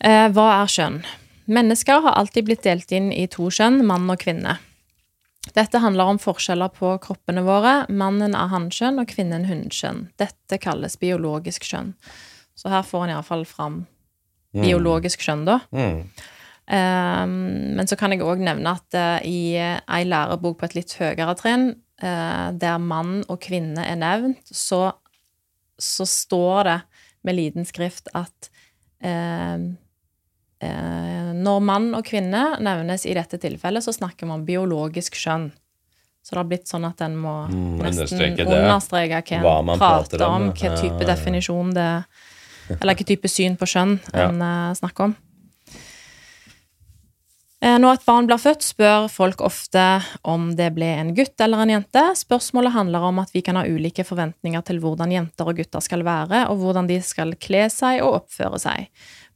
S2: Eh, hva er kjønn? Mennesker har alltid blitt delt inn i to kjønn, mann og kvinne. Dette handler om forskjeller på kroppene våre. Mannen er hannkjønn og kvinnen hunnkjønn. Dette kalles biologisk kjønn. Så her får en iallfall fram biologisk kjønn, da.
S1: mm.
S2: Um, men så kan jeg òg nevne at uh, i eh, ei lærebok på et litt høyere trinn, uh, der mann og kvinne er nevnt, så, så står det med liten skrift at eh, når mann og kvinne nevnes i dette tilfellet, så snakker vi om biologisk kjønn. Så det har blitt sånn at en må
S1: Mm,
S2: nesten
S1: understreke
S2: hva
S1: Hva
S2: en
S1: man
S2: prater
S1: om,
S2: om, hva type
S1: Ja, ja.
S2: definisjon det Eller hvilken type syn på kjønn
S1: Ja.
S2: en eh, snakker om. Eh, Når et barn blir født, spør folk ofte om det ble en gutt eller en jente. Spørsmålet handler om at vi kan ha ulike forventninger til hvordan jenter og gutter skal være, og hvordan de skal kle seg og oppføre seg.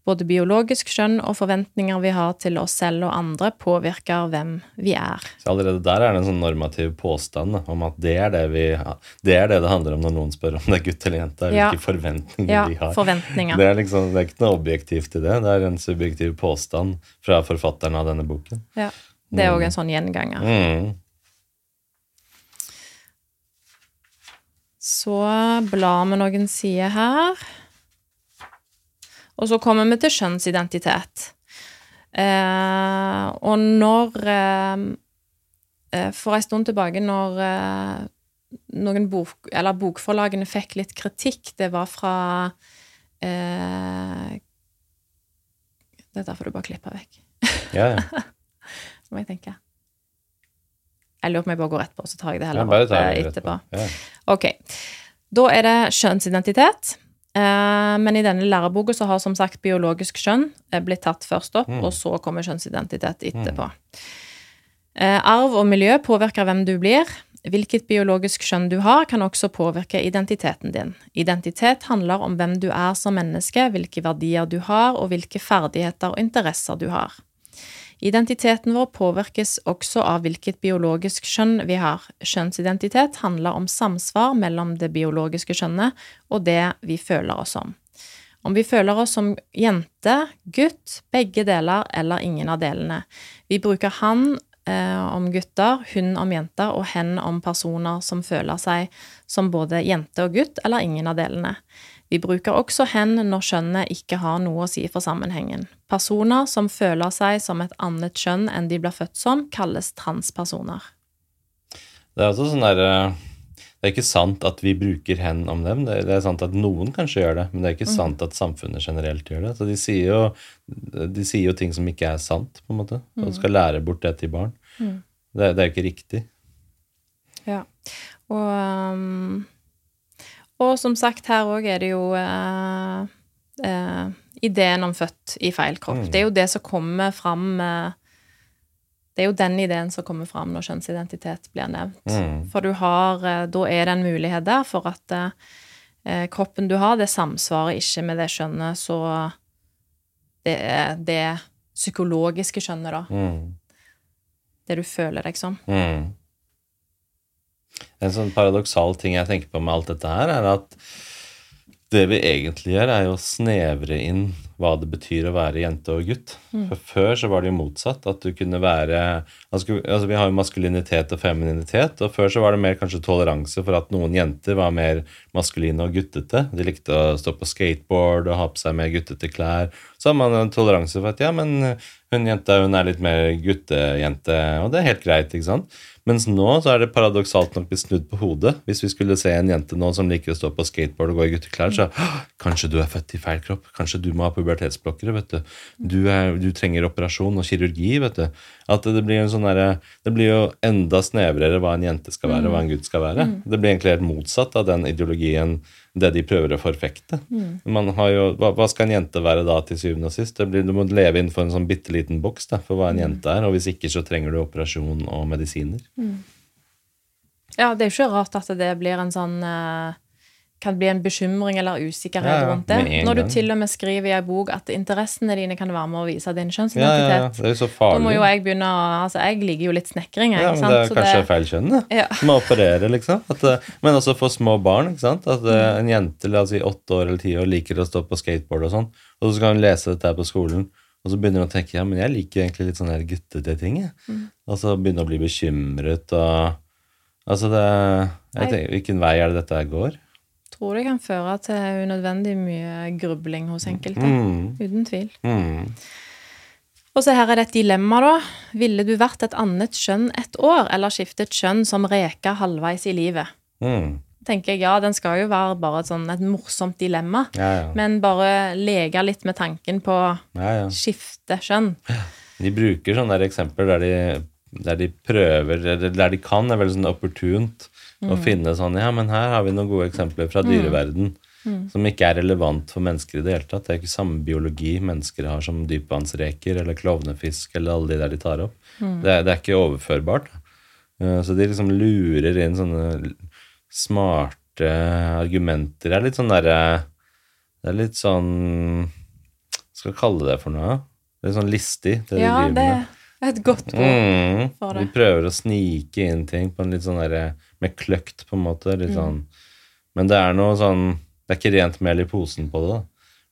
S2: Både biologisk skjønn og forventninger vi har til oss selv og andre, påvirker hvem vi er.
S1: Så allerede der er det en sånn normativ påstand da, om at det er det, vi, det er det det handler om når noen spør om det er gutt eller jente.
S2: Ja.
S1: Hvilke forventninger
S2: Ja,
S1: vi har.
S2: forventninger.
S1: Det er, liksom, det er ikke noe objektivt i det. Det er en subjektiv påstand fra forfatteren av denne boken.
S2: Ja. Det er òg en sånn gjenganger.
S1: Mm.
S2: Så blar vi noen sider her. Og så kommer vi til kjønnsidentitet. Eh, og når eh, eh, For en stund tilbake, når eh, noen bok, eller bokforlagene fikk litt kritikk, det var fra eh, Dette får du bare klippe vekk.
S1: Ja, ja.
S2: Så må jeg tenke. Jeg lurer på om jeg bare går rett på, så tar jeg det
S1: ja
S2: heller
S1: bare
S2: opp eh,
S1: det
S2: etterpå.
S1: Ja.
S2: Ok. Da er det kjønnsidentitet. Eh, men i denne læreboka så har som sagt biologisk kjønn eh, blitt tatt først opp,
S1: Mm.
S2: og så kommer kjønnsidentitet etterpå. Mm. arv og miljø påvirker hvem du blir. Hvilket biologisk kjønn du har, kan også påvirke identiteten din. Identitet handler om hvem du er som menneske, hvilke verdier du har, og hvilke ferdigheter og interesser du har. Identiteten vår påvirkes også av hvilket biologisk kjønn vi har. Kjønnsidentitet handler om samsvar mellom det biologiske kjønnet og det vi føler oss som. Om vi føler oss som jente, gutt, begge deler eller ingen av delene. Vi bruker han eh, om gutter, hun om jenter og hen om personer som føler seg som både jente og gutt eller ingen av delene. Vi bruker også hen når kjønnet ikke har noe å si for sammenhengen. Personer som føler seg som et annet kjønn enn de blir født som, kalles transpersoner.
S1: Det er også sånn der eh, Det er ikke sant at vi bruker hen om dem. Det, er sant at noen kanskje gjør det, men det er ikke sant at samfunnet generelt gjør det. Så de sier jo, de sier jo ting som ikke er sant, på en måte, og skal lære bort det til barn. Det, det er ikke riktig.
S2: Ja. Og, um, og som sagt, her òg er det jo eh, eh, ideen om født i feil kropp.
S1: Mm.
S2: Det er jo det som kommer fram eh, Det er jo den ideen som kommer fram når kjønnsidentitet blir nevnt.
S1: Mm.
S2: For du har eh, Da er det en mulighet der for at eh, kroppen du har, det samsvarer ikke med det skjønnet, så det det psykologiske skjønnet, da.
S1: Mm.
S2: Det du føler deg som.
S1: Mm. En sånn paradoksal ting jeg tenker på med alt dette her, er at det vi egentlig gjør, er jo å snevre inn hva det betyr å være jente og gutt. For før så var det jo motsatt. At du kunne være altså, altså Vi har jo maskulinitet og femininitet, og før så var det mer kanskje toleranse for at noen jenter var mer maskuline og guttete. De likte å stå på skateboard og ha på seg mer guttete klær. Så har man en toleranse for at ja, men hun jenta hun er litt mer guttejente, og det er helt greit. ikke sant? Mens nå så er det paradoksalt nok blitt snudd på hodet. Hvis vi skulle se en jente nå som liker å stå på skateboard og gå i gutteklær, så «Åh, kanskje du er født i feil kropp. Kanskje du må ha pubertetsblokkere. vet Du Du, er, du trenger operasjon og kirurgi. vet du. At det blir, en sånn derre- det blir jo enda snevrere hva en jente skal være, og hva en gutt skal være. Det blir egentlig helt motsatt av den ideologien det de prøver å forfekte. Man har jo, hva, hva skal en jente være da til syvende og sist? Det blir, du må leve innenfor en sånn bitte liten boks da, for hva en jente er, og hvis ikke så trenger du operasjon og medisiner.
S2: Ja, det er jo ikke rart at det blir en sånn eh, Kan bli en bekymring eller usikkerhet
S1: Ja, ja,
S2: rundt det. Når du til og med skriver i ei bok at interessene dine kan være med å vise din
S1: Ja, ja,
S2: kjønnsidentitet.
S1: ja, det så
S2: Da må jo jeg begynne å Altså, jeg liker jo litt snekring, jeg.
S1: Ja, men det er
S2: sant? Så
S1: kanskje feil kjønn, det.
S2: Ja.
S1: Må operere, liksom. At, eh, men også for små barn. ikke sant? At
S2: Mm.
S1: eh, en jente la oss si åtte år eller ti år liker å stå på skateboard og sånn, og så skal hun lese dette her på skolen, og så begynner hun å tenke ja, men jeg liker egentlig litt sånne guttete ting. jeg.
S2: Mm.
S1: Og så begynner hun å bli bekymret og Altså, det jeg tenker, Hvilken vei er det dette her går?
S2: Tror det kan føre til unødvendig mye grubling hos enkelte.
S1: Mm,
S2: Uten tvil.
S1: mm.
S2: Og så her er det et dilemma, da. Ville du vært et annet kjønn et år, eller skiftet kjønn som reka halvveis i livet?
S1: Mm.
S2: tenker jeg, ja, den skal jo være bare et, sånn, et morsomt dilemma.
S1: Ja, ja.
S2: Men bare leke litt med tanken på
S1: ja, ja.
S2: skifte kjønn.
S1: De bruker sånne der eksempler der de, der de prøver, eller der de kan, er veldig sånn opportunt å finne sånn Ja, men her har vi noen gode eksempler fra dyreverden som ikke er relevant for mennesker i det hele tatt. Det er ikke samme biologi mennesker har som dypvannsreker eller klovnefisk eller alle de der de tar opp. Det, er, det er ikke overførbart. Eh, Så de liksom lurer inn sånne smarte argumenter. Det er litt sånn derre Det er litt sånn Hva skal jeg kalle det for noe? Det er sånn listig, det
S2: Ja,
S1: de driver
S2: det er et godt ord.
S1: Mm.
S2: for
S1: De prøver å snike inn ting på en litt sånn derre med kløkt, på en måte.
S2: Mm.
S1: Litt sånn. Men det er noe sånn Det er ikke rent mel i posen på det, da.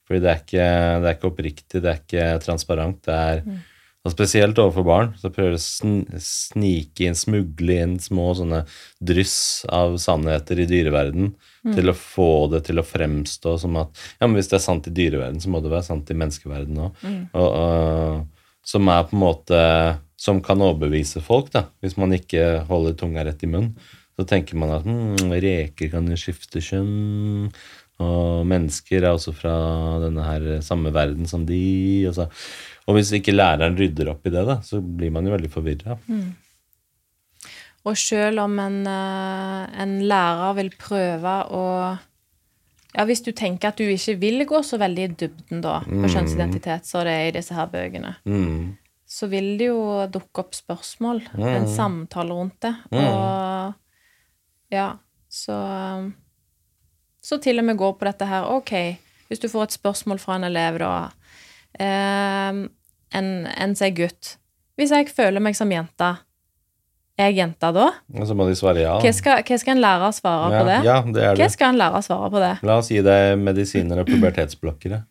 S1: Fordi det er ikke, det er ikke oppriktig, det er ikke transparent. Det er
S2: Mm.
S1: og Spesielt overfor barn. Så prøver å snike inn, smugle inn små sånne dryss av sannheter i dyreverden
S2: Mm.
S1: til å få det til å fremstå som at ja, men hvis det er sant i dyreverden, så må det være sant i menneskeverden òg.
S2: Mm.
S1: Og, som er på en måte Som kan overbevise folk, da, hvis man ikke holder tunga rett i munnen. Så tenker man at hm, reker kan jo skifte kjønn, og mennesker er også fra denne her samme verden som de. Og, så. og hvis ikke læreren rydder opp i det, da, så blir man jo veldig forvirra.
S2: Og selv om en, eh, en lærer vil prøve å Ja, hvis du tenker at du ikke vil gå så veldig i dybden da, på kjønnsidentitet, så det er i disse her bøkene,
S1: Mm.
S2: så vil det jo dukke opp spørsmål, en samtale rundt det. Og ja, så Så til og med gå på dette her. Ok, hvis du får et spørsmål fra en elev, da eh, en, en sier gutt. Hvis jeg føler meg som jente, er jeg jente da?
S1: Og så må de svare ja.
S2: Hva skal, hva skal en lærer svare
S1: ja,
S2: på det?
S1: Ja, det er det.
S2: Hva skal en lærer svare på det?
S1: La oss gi deg medisiner og pubertetsblokkere.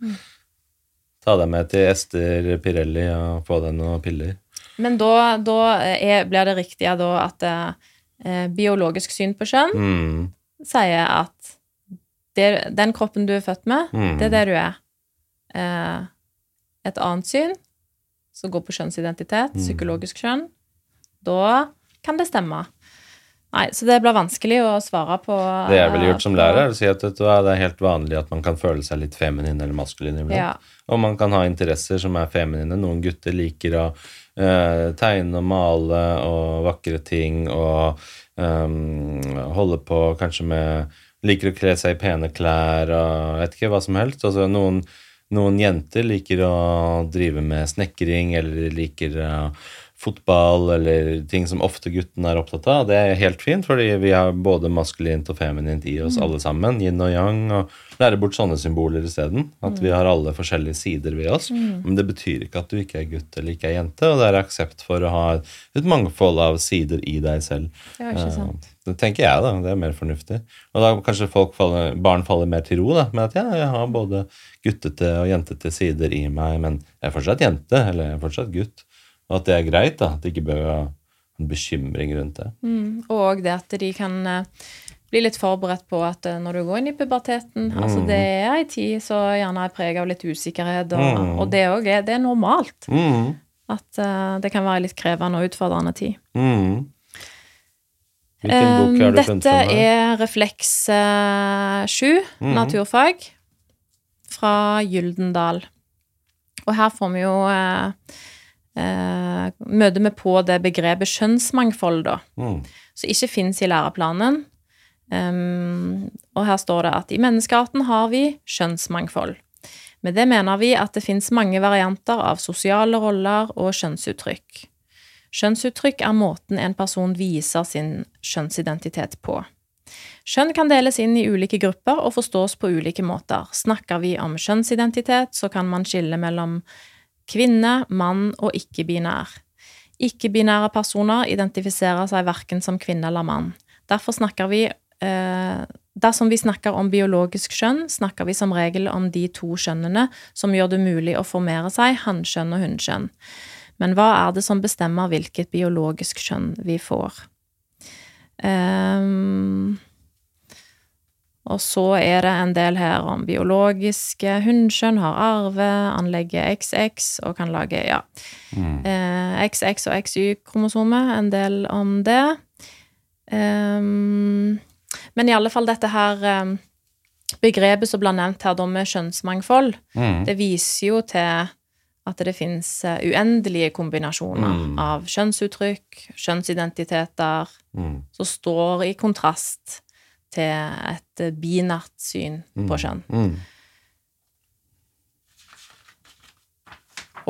S1: Ta deg med til Ester Pirelli og få deg noen piller.
S2: Men da, da er, blir det riktige da at eh, biologisk syn på kjønn
S1: Mm.
S2: sier at det, den kroppen du er født med,
S1: Mm.
S2: det er det du er. Eh, et annet syn, som går på kjønnsidentitet,
S1: Mm.
S2: psykologisk kjønn, da kan det stemme. Nei, så det blir vanskelig å svare på.
S1: Det jeg ville gjort som lærer, er å si at du det er helt vanlig at man kan føle seg litt feminin eller maskulin iblant.
S2: Ja.
S1: Og man kan ha interesser som er feminine. Noen gutter liker å eh, tegne og male og vakre ting og um, holde på kanskje med Liker å kle seg i pene klær og vet ikke hva som helst. Altså noen, noen jenter liker å drive med snekring eller liker uh, fotball eller ting som ofte guttene er opptatt av. Det er helt fint, fordi vi har både maskulint og feminint i oss alle sammen. Yin og yang. og Lære bort sånne symboler isteden. At vi har alle forskjellige sider ved oss. Men det betyr ikke at du ikke er gutt eller ikke er jente, og det er aksept for å ha et mangfold av sider i deg selv.
S2: Det er ikke sant.
S1: Eh, Det tenker jeg, da. Det er mer fornuftig. Og da kanskje folk faller, barn faller mer til ro da, med at ja, jeg har både guttete og jentete sider i meg, men jeg er fortsatt jente, eller jeg er fortsatt gutt. Og at det er greit, da. At det ikke bør være en bekymring rundt det.
S2: Mm, og det at de kan eh, bli litt forberedt på at eh, når du går inn i puberteten altså Det er ei tid så gjerne er preget av litt usikkerhet, og,
S1: Mm.
S2: og det òg er, er normalt.
S1: Mm.
S2: At uh, det kan være litt krevende og utfordrende tid.
S1: Mm. Hvilken bok har du funnet
S2: Dette er Refleks eh, 7,
S1: Mhm.
S2: naturfag, fra Gyldendal. Og her får vi jo eh, eh, Møter vi på det begrepet kjønnsmangfold, da,
S1: Mm.
S2: som ikke fins i læreplanen. Um, og her står det at i menneskearten har vi kjønnsmangfold. Med det mener vi at det fins mange varianter av sosiale roller og kjønnsuttrykk. Kjønnsuttrykk er måten en person viser sin kjønnsidentitet på. Kjønn kan deles inn i ulike grupper og forstås på ulike måter. Snakker vi om kjønnsidentitet, så kan man skille mellom kvinne, mann og ikke-binær. Ikke-binære personer identifiserer seg verken som kvinne eller mann. Derfor snakker vi eh, Dersom vi snakker om biologisk kjønn, snakker vi som regel om de to kjønnene som gjør det mulig å formere seg, hannkjønn og hunnkjønn. Men hva er det som bestemmer hvilket biologisk kjønn vi får? Ehm, og så er det en del her om biologiske hunnkjønn har arve, anlegget XX og kan lage, ja,
S1: Mm.
S2: eh, XX og XY-kromosomet, en del om det. Um, men i alle fall dette her ehm, begrepet som blir nevnt her da med kjønnsmangfold,
S1: Mm.
S2: det viser jo til at det finnes eh, uendelige kombinasjoner
S1: Mm.
S2: av kjønnsuttrykk, kjønnsidentiteter,
S1: Mm.
S2: som står i kontrast til et eh, binært syn på kjønn.
S1: Mm.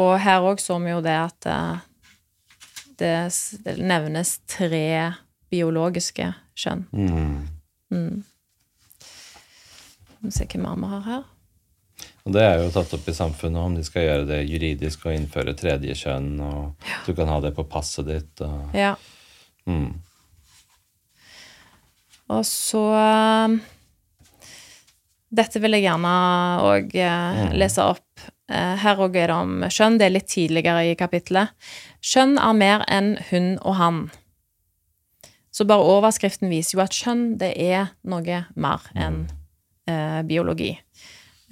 S2: Og her òg så vi jo det at eh, det, nevnes tre biologiske kjønn.
S1: Mm.
S2: Mm. Vi se hva mer vi har her.
S1: Og det er jo tatt opp i samfunnet om de skal gjøre det juridisk og innføre tredje kjønn, og du kan ha det på passet ditt. Og,
S2: Ja.
S1: mm.
S2: Og så eh, Dette vil jeg gjerne òg
S1: Mm.
S2: lese opp. Eh, Her òg er det om kjønn. Det er litt tidligere i kapittelet. Kjønn er mer enn hun og han. Så bare overskriften viser jo at kjønn, det er noe mer enn eh, biologi.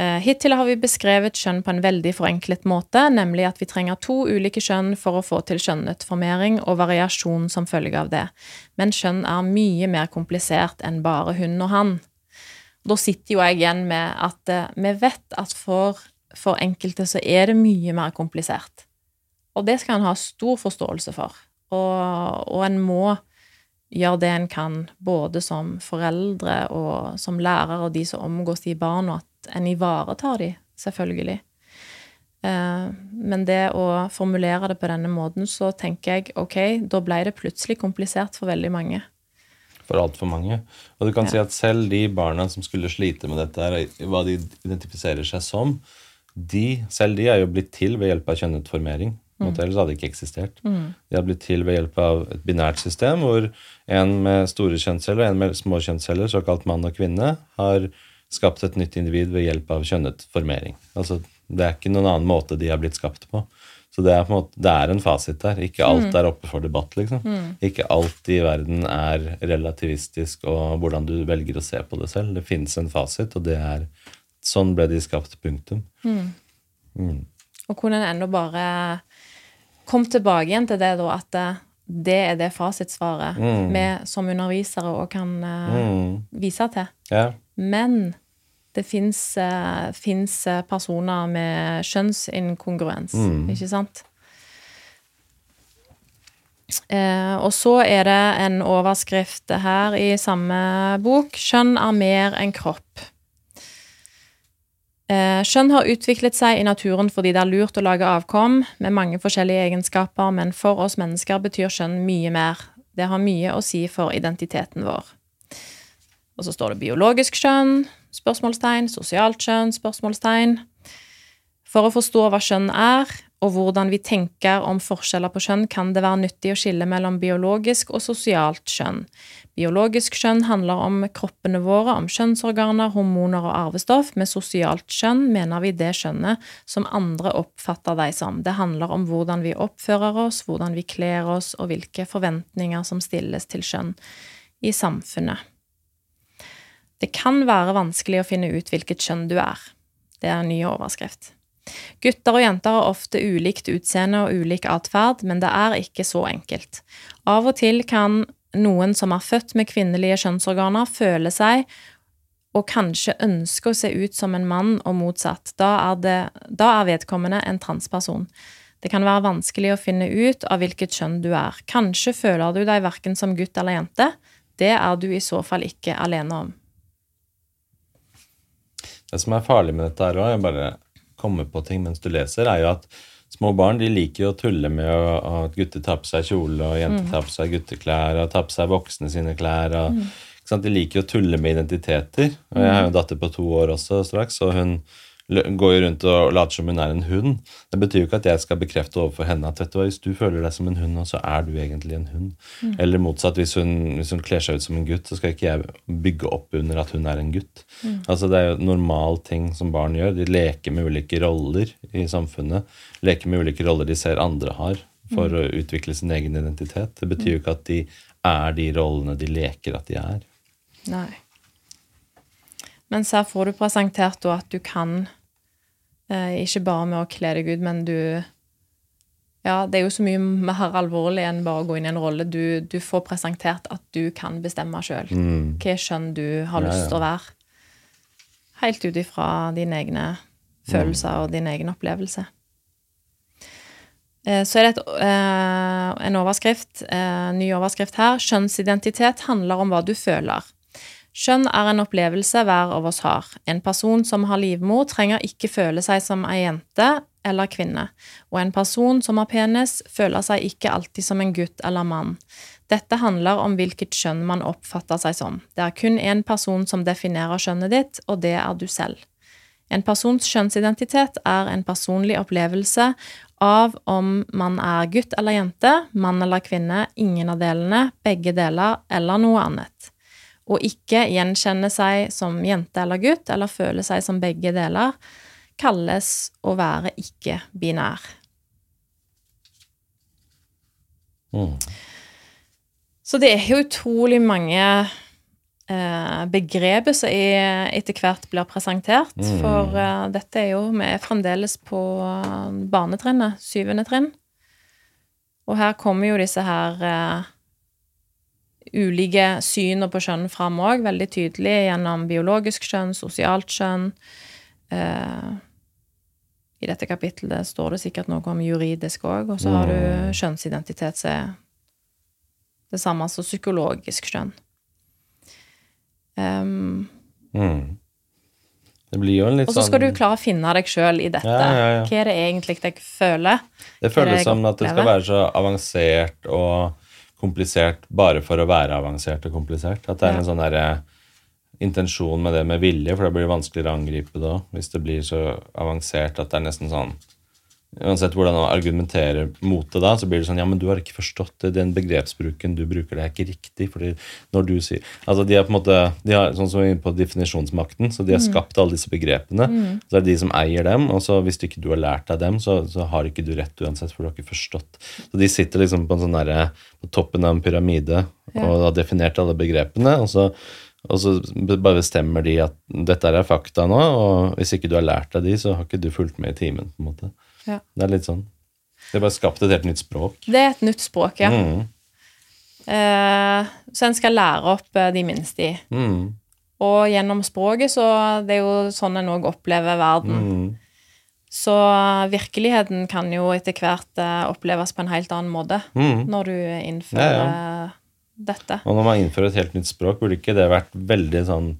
S2: Eh, hittil har vi beskrevet kjønn på en veldig forenklet måte, nemlig at vi trenger to ulike kjønn for å få til kjønnet formering og variasjon som følge av det. Men kjønn er mye mer komplisert enn bare hun og han. Da sitter jo jeg igjen med at eh, vi vet at for, for enkelte så er det mye mer komplisert. Og det skal en ha stor forståelse for. Og, og en må gjøre det en kan, både som foreldre og som lærer og de som omgås de barna, en ivaretar de, selvfølgelig. Eh, Men det å formulere det på denne måten, så tenker jeg ok, da ble det plutselig komplisert for veldig mange.
S1: For altfor mange. Og du kan si at selv de barna som skulle slite med dette, hva de identifiserer seg som, de, selv de er jo blitt til ved hjelp av kjønnet formering. På Ellers hadde det ikke eksistert. De har blitt til ved hjelp av et binært system hvor en med store kjønnsceller og en med små kjønnsceller, såkalt mann og kvinne, har skapt et nytt individ ved hjelp av kjønnet formering. Altså, det er ikke noen annen måte de har blitt skapt på. Så det er, på en måte, det er en fasit der. Ikke alt er oppe for debatt, liksom. Ikke alt i verden er relativistisk og hvordan du velger å se på det selv. Det finnes en fasit, og det er Sånn ble de skapt. Punktum. Mm.
S2: Og kunne en ennå bare kom tilbake igjen til det, da, at eh, det er det fasitsvaret vi som undervisere òg kan eh,
S1: Mm.
S2: vise til.
S1: Ja.
S2: Men det fins personer med kjønnsinkongruens, ikke sant? Eh, og så er det en overskrift her i samme bok. Kjønn er mer enn kropp. Eh, Kjønn har utviklet seg i naturen fordi det er lurt å lage avkom med mange forskjellige egenskaper, men for oss mennesker betyr skjønn mye mer. Det har mye å si for identiteten vår. Og så står det biologisk kjønn, spørsmålstegn, sosialt kjønn, spørsmålstegn. For å forstå hva kjønn er, og hvordan vi tenker om forskjeller på kjønn, kan det være nyttig å skille mellom biologisk og sosialt kjønn. Biologisk kjønn handler om kroppene våre, om kjønnsorganer, hormoner og arvestoff. Med sosialt kjønn mener vi det kjønnet som andre oppfatter deg som. Det handler om hvordan vi oppfører oss, hvordan vi kler oss, og hvilke forventninger som stilles til kjønn i samfunnet. Det kan være vanskelig å finne ut hvilket kjønn du er. Det er en ny overskrift. Gutter og jenter har ofte ulikt utseende og ulik atferd, men det er ikke så enkelt. Av og til kan noen som er født med kvinnelige kjønnsorganer, føle seg og kanskje ønske å se ut som en mann, og motsatt. Da er, det, da er vedkommende en transperson. Det kan være vanskelig å finne ut av hvilket kjønn du er. Kanskje føler du deg verken som gutt eller jente. Det er du i så fall ikke alene om.
S1: Det som er farlig med dette her òg, jeg bare kommer på ting mens du leser, er jo at små barn de liker jo å tulle med å, at gutter tar på seg kjole, og jenter tar på seg gutteklær, og tar på seg voksne sine klær. og mm. De liker jo å tulle med identiteter. Og jeg har jo en datter på to år også straks, og hun går jo rundt og later som hun er en hund. Det betyr jo ikke at jeg skal bekrefte overfor henne at vet du hva, hvis du føler deg som en hund, så er du egentlig en hund. Mm. Eller motsatt, hvis hun, hvis hun, kler seg ut som en gutt, så skal ikke jeg bygge opp under at hun er en gutt. Mm. Altså Det er jo normal ting som barn gjør. De leker med ulike roller i samfunnet. Leker med ulike roller de ser andre har, for mm. å utvikle sin egen identitet. Det betyr jo ikke at de er de rollene de leker at de er.
S2: Nei. Mens her får du presentert at du kan Eh, ikke bare med å kle deg ut, men du Ja, det er jo så mye mer alvorlig enn bare å gå inn i en rolle. Du, du får presentert at du kan bestemme sjøl mm. hva skjønn du har lyst til å være. Helt ut ifra dine egne følelser mm. og din egen opplevelse. Eh, så er det et, eh, en overskrift, ny overskrift her. Kjønnsidentitet handler om hva du føler. Skjønn er en opplevelse hver av oss har. En person som har livmor, trenger ikke føle seg som ei jente eller kvinne, og en person som har penis, føler seg ikke alltid som en gutt eller mann. Dette handler om hvilket skjønn man oppfatter seg som. Det er kun én person som definerer skjønnet ditt, og det er du selv. En persons kjønnsidentitet er en personlig opplevelse av om man er gutt eller jente, mann eller kvinne, ingen av delene, begge deler eller noe annet å ikke gjenkjenne seg som jente eller gutt, eller føle seg som begge deler, kalles å være ikke-binær. Mm. Så det er jo utrolig mange eh, begreper som etter hvert blir presentert. Mm. For eh, dette er jo Vi er fremdeles på barnetrinnet, syvende trinn. Og her kommer jo disse her eh, ulike syner på kjønn fram òg, veldig tydelig gjennom biologisk kjønn, sosialt kjønn. Eh, I dette kapittelet står det sikkert noe om juridisk òg, og så har du kjønnsidentitet som er det samme som psykologisk kjønn. Um, mm.
S1: Det blir jo en litt
S2: sånn Og så skal sånn... du klare å finne deg sjøl i dette. Ja, ja, ja. Hva er det egentlig jeg føler?
S1: Det føles som at det skal være så avansert og komplisert bare for å være avansert og komplisert. At det er en sånn der, intensjon med det med vilje, for da blir det vanskeligere å angripe det òg. Hvis det blir så avansert at det er nesten sånn Uansett hvordan han argumenterer mot det da, så blir det sånn Ja, men du har ikke forstått det. Den begrepsbruken du bruker, det er ikke riktig. fordi når du sier Altså, de er på en måte de har, Sånn som vi er inne på definisjonsmakten, så de har mm. skapt alle disse begrepene. Mm. Så det er de som eier dem, og så hvis ikke du har lært deg dem, så, så har ikke du rett uansett, for du har ikke forstått. Så de sitter liksom på en sånn derre på toppen av en pyramide ja. og har definert alle begrepene, og så og så bare bestemmer de at dette er fakta nå, og hvis ikke du har lært deg de, så har ikke du fulgt med i timen. på en måte. Ja. Det er litt sånn Det er bare skapt et helt nytt språk.
S2: Det er et nytt språk, ja. Mm. Eh, så en skal lære opp eh, de minste i. Mm. Og gjennom språket, så det er jo sånn en òg opplever verden. Mm. Så virkeligheten kan jo etter hvert eh, oppleves på en helt annen måte mm. når du innfører ja, ja. dette.
S1: Og når man innfører et helt nytt språk, burde ikke det vært veldig sånn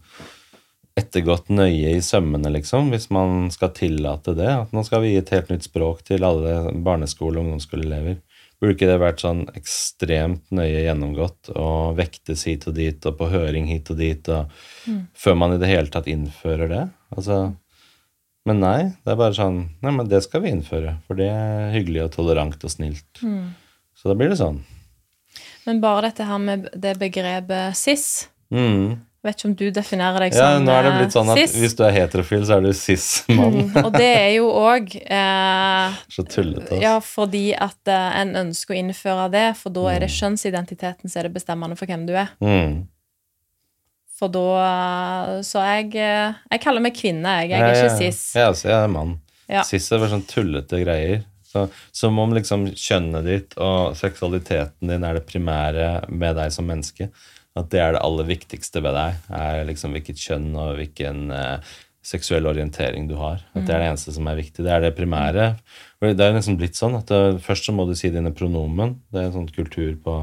S1: ettergått nøye i sømmene, liksom, hvis man skal tillate det. At nå skal vi gi et helt nytt språk til alle barneskole- og ungdomsskoleelever. Burde ikke det vært sånn ekstremt nøye gjennomgått og vektes hit og dit og på høring hit og dit og mm. før man i det hele tatt innfører det? Altså, men nei, det er bare sånn Nei, men det skal vi innføre, for det er hyggelig og tolerant og snilt. Mm. Så da blir det sånn.
S2: Men bare dette her med det begrepet cis mm. Vet ikke om du definerer deg
S1: som cis. Ja, nå er det blitt sånn at cis. Hvis du er heterofil, så er du cis-mann.
S2: Mm, og det er jo òg eh,
S1: Så tullete. Altså.
S2: Ja, fordi at eh, en ønsker å innføre det, for da er det mm. kjønnsidentiteten som er det bestemmende for hvem du er. Mm. For da Så jeg, eh, jeg kaller meg kvinne, jeg. Jeg er
S1: Ja,
S2: ikke cis.
S1: Ja, altså, jeg er mann.
S2: Ja.
S1: Cis er bare sånn tullete greier. Så, som om liksom kjønnet ditt og seksualiteten din er det primære med deg som menneske. At det er det aller viktigste ved deg. Er liksom hvilket kjønn og hvilken eh, seksuell orientering du har. At det er det eneste som er viktig. Det er det primære. Og det er liksom blitt sånn at det, først så må du si dine pronomen. Det er en sånn kultur på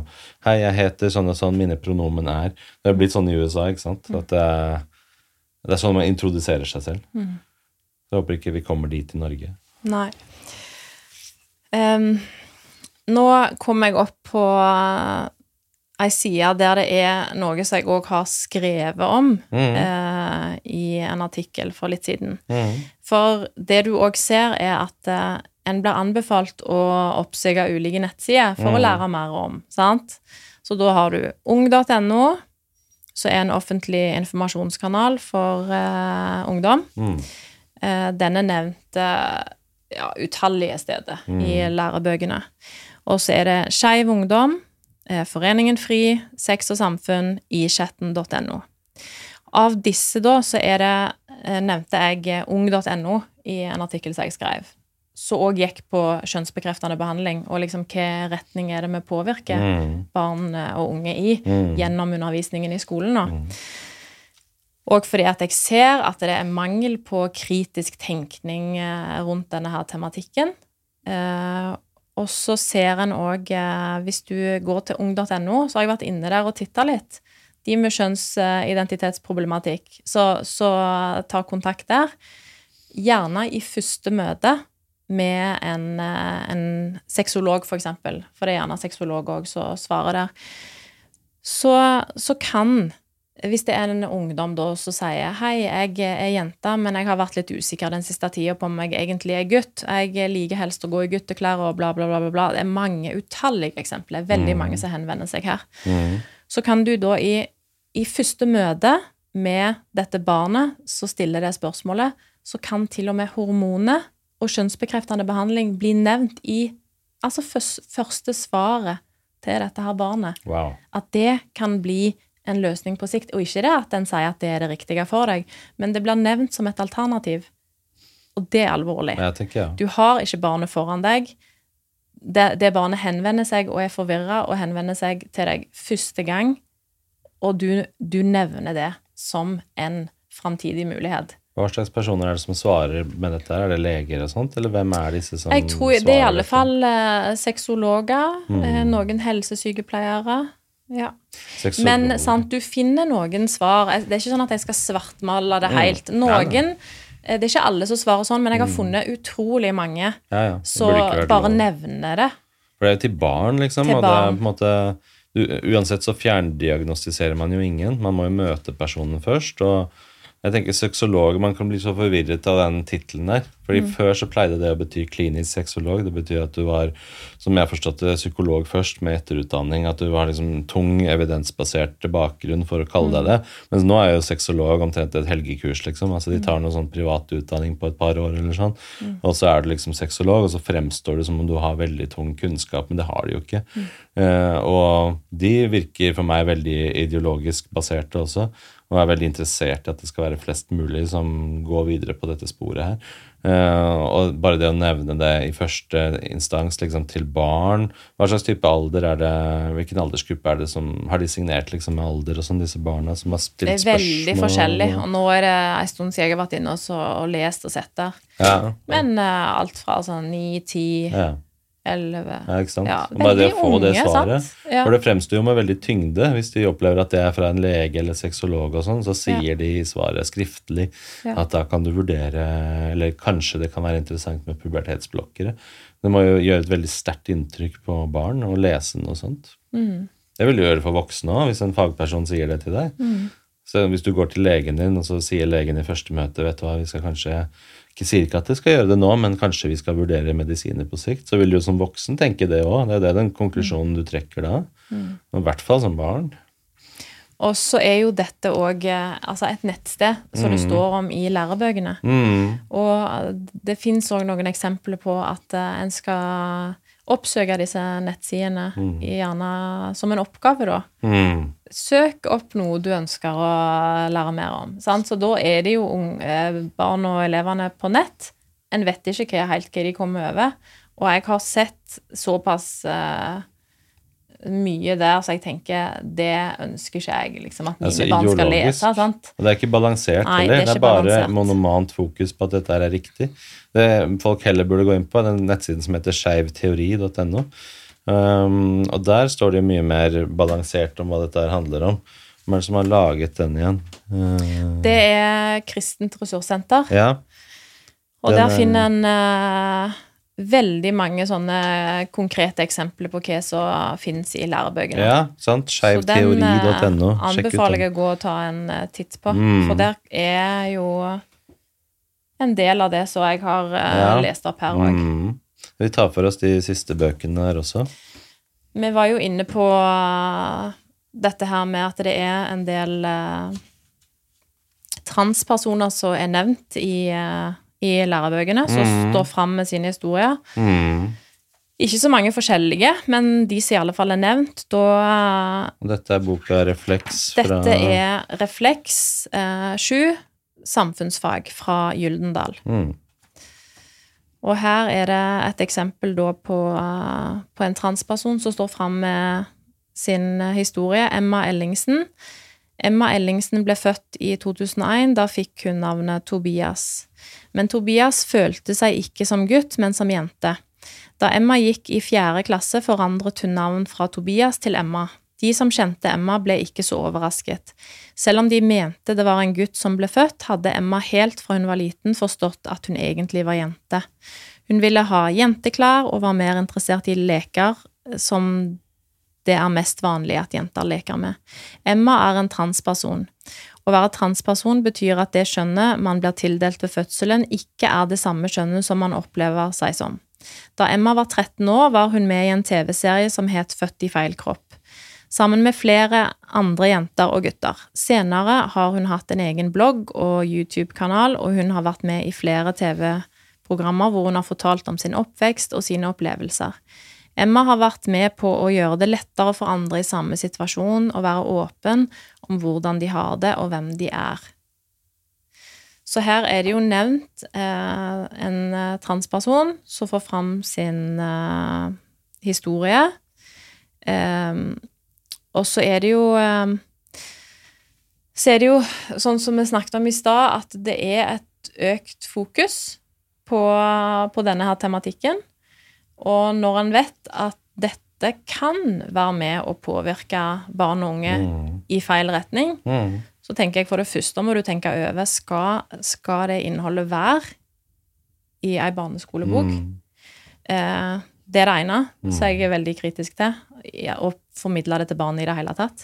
S1: Hei, jeg heter sånn og sånn, mine pronomen er Det er blitt sånn i USA, ikke sant? At det, er- det er sånn man introduserer seg selv. Så jeg håper ikke vi kommer dit i Norge.
S2: Nei. Um, nå kom jeg opp på ei side der det er noe som jeg òg har skrevet om eh, i en artikkel for litt siden. For det du òg ser, er at eh, en blir anbefalt å oppsøke ulike nettsider for å lære mer om, sant? Så da har du ung.no, som er en offentlig informasjonskanal for eh, ungdom.
S1: Mm.
S2: Eh, den er nevnt eh, ja, utallige steder i lærebøkene. Og så er det Skeiv Ungdom, Foreningen FRI, Sex og Samfunn, ichatten.no. Av disse da, så er det, eh, nevnte jeg eh, ung.no i en artikkel som jeg skrev, som òg gikk på kjønnsbekreftende behandling, og liksom hva retning er det vi påvirker
S1: Mm.
S2: barn eh, og unge i
S1: Mm.
S2: gjennom undervisningen i skolen nå. Og fordi at jeg ser at det er mangel på kritisk tenkning eh, rundt denne her tematikken. Og så ser en òg, eh, hvis du går til ung.no, så har jeg vært inne der og titta litt. De med kjønnsidentitetsproblematikk, så, så ta kontakt der. Gjerne i første møte med en, eh, en sexolog, for eksempel. For det er gjerne sexolog òg som svarer der. Så, så kan hvis det er en ungdom da som sier hei, jeg er jente, men jeg har vært litt usikker den siste tida på om jeg egentlig er gutt. Jeg liker helst å gå i gutteklær og bla, bla, bla. bla. Det er mange utallige eksempler. Veldig mange som henvender seg her.
S1: Mm.
S2: Så kan du da i, i første møte med dette barnet, som stiller det spørsmålet, så kan til og med hormonet og kjønnsbekreftende behandling bli nevnt i altså første svaret til dette her barnet
S1: Wow.
S2: at det kan bli en løsning på sikt. Og ikke det at den sier at det er det riktige for deg, men det blir nevnt som et alternativ. Og det er alvorlig.
S1: Tenker ja.
S2: Du har ikke barnet foran deg. Det, det barnet henvender seg og er forvirra og henvender seg til deg første gang, og du, du nevner det som en framtidig mulighet.
S1: Hva slags personer er det som svarer med dette? Er det leger og sånt, eller hvem er disse som
S2: Jeg tror Det er i alle fall eh, sexologer,
S1: Mm.
S2: eh, noen helsesykepleiere. Ja. Men sant, du finner noen svar. Det er ikke sånn at jeg skal svartmale det
S1: Mm.
S2: helt. Noen eh, Det er ikke alle som svarer sånn, men jeg har funnet utrolig mange
S1: ja, ja. Så
S2: bare nevne det.
S1: For det er jo til barn, liksom.
S2: Til
S1: og det er på en måte du, Uansett så fjerndiagnostiserer man jo ingen. Man må jo møte personen først. og jeg tenker seksolog, Man kan bli så forvirret av den tittelen der. Fordi
S2: Mm.
S1: Før så pleide det å bety klinisk sexolog. Det betyr at du var som jeg forstod, forstått det, psykolog først med etterutdanning. At du har liksom tung, evidensbasert bakgrunn for å kalle deg det. Mens nå er jo sexolog omtrent et helgekurs. liksom. Altså De tar noe sånn privat utdanning på et par år, eller sånn. og så er du liksom sexolog, og så fremstår det som om du har veldig tung kunnskap, men det har de jo ikke. Eh, og de virker for meg veldig ideologisk baserte også, og er veldig interessert i at det skal være flest mulig som går videre på dette sporet her. Eh, og bare det å nevne det i første instans liksom til barn Hva slags type alder er det Hvilken aldersgruppe er det som Har de signert liksom med alder og sånn, disse barna som har stilt
S2: Det er veldig
S1: spørsmål?
S2: forskjellig. Og nå er det en stund siden jeg har vært inne og, lest og sett der.
S1: Ja,
S2: Men eh, alt fra sånn 9, 10,
S1: ja,
S2: 11
S1: ja, ikke sant?
S2: Ja,
S1: bare det å
S2: få
S1: få det svaret.
S2: Ja.
S1: For det fremstår jo med veldig tyngde. Hvis de opplever at det er fra en lege eller sexolog, og sånn, så sier de i svaret skriftlig
S2: Ja.
S1: at da kan du vurdere Eller kanskje det kan være interessant med pubertetsblokkere. Det må jo gjøre et veldig sterkt inntrykk på barn å lese noe sånt.
S2: Mm.
S1: Det vil du gjøre for voksne òg, hvis en fagperson sier det til deg.
S2: Mm.
S1: Så hvis du går til legen din, og så sier legen i første møte vet du hva, vi skal kanskje ikke sier ikke at de skal gjøre det nå, men kanskje vi skal vurdere medisiner på sikt, så vil du jo som voksen tenke det òg. Det er det den konklusjonen du trekker da.
S2: Mm.
S1: I hvert fall som barn.
S2: Og så er jo dette òg altså et nettsted som det står om i lærebøkene.
S1: Mm.
S2: Og det fins òg noen eksempler på at eh, en skal oppsøke disse nettsidene, gjerne som en oppgave, da.
S1: Mm.
S2: Søk opp noe du ønsker å lære mer om. Sant? Så da er det jo unge, barn og elevene på nett. En vet ikke hva, helt hva de kommer over. Og jeg har sett såpass uh, mye der, så jeg tenker det ønsker ikke jeg liksom, at mine
S1: Altså,
S2: barn skal lese. sant?
S1: Og det er ikke balansert
S2: Nei,
S1: heller.
S2: det er
S1: Det er, bare
S2: balansert.
S1: monomant fokus på at dette er riktig. Det folk heller burde gå inn på, den nettsiden som heter skeivteori.no. Um, og der står det jo mye mer balansert om hva dette handler om. Hvem er det som har laget den igjen? Uh,
S2: Det er Kristent ressurssenter.
S1: ja.
S2: Og
S1: Den
S2: der
S1: er-
S2: finner en uh, veldig mange sånne konkrete eksempler på hva som finnes i lærebøkene.
S1: ja, sant.
S2: Den eh,
S1: Skeivteori.no. Sjekk
S2: anbefaler jeg å gå og ta en eh, titt på.
S1: Mm.
S2: For der er jo en del av det som jeg har
S1: Ja.
S2: lest opp her òg.
S1: Mm. Vi tar for oss de siste bøkene her også.
S2: Vi var jo inne på eh, dette her med at det er en del eh, transpersoner som er nevnt i, eh, i lærebøkene, som
S1: Mm.
S2: står fram med sine historier.
S1: Mm.
S2: Ikke så mange forskjellige, men de som i alle fall er nevnt. Da
S1: Dette er boka Refleks fra
S2: Dette er Refleks eh, 7, samfunnsfag fra Gyldendal.
S1: mm.
S2: Og her er det et eksempel da på, eh, på en transperson som står fram med sin historie, Emma Ellingsen. Emma Ellingsen ble født i 2001. Da fikk hun navnet Tobias. Men Tobias følte seg ikke som gutt, men som jente. Da Emma gikk i fjerde klasse, forandret hun navn fra Tobias til Emma. De som kjente Emma, ble ikke så overrasket. Selv om de mente det var en gutt som ble født, hadde Emma helt fra hun var liten forstått at hun egentlig var jente. Hun ville ha jenteklær og var mer interessert i leker som det er mest vanlig at jenter leker med. Emma er en transperson. Å være transperson betyr at det skjønnet man blir tildelt ved fødselen, ikke er det samme skjønnet som man opplever seg som. Da Emma var 13 år, var hun med i en TV-serie som het Født i feil kropp. Sammen med flere andre jenter og gutter. Senere har hun hatt en egen blogg og YouTube-kanal, og hun har vært med i flere TV-programmer hvor hun har fortalt om sin oppvekst og sine opplevelser. Emma har vært med på å gjøre det lettere for andre i samme situasjon å være åpen om hvordan de har det, og hvem de er. Så her er det jo nevnt eh, en eh, transperson som får fram sin eh, historie. Eh, og så er det jo eh, Så er det jo sånn som vi snakket om i stad, at det er et økt fokus på, på denne her tematikken. Og når en vet at dette kan være med å påvirke barn og unge
S1: Mm.
S2: i feil retning,
S1: Mm.
S2: så tenker jeg for det første må du tenke over skal, skal det innholdet være i ei barneskolebok.
S1: Mm.
S2: Eh, det er det ene,
S1: Mm.
S2: så jeg er veldig kritisk til. ja, Å formidle det til barn i det hele tatt.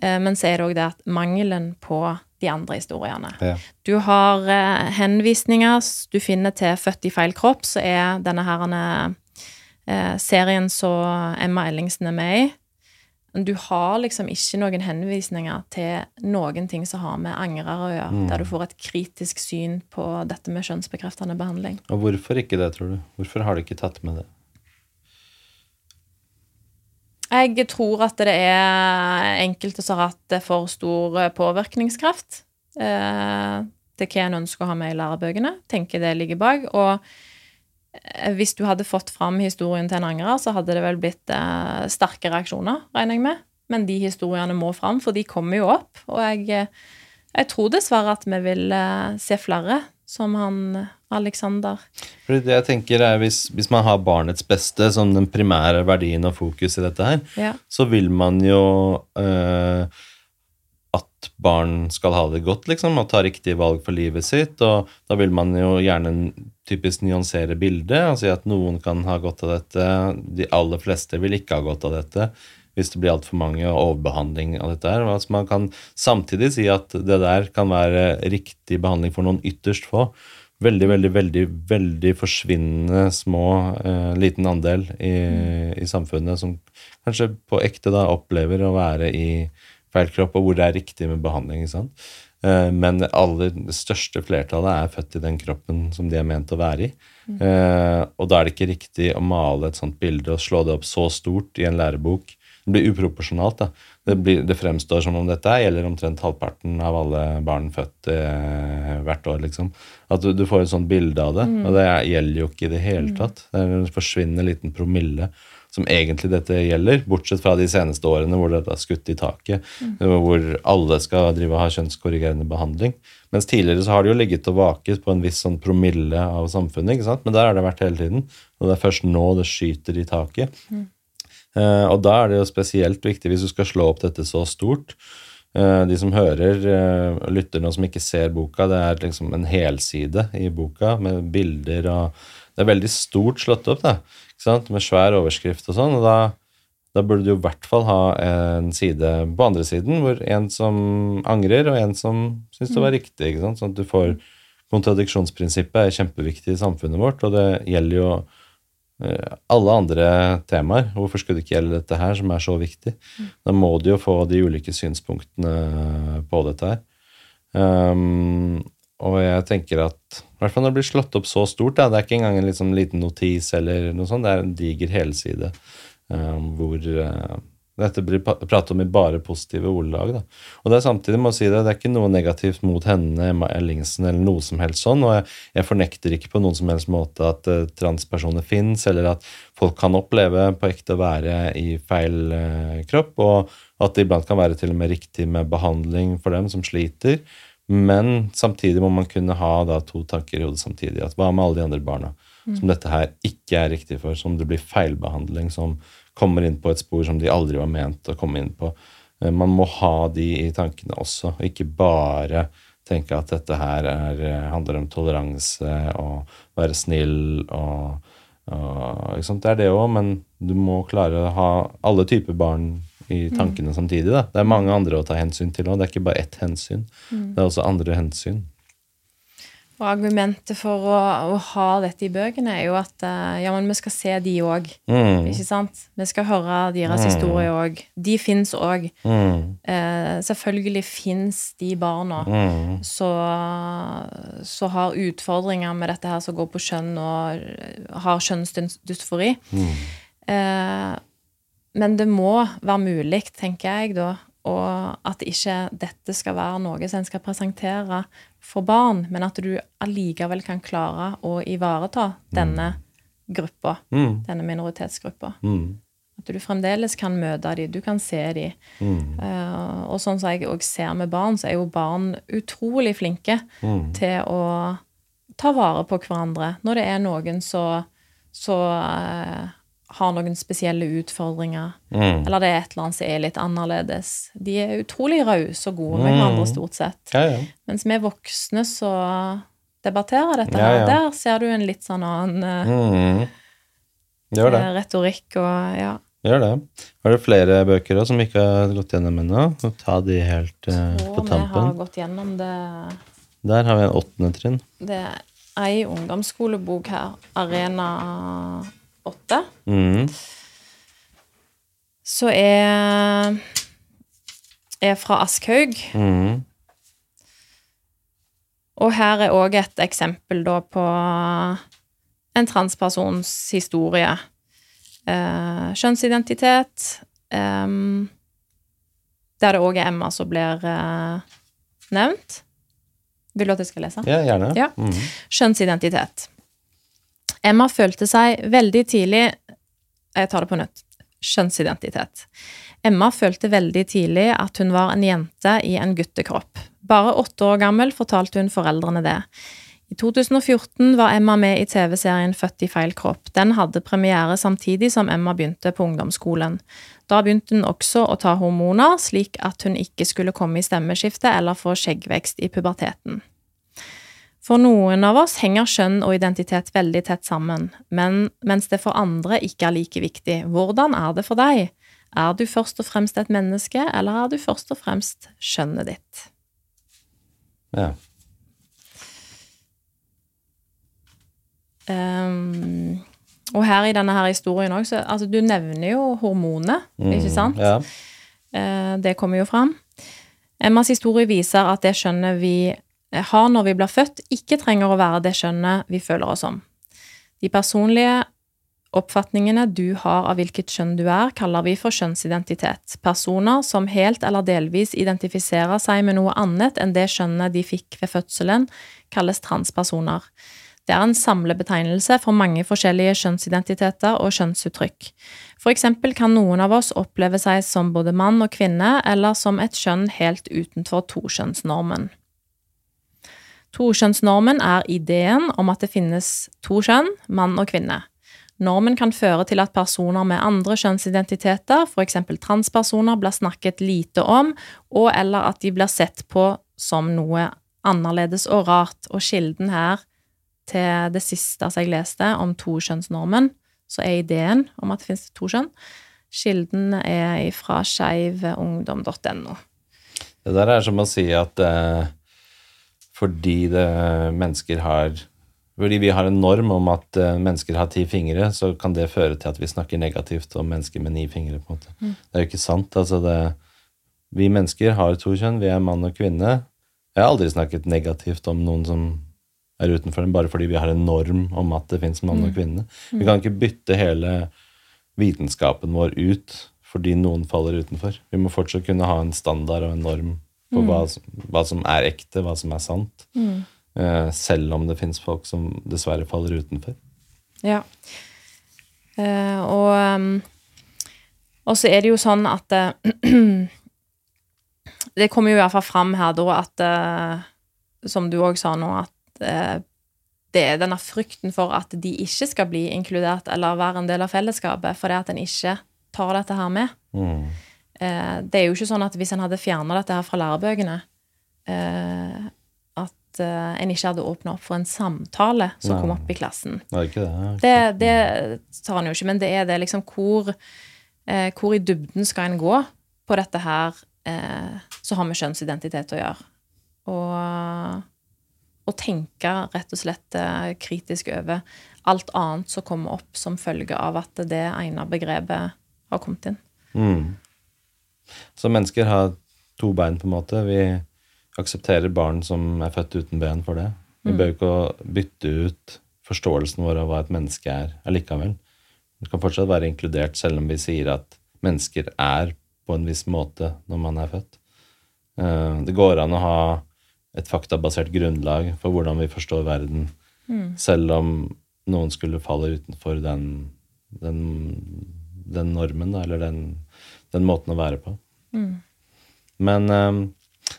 S2: Eh, men så er det òg det at mangelen på de andre historiene.
S1: Ja.
S2: Du har eh, henvisninger du finner til Født i feil kropp, så er denne her eh, serien som Emma Ellingsen er med i. Du har liksom ikke noen henvisninger til noen ting som har med angrere å gjøre,
S1: Mm.
S2: der du får et kritisk syn på dette med kjønnsbekreftende behandling.
S1: Og hvorfor ikke det, tror du? Hvorfor har du ikke tatt med det?
S2: Jeg tror at det er enkelte som har hatt for stor eh, påvirkningskraft eh, til hva en ønsker å ha med i lærebøkene. Tenker det ligger bak. Og eh, hvis du hadde fått fram historien til en angrer, så hadde det vel blitt eh, sterke reaksjoner, regner jeg med. Men de historiene må fram, for de kommer jo opp. Og jeg, eh, jeg tror dessverre at vi vil eh, se flere som han Alexander.
S1: Fordi det jeg tenker er hvis, hvis man har barnets beste som den primære verdien og fokus i dette her,
S2: Ja.
S1: så vil man jo eh, at barn skal ha det godt, liksom, og ta riktige valg for livet sitt. Og da vil man jo gjerne typisk nyansere bildet og si at noen kan ha godt av dette, de aller fleste vil ikke ha godt av dette. Hvis det blir altfor mange og overbehandling av dette her. Altså man kan samtidig si at det der kan være riktig behandling for noen ytterst få. Veldig, veldig, veldig veldig forsvinnende små, eh, liten andel i, i samfunnet som kanskje på ekte da opplever å være i feil kropp, og hvor det er riktig med behandling. ikke sant? Eh, Men det aller største flertallet er født i den kroppen som de er ment å være i. Eh, og da er det ikke riktig å male et sånt bilde og slå det opp så stort i en lærebok det blir uproporsjonalt. Det, blir, det fremstår som om dette gjelder omtrent halvparten av alle barn født eh, hvert år. liksom. At du, du får et sånt bilde av det, og det gjelder jo ikke i det hele tatt. Det er en forsvinnende liten promille som egentlig dette gjelder, bortsett fra de seneste årene hvor dette er skutt i taket, hvor alle skal drive og ha kjønnskorrigerende behandling. Mens tidligere så har det jo ligget og vaket på en viss sånn promille av samfunnet, ikke sant? men der har det vært hele tiden. Og det er først nå det skyter i taket. Eh, og da er det jo spesielt viktig, hvis du skal slå opp dette så stort eh, De som hører, eh, lytter nå som ikke ser boka, det er liksom en helside i boka med bilder og Det er veldig stort slått opp, da, med svær overskrift og sånn. og da da burde du i hvert fall ha en side på andre siden, hvor en som angrer, og en som syns det var riktig. ikke sant? Sånn at du får Kontradiksjonsprinsippet er kjempeviktig i samfunnet vårt, og det gjelder jo eh, alle andre temaer. Hvorfor skulle det ikke gjelde dette her, som er så viktig? Da må du jo få de ulike synspunktene på dette her. Um, og jeg tenker at i hvert fall når det blir slått opp så stort, da, det er ikke engang en liksom liten notis eller noe sånt, det er en diger helside um, hvor uh, dette blir pratet om i bare positive ordelag. Da. Og det er samtidig må jeg si det, det er ikke noe negativt mot henne, Emma Ellingsen, eller noe som helst sånn. Og jeg, jeg fornekter ikke på noen som helst måte at uh, transpersoner fins, eller at folk kan oppleve på ekte å være i feil uh, kropp, og at det iblant kan være til og med riktig med behandling for dem som sliter. Men samtidig må man kunne ha da, to tanker i hodet samtidig. At hva med alle de andre barna som dette her ikke er riktig for, som det blir feilbehandling, som kommer inn på et spor som de aldri var ment å komme inn på. Eh, Man må ha de i tankene også, og ikke bare tenke at dette her er, eh, handler om toleranse og være snill og, og? Det er det òg, men du må klare å ha alle typer barn i tankene samtidig. Da. Det er mange andre å ta hensyn til òg. Det er ikke bare ett hensyn. Det er også andre hensyn.
S2: Og argumentet for å, å ha dette i bøkene er jo at eh, ja, men vi skal se de òg.
S1: Mm.
S2: Ikke sant? Vi skal høre deres historie òg. De fins òg.
S1: Mm.
S2: Eh, selvfølgelig fins de barna
S1: Mm.
S2: så, så har utfordringer med dette her som går på kjønn og har kjønnsdysfori.
S1: Mm.
S2: Eh, men det må være mulig, tenker jeg da, og at ikke dette skal være noe som en skal presentere for barn, men at du allikevel kan klare å ivareta denne gruppa,
S1: Mm.
S2: denne minoritetsgruppa.
S1: Mm.
S2: At du fremdeles kan møte dem, du kan se dem.
S1: Mm.
S2: Uh, og sånn som jeg òg ser med barn, så er jo barn utrolig flinke
S1: Mm.
S2: til å ta vare på hverandre når det er noen som eh, har noen spesielle utfordringer,
S1: Mm.
S2: eller det er et eller annet som er litt annerledes. De er utrolig rause og gode med hverandre, stort sett.
S1: Ja, ja.
S2: Mens vi voksne så debatterer dette
S1: Ja,
S2: her. Der ser du en litt sånn annen eh,
S1: Mm. Gjør det.
S2: eh, retorikk og ja.
S1: Gjør det. Har du flere bøker også, som ikke har gått gjennom ennå? Ta de helt uh, på
S2: Og vi har gått gjennom det
S1: Der har vi en åttende trinn.
S2: Det er ei ungdomsskolebok her, Arena 8,
S1: Mm.
S2: så er, er fra Aschhaug.
S1: Mm.
S2: Og her er òg et eksempel da på en transpersons historie. Eh, kjønnsidentitet. Eh, der det òg er Emma som blir eh, nevnt. Vil du at jeg skal lese?
S1: Ja, gjerne.
S2: Ja.
S1: Mm.
S2: Kjønnsidentitet. Emma følte seg veldig tidlig Jeg tar det på nytt. Kjønnsidentitet. Emma følte veldig tidlig at hun var en jente i en guttekropp. Bare åtte år gammel fortalte hun foreldrene det. I 2014 var Emma med i TV-serien Født i feil kropp. Den hadde premiere samtidig som Emma begynte på ungdomsskolen. Da begynte hun også å ta hormoner, slik at hun ikke skulle komme i stemmeskifte eller få skjeggvekst i puberteten. For noen av oss henger kjønn og identitet veldig tett sammen, men mens det for andre ikke er like viktig. Hvordan er det for deg? Er du først og fremst et menneske, eller er du først og fremst kjønnet ditt?
S1: Ja.
S2: Um, og her i denne her historien òg, så altså, du nevner jo hormonet, ikke sant?
S1: Ja.
S2: Uh, det kommer jo fram. Emmas historie viser at det skjønnet vi har når vi blir født, ikke trenger å være det skjønnet vi føler oss som. De personlige Oppfatningene du har av hvilket kjønn du er, kaller vi for kjønnsidentitet. Personer som helt eller delvis identifiserer seg med noe annet enn det kjønnet de fikk ved fødselen, kalles transpersoner. Det er en samlebetegnelse for mange forskjellige kjønnsidentiteter og kjønnsuttrykk. For eksempel kan noen av oss oppleve seg som både mann og kvinne, eller som et kjønn helt utenfor tokjønnsnormen. Tokjønnsnormen er ideen om at det finnes to kjønn, mann og kvinne. Normen kan føre til at personer med andre kjønnsidentiteter, f.eks. transpersoner, blir snakket lite om, og eller at de blir sett på som noe annerledes og rart, og kilden her til det siste jeg leste, om tokjønnsnormen, så er ideen om at det finnes to kjønn. Kilden er fra skeivungdom.no.
S1: Det der er som å si at eh, fordi det, mennesker har fordi vi har en norm om at uh, mennesker har ti fingre, så kan det føre til at vi snakker negativt om mennesker med ni fingre. på en måte. Mm. Det er jo ikke sant. altså det, Vi mennesker har to kjønn, vi er mann og kvinne. Jeg har aldri snakket negativt om noen som er utenfor dem, bare fordi vi har en norm om at det fins mann og mm. kvinne. Mm. Vi kan ikke bytte hele vitenskapen vår ut fordi noen faller utenfor. Vi må fortsatt kunne ha en standard og en norm på mm. hva, hva, som er ekte, hva som er sant. Mm. Uh, selv om det fins folk som dessverre faller utenfor.
S2: Ja. Uh, og um, og så er det jo sånn at uh, Det kommer jo i hvert fall fram her da at Som du òg sa nå, at det er denne frykten for at de ikke skal bli inkludert eller være en del av fellesskapet, fordi at en ikke tar dette her med. Mm. Eh, det er jo ikke sånn at hvis en hadde fjerna dette her fra lærebøkene, eh, at eh, en ikke hadde åpna opp for en samtale som Nei. kom opp i klassen.
S1: Ikke det.
S2: det, det tar en jo ikke, men det er det liksom hvor, hvor i dybden skal en gå på dette her eh, som har med kjønnsidentitet å gjøre. Og, å tenke rett og slett kritisk over alt annet som kommer opp som følge av at det ene begrepet har kommet inn. Mm.
S1: Så mennesker har to bein, på en måte. Vi aksepterer barn som er født uten ben for det. Vi mm. bør ikke bytte ut forståelsen vår av hva et menneske er, allikevel. Det kan fortsatt være inkludert, selv om vi sier at mennesker er på en viss måte når man er født. Eh, det går an å ha et faktabasert grunnlag for hvordan vi forstår verden, mm. selv om noen skulle falle utenfor den, den, den normen, eller den den måten å være på. Mm. Men um,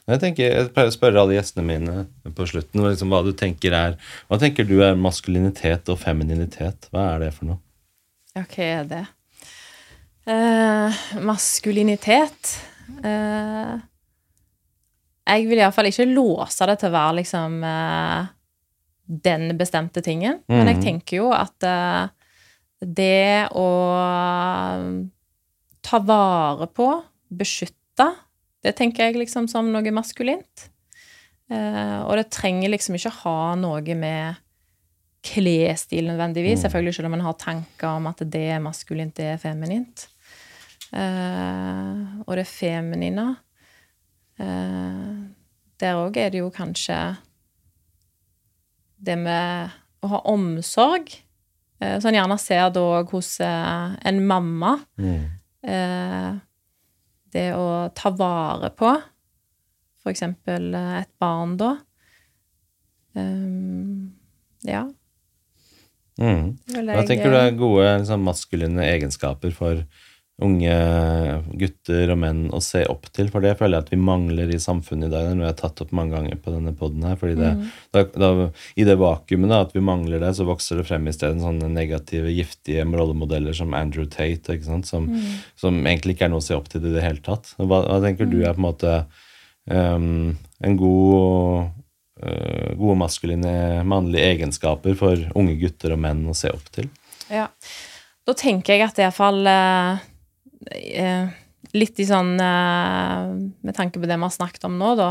S1: jeg tenker, jeg pleier å spørre alle gjestene mine på slutten liksom, hva du tenker er Hva tenker du er maskulinitet og femininitet? Hva er det for noe?
S2: Ja, hva er det? Uh, maskulinitet uh, Jeg vil iallfall ikke låse det til å være liksom uh, den bestemte tingen. Mm. Men jeg mm. tenker jo at det å ta vare på, beskytte, det tenker jeg liksom som noe maskulint. Eh, og det trenger liksom ikke ha noe med klesstil nødvendigvis. Mm. Selvfølgelig selv om en har tanker om at det er maskulint, det er feminint. Eh, og det feminine eh, Der òg er det jo kanskje det med å ha omsorg. Eh, som en gjerne ser da hos eh, en mamma. Mm det å ta vare på for eksempel eh, et barn, da. Um, ja.
S1: Mm. Hva tenker du er gode liksom, maskuline egenskaper for unge gutter og menn å se opp til? For det føler jeg at vi mangler i samfunnet i dag. Det er noe jeg har tatt opp mange ganger på denne poden her. fordi det, mm. da, da, I det vakuumet da, at vi mangler det, så vokser det frem i stedet sånne negative, giftige rollemodeller som Andrew Tate? Som, mm. som, egentlig ikke er noe å se opp til i det hele tatt. Hva, hva tenker du mm. er på en måte um, en god uh, gode maskuline mannlige egenskaper for unge gutter og menn å se opp til?
S2: Ja, da tenker jeg at iallfall uh eh, litt i sånn eh, Med tanke på det vi har snakket om nå, da,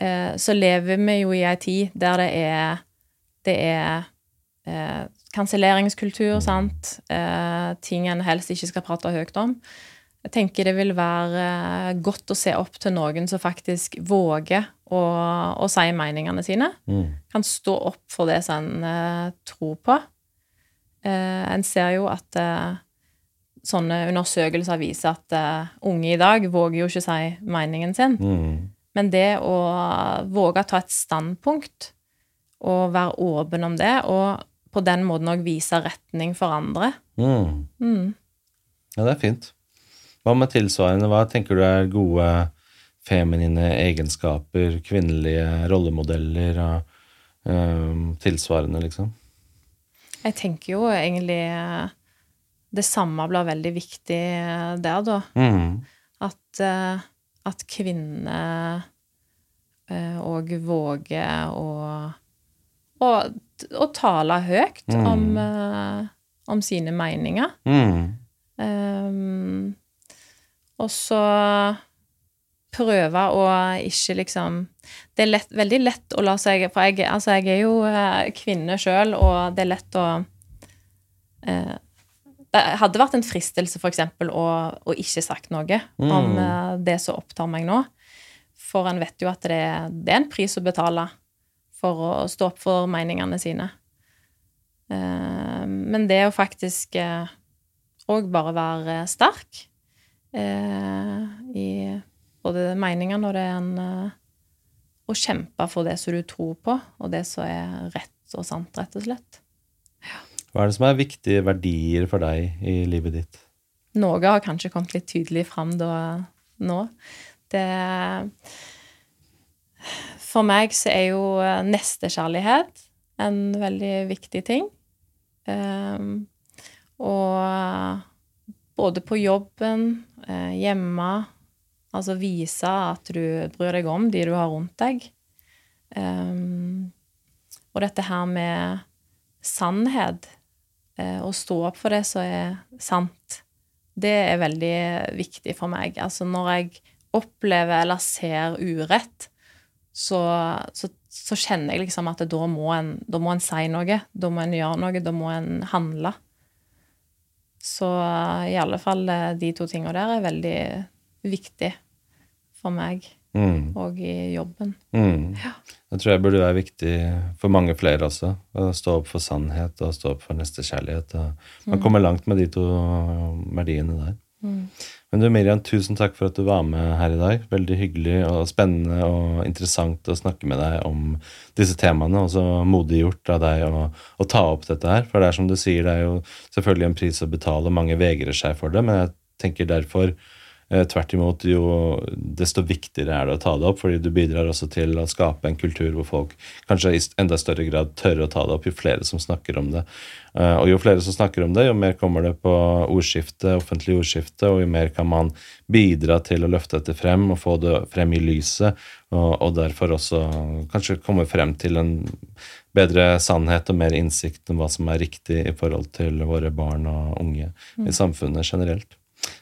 S2: eh, så lever vi jo i ei tid der det er Det er eh, kanselleringskultur, sant. Eh, ting en helst ikke skal prate høyt om. Jeg tenker det vil være eh, godt å se opp til noen som faktisk våger å, å si meningene sine. Mm. Kan stå opp for det som en tror på. Eh, en ser jo at eh, sånne undersøkelser viser at uh, unge i dag våger jo ikke si meningen sin.
S1: Mm.
S2: Men det å våge å ta et standpunkt og være åpen om det, og på den måten òg vise retning for andre
S1: Mm.
S2: mm.
S1: Ja, det er fint. Hva med tilsvarende? Hva tenker du er gode feminine egenskaper, kvinnelige rollemodeller og ehm, tilsvarende, liksom?
S2: Jeg tenker jo egentlig eh, det samme blir veldig viktig eh, der, da.
S1: Mm.
S2: At, eh, at kvinner òg våger å, å, å tale høyt
S1: Mm.
S2: om, eh, om sine meninger.
S1: Mm.
S2: Um, og så prøve å ikke liksom Det er lett, veldig lett å la seg For jeg, altså jeg er jo eh, kvinne sjøl, og det er lett å eh, Det hadde vært en fristelse, for eksempel, å, å ikke sagt noe om
S1: Mm.
S2: om det som opptar meg nå. For en vet jo at det, det er en pris å betale for å stå opp for meningene sine. Eh, men det å faktisk òg bare være sterk eh, i både meningene og det en eh, Å kjempe for det som du tror på, og det som er rett og sant, rett og slett.
S1: Hva er det som er viktige verdier for deg i livet ditt?
S2: Noe har kanskje kommet litt tydelig fram da nå. Det For meg så er jo eh, nestekjærlighet en veldig viktig ting. Um, og både på jobben, eh, hjemme Altså vise at du bryr deg om de du har rundt deg. Um, og dette her med sannhet, eh, å stå opp for det som er sant, det er veldig viktig for meg. Altså når jeg opplever eller ser urett, så, så, så kjenner jeg liksom at da må, en, da må en si noe. Da må en gjøre noe. Da må en handle. Så i alle fall eh, de to tinga der er veldig viktig for meg
S1: Mm.
S2: og i jobben.
S1: Mm. Det tror jeg burde være viktig for mange flere også. Å stå opp for sannhet og stå opp for nestekjærlighet. Man kommer langt med de to verdiene der.
S2: Mm.
S1: Men du Miriam, tusen takk for at du var med her i dag. Veldig hyggelig og spennende og interessant å snakke med deg om disse temaene. Og så modiggjort av deg å, å ta opp dette her. For det er som du sier, det er jo selvfølgelig en pris å betale. Mange vegrer seg for det, men jeg tenker derfor Tvert imot, jo desto viktigere er det å ta det opp, fordi du bidrar også til å skape en kultur hvor folk kanskje i enda større grad tør å ta det opp, jo flere som snakker om det. Eh, Og jo flere som snakker om det, jo mer kommer det på ordskiftet, offentlig ordskifte, og jo mer kan man bidra til å løfte dette frem og få det frem i lyset, og, og derfor også kanskje komme frem til en bedre sannhet og mer innsikt om hva som er riktig i forhold til våre barn og unge i samfunnet generelt.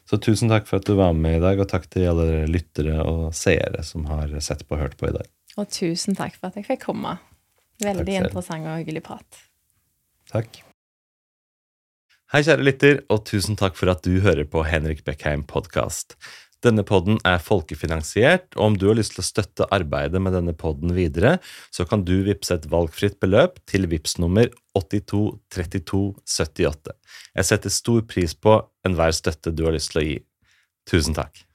S1: Så tusen takk for at du var med i dag, og takk til alle dere lyttere og seere som har sett på og hørt på i dag.
S2: Og tusen takk for at jeg fikk komme. Veldig interessant og hyggelig prat.
S1: Takk. Hei, kjære lytter, og tusen takk for at du hører på Henrik Beckheim podkast. Denne podden er folkefinansiert, og om du har lyst til å støtte arbeidet med denne podden videre, så kan du vippse et valgfritt beløp til VIPS nummer 823278. Jeg setter stor pris på enhver støtte du har lyst til å gi. Tusen takk.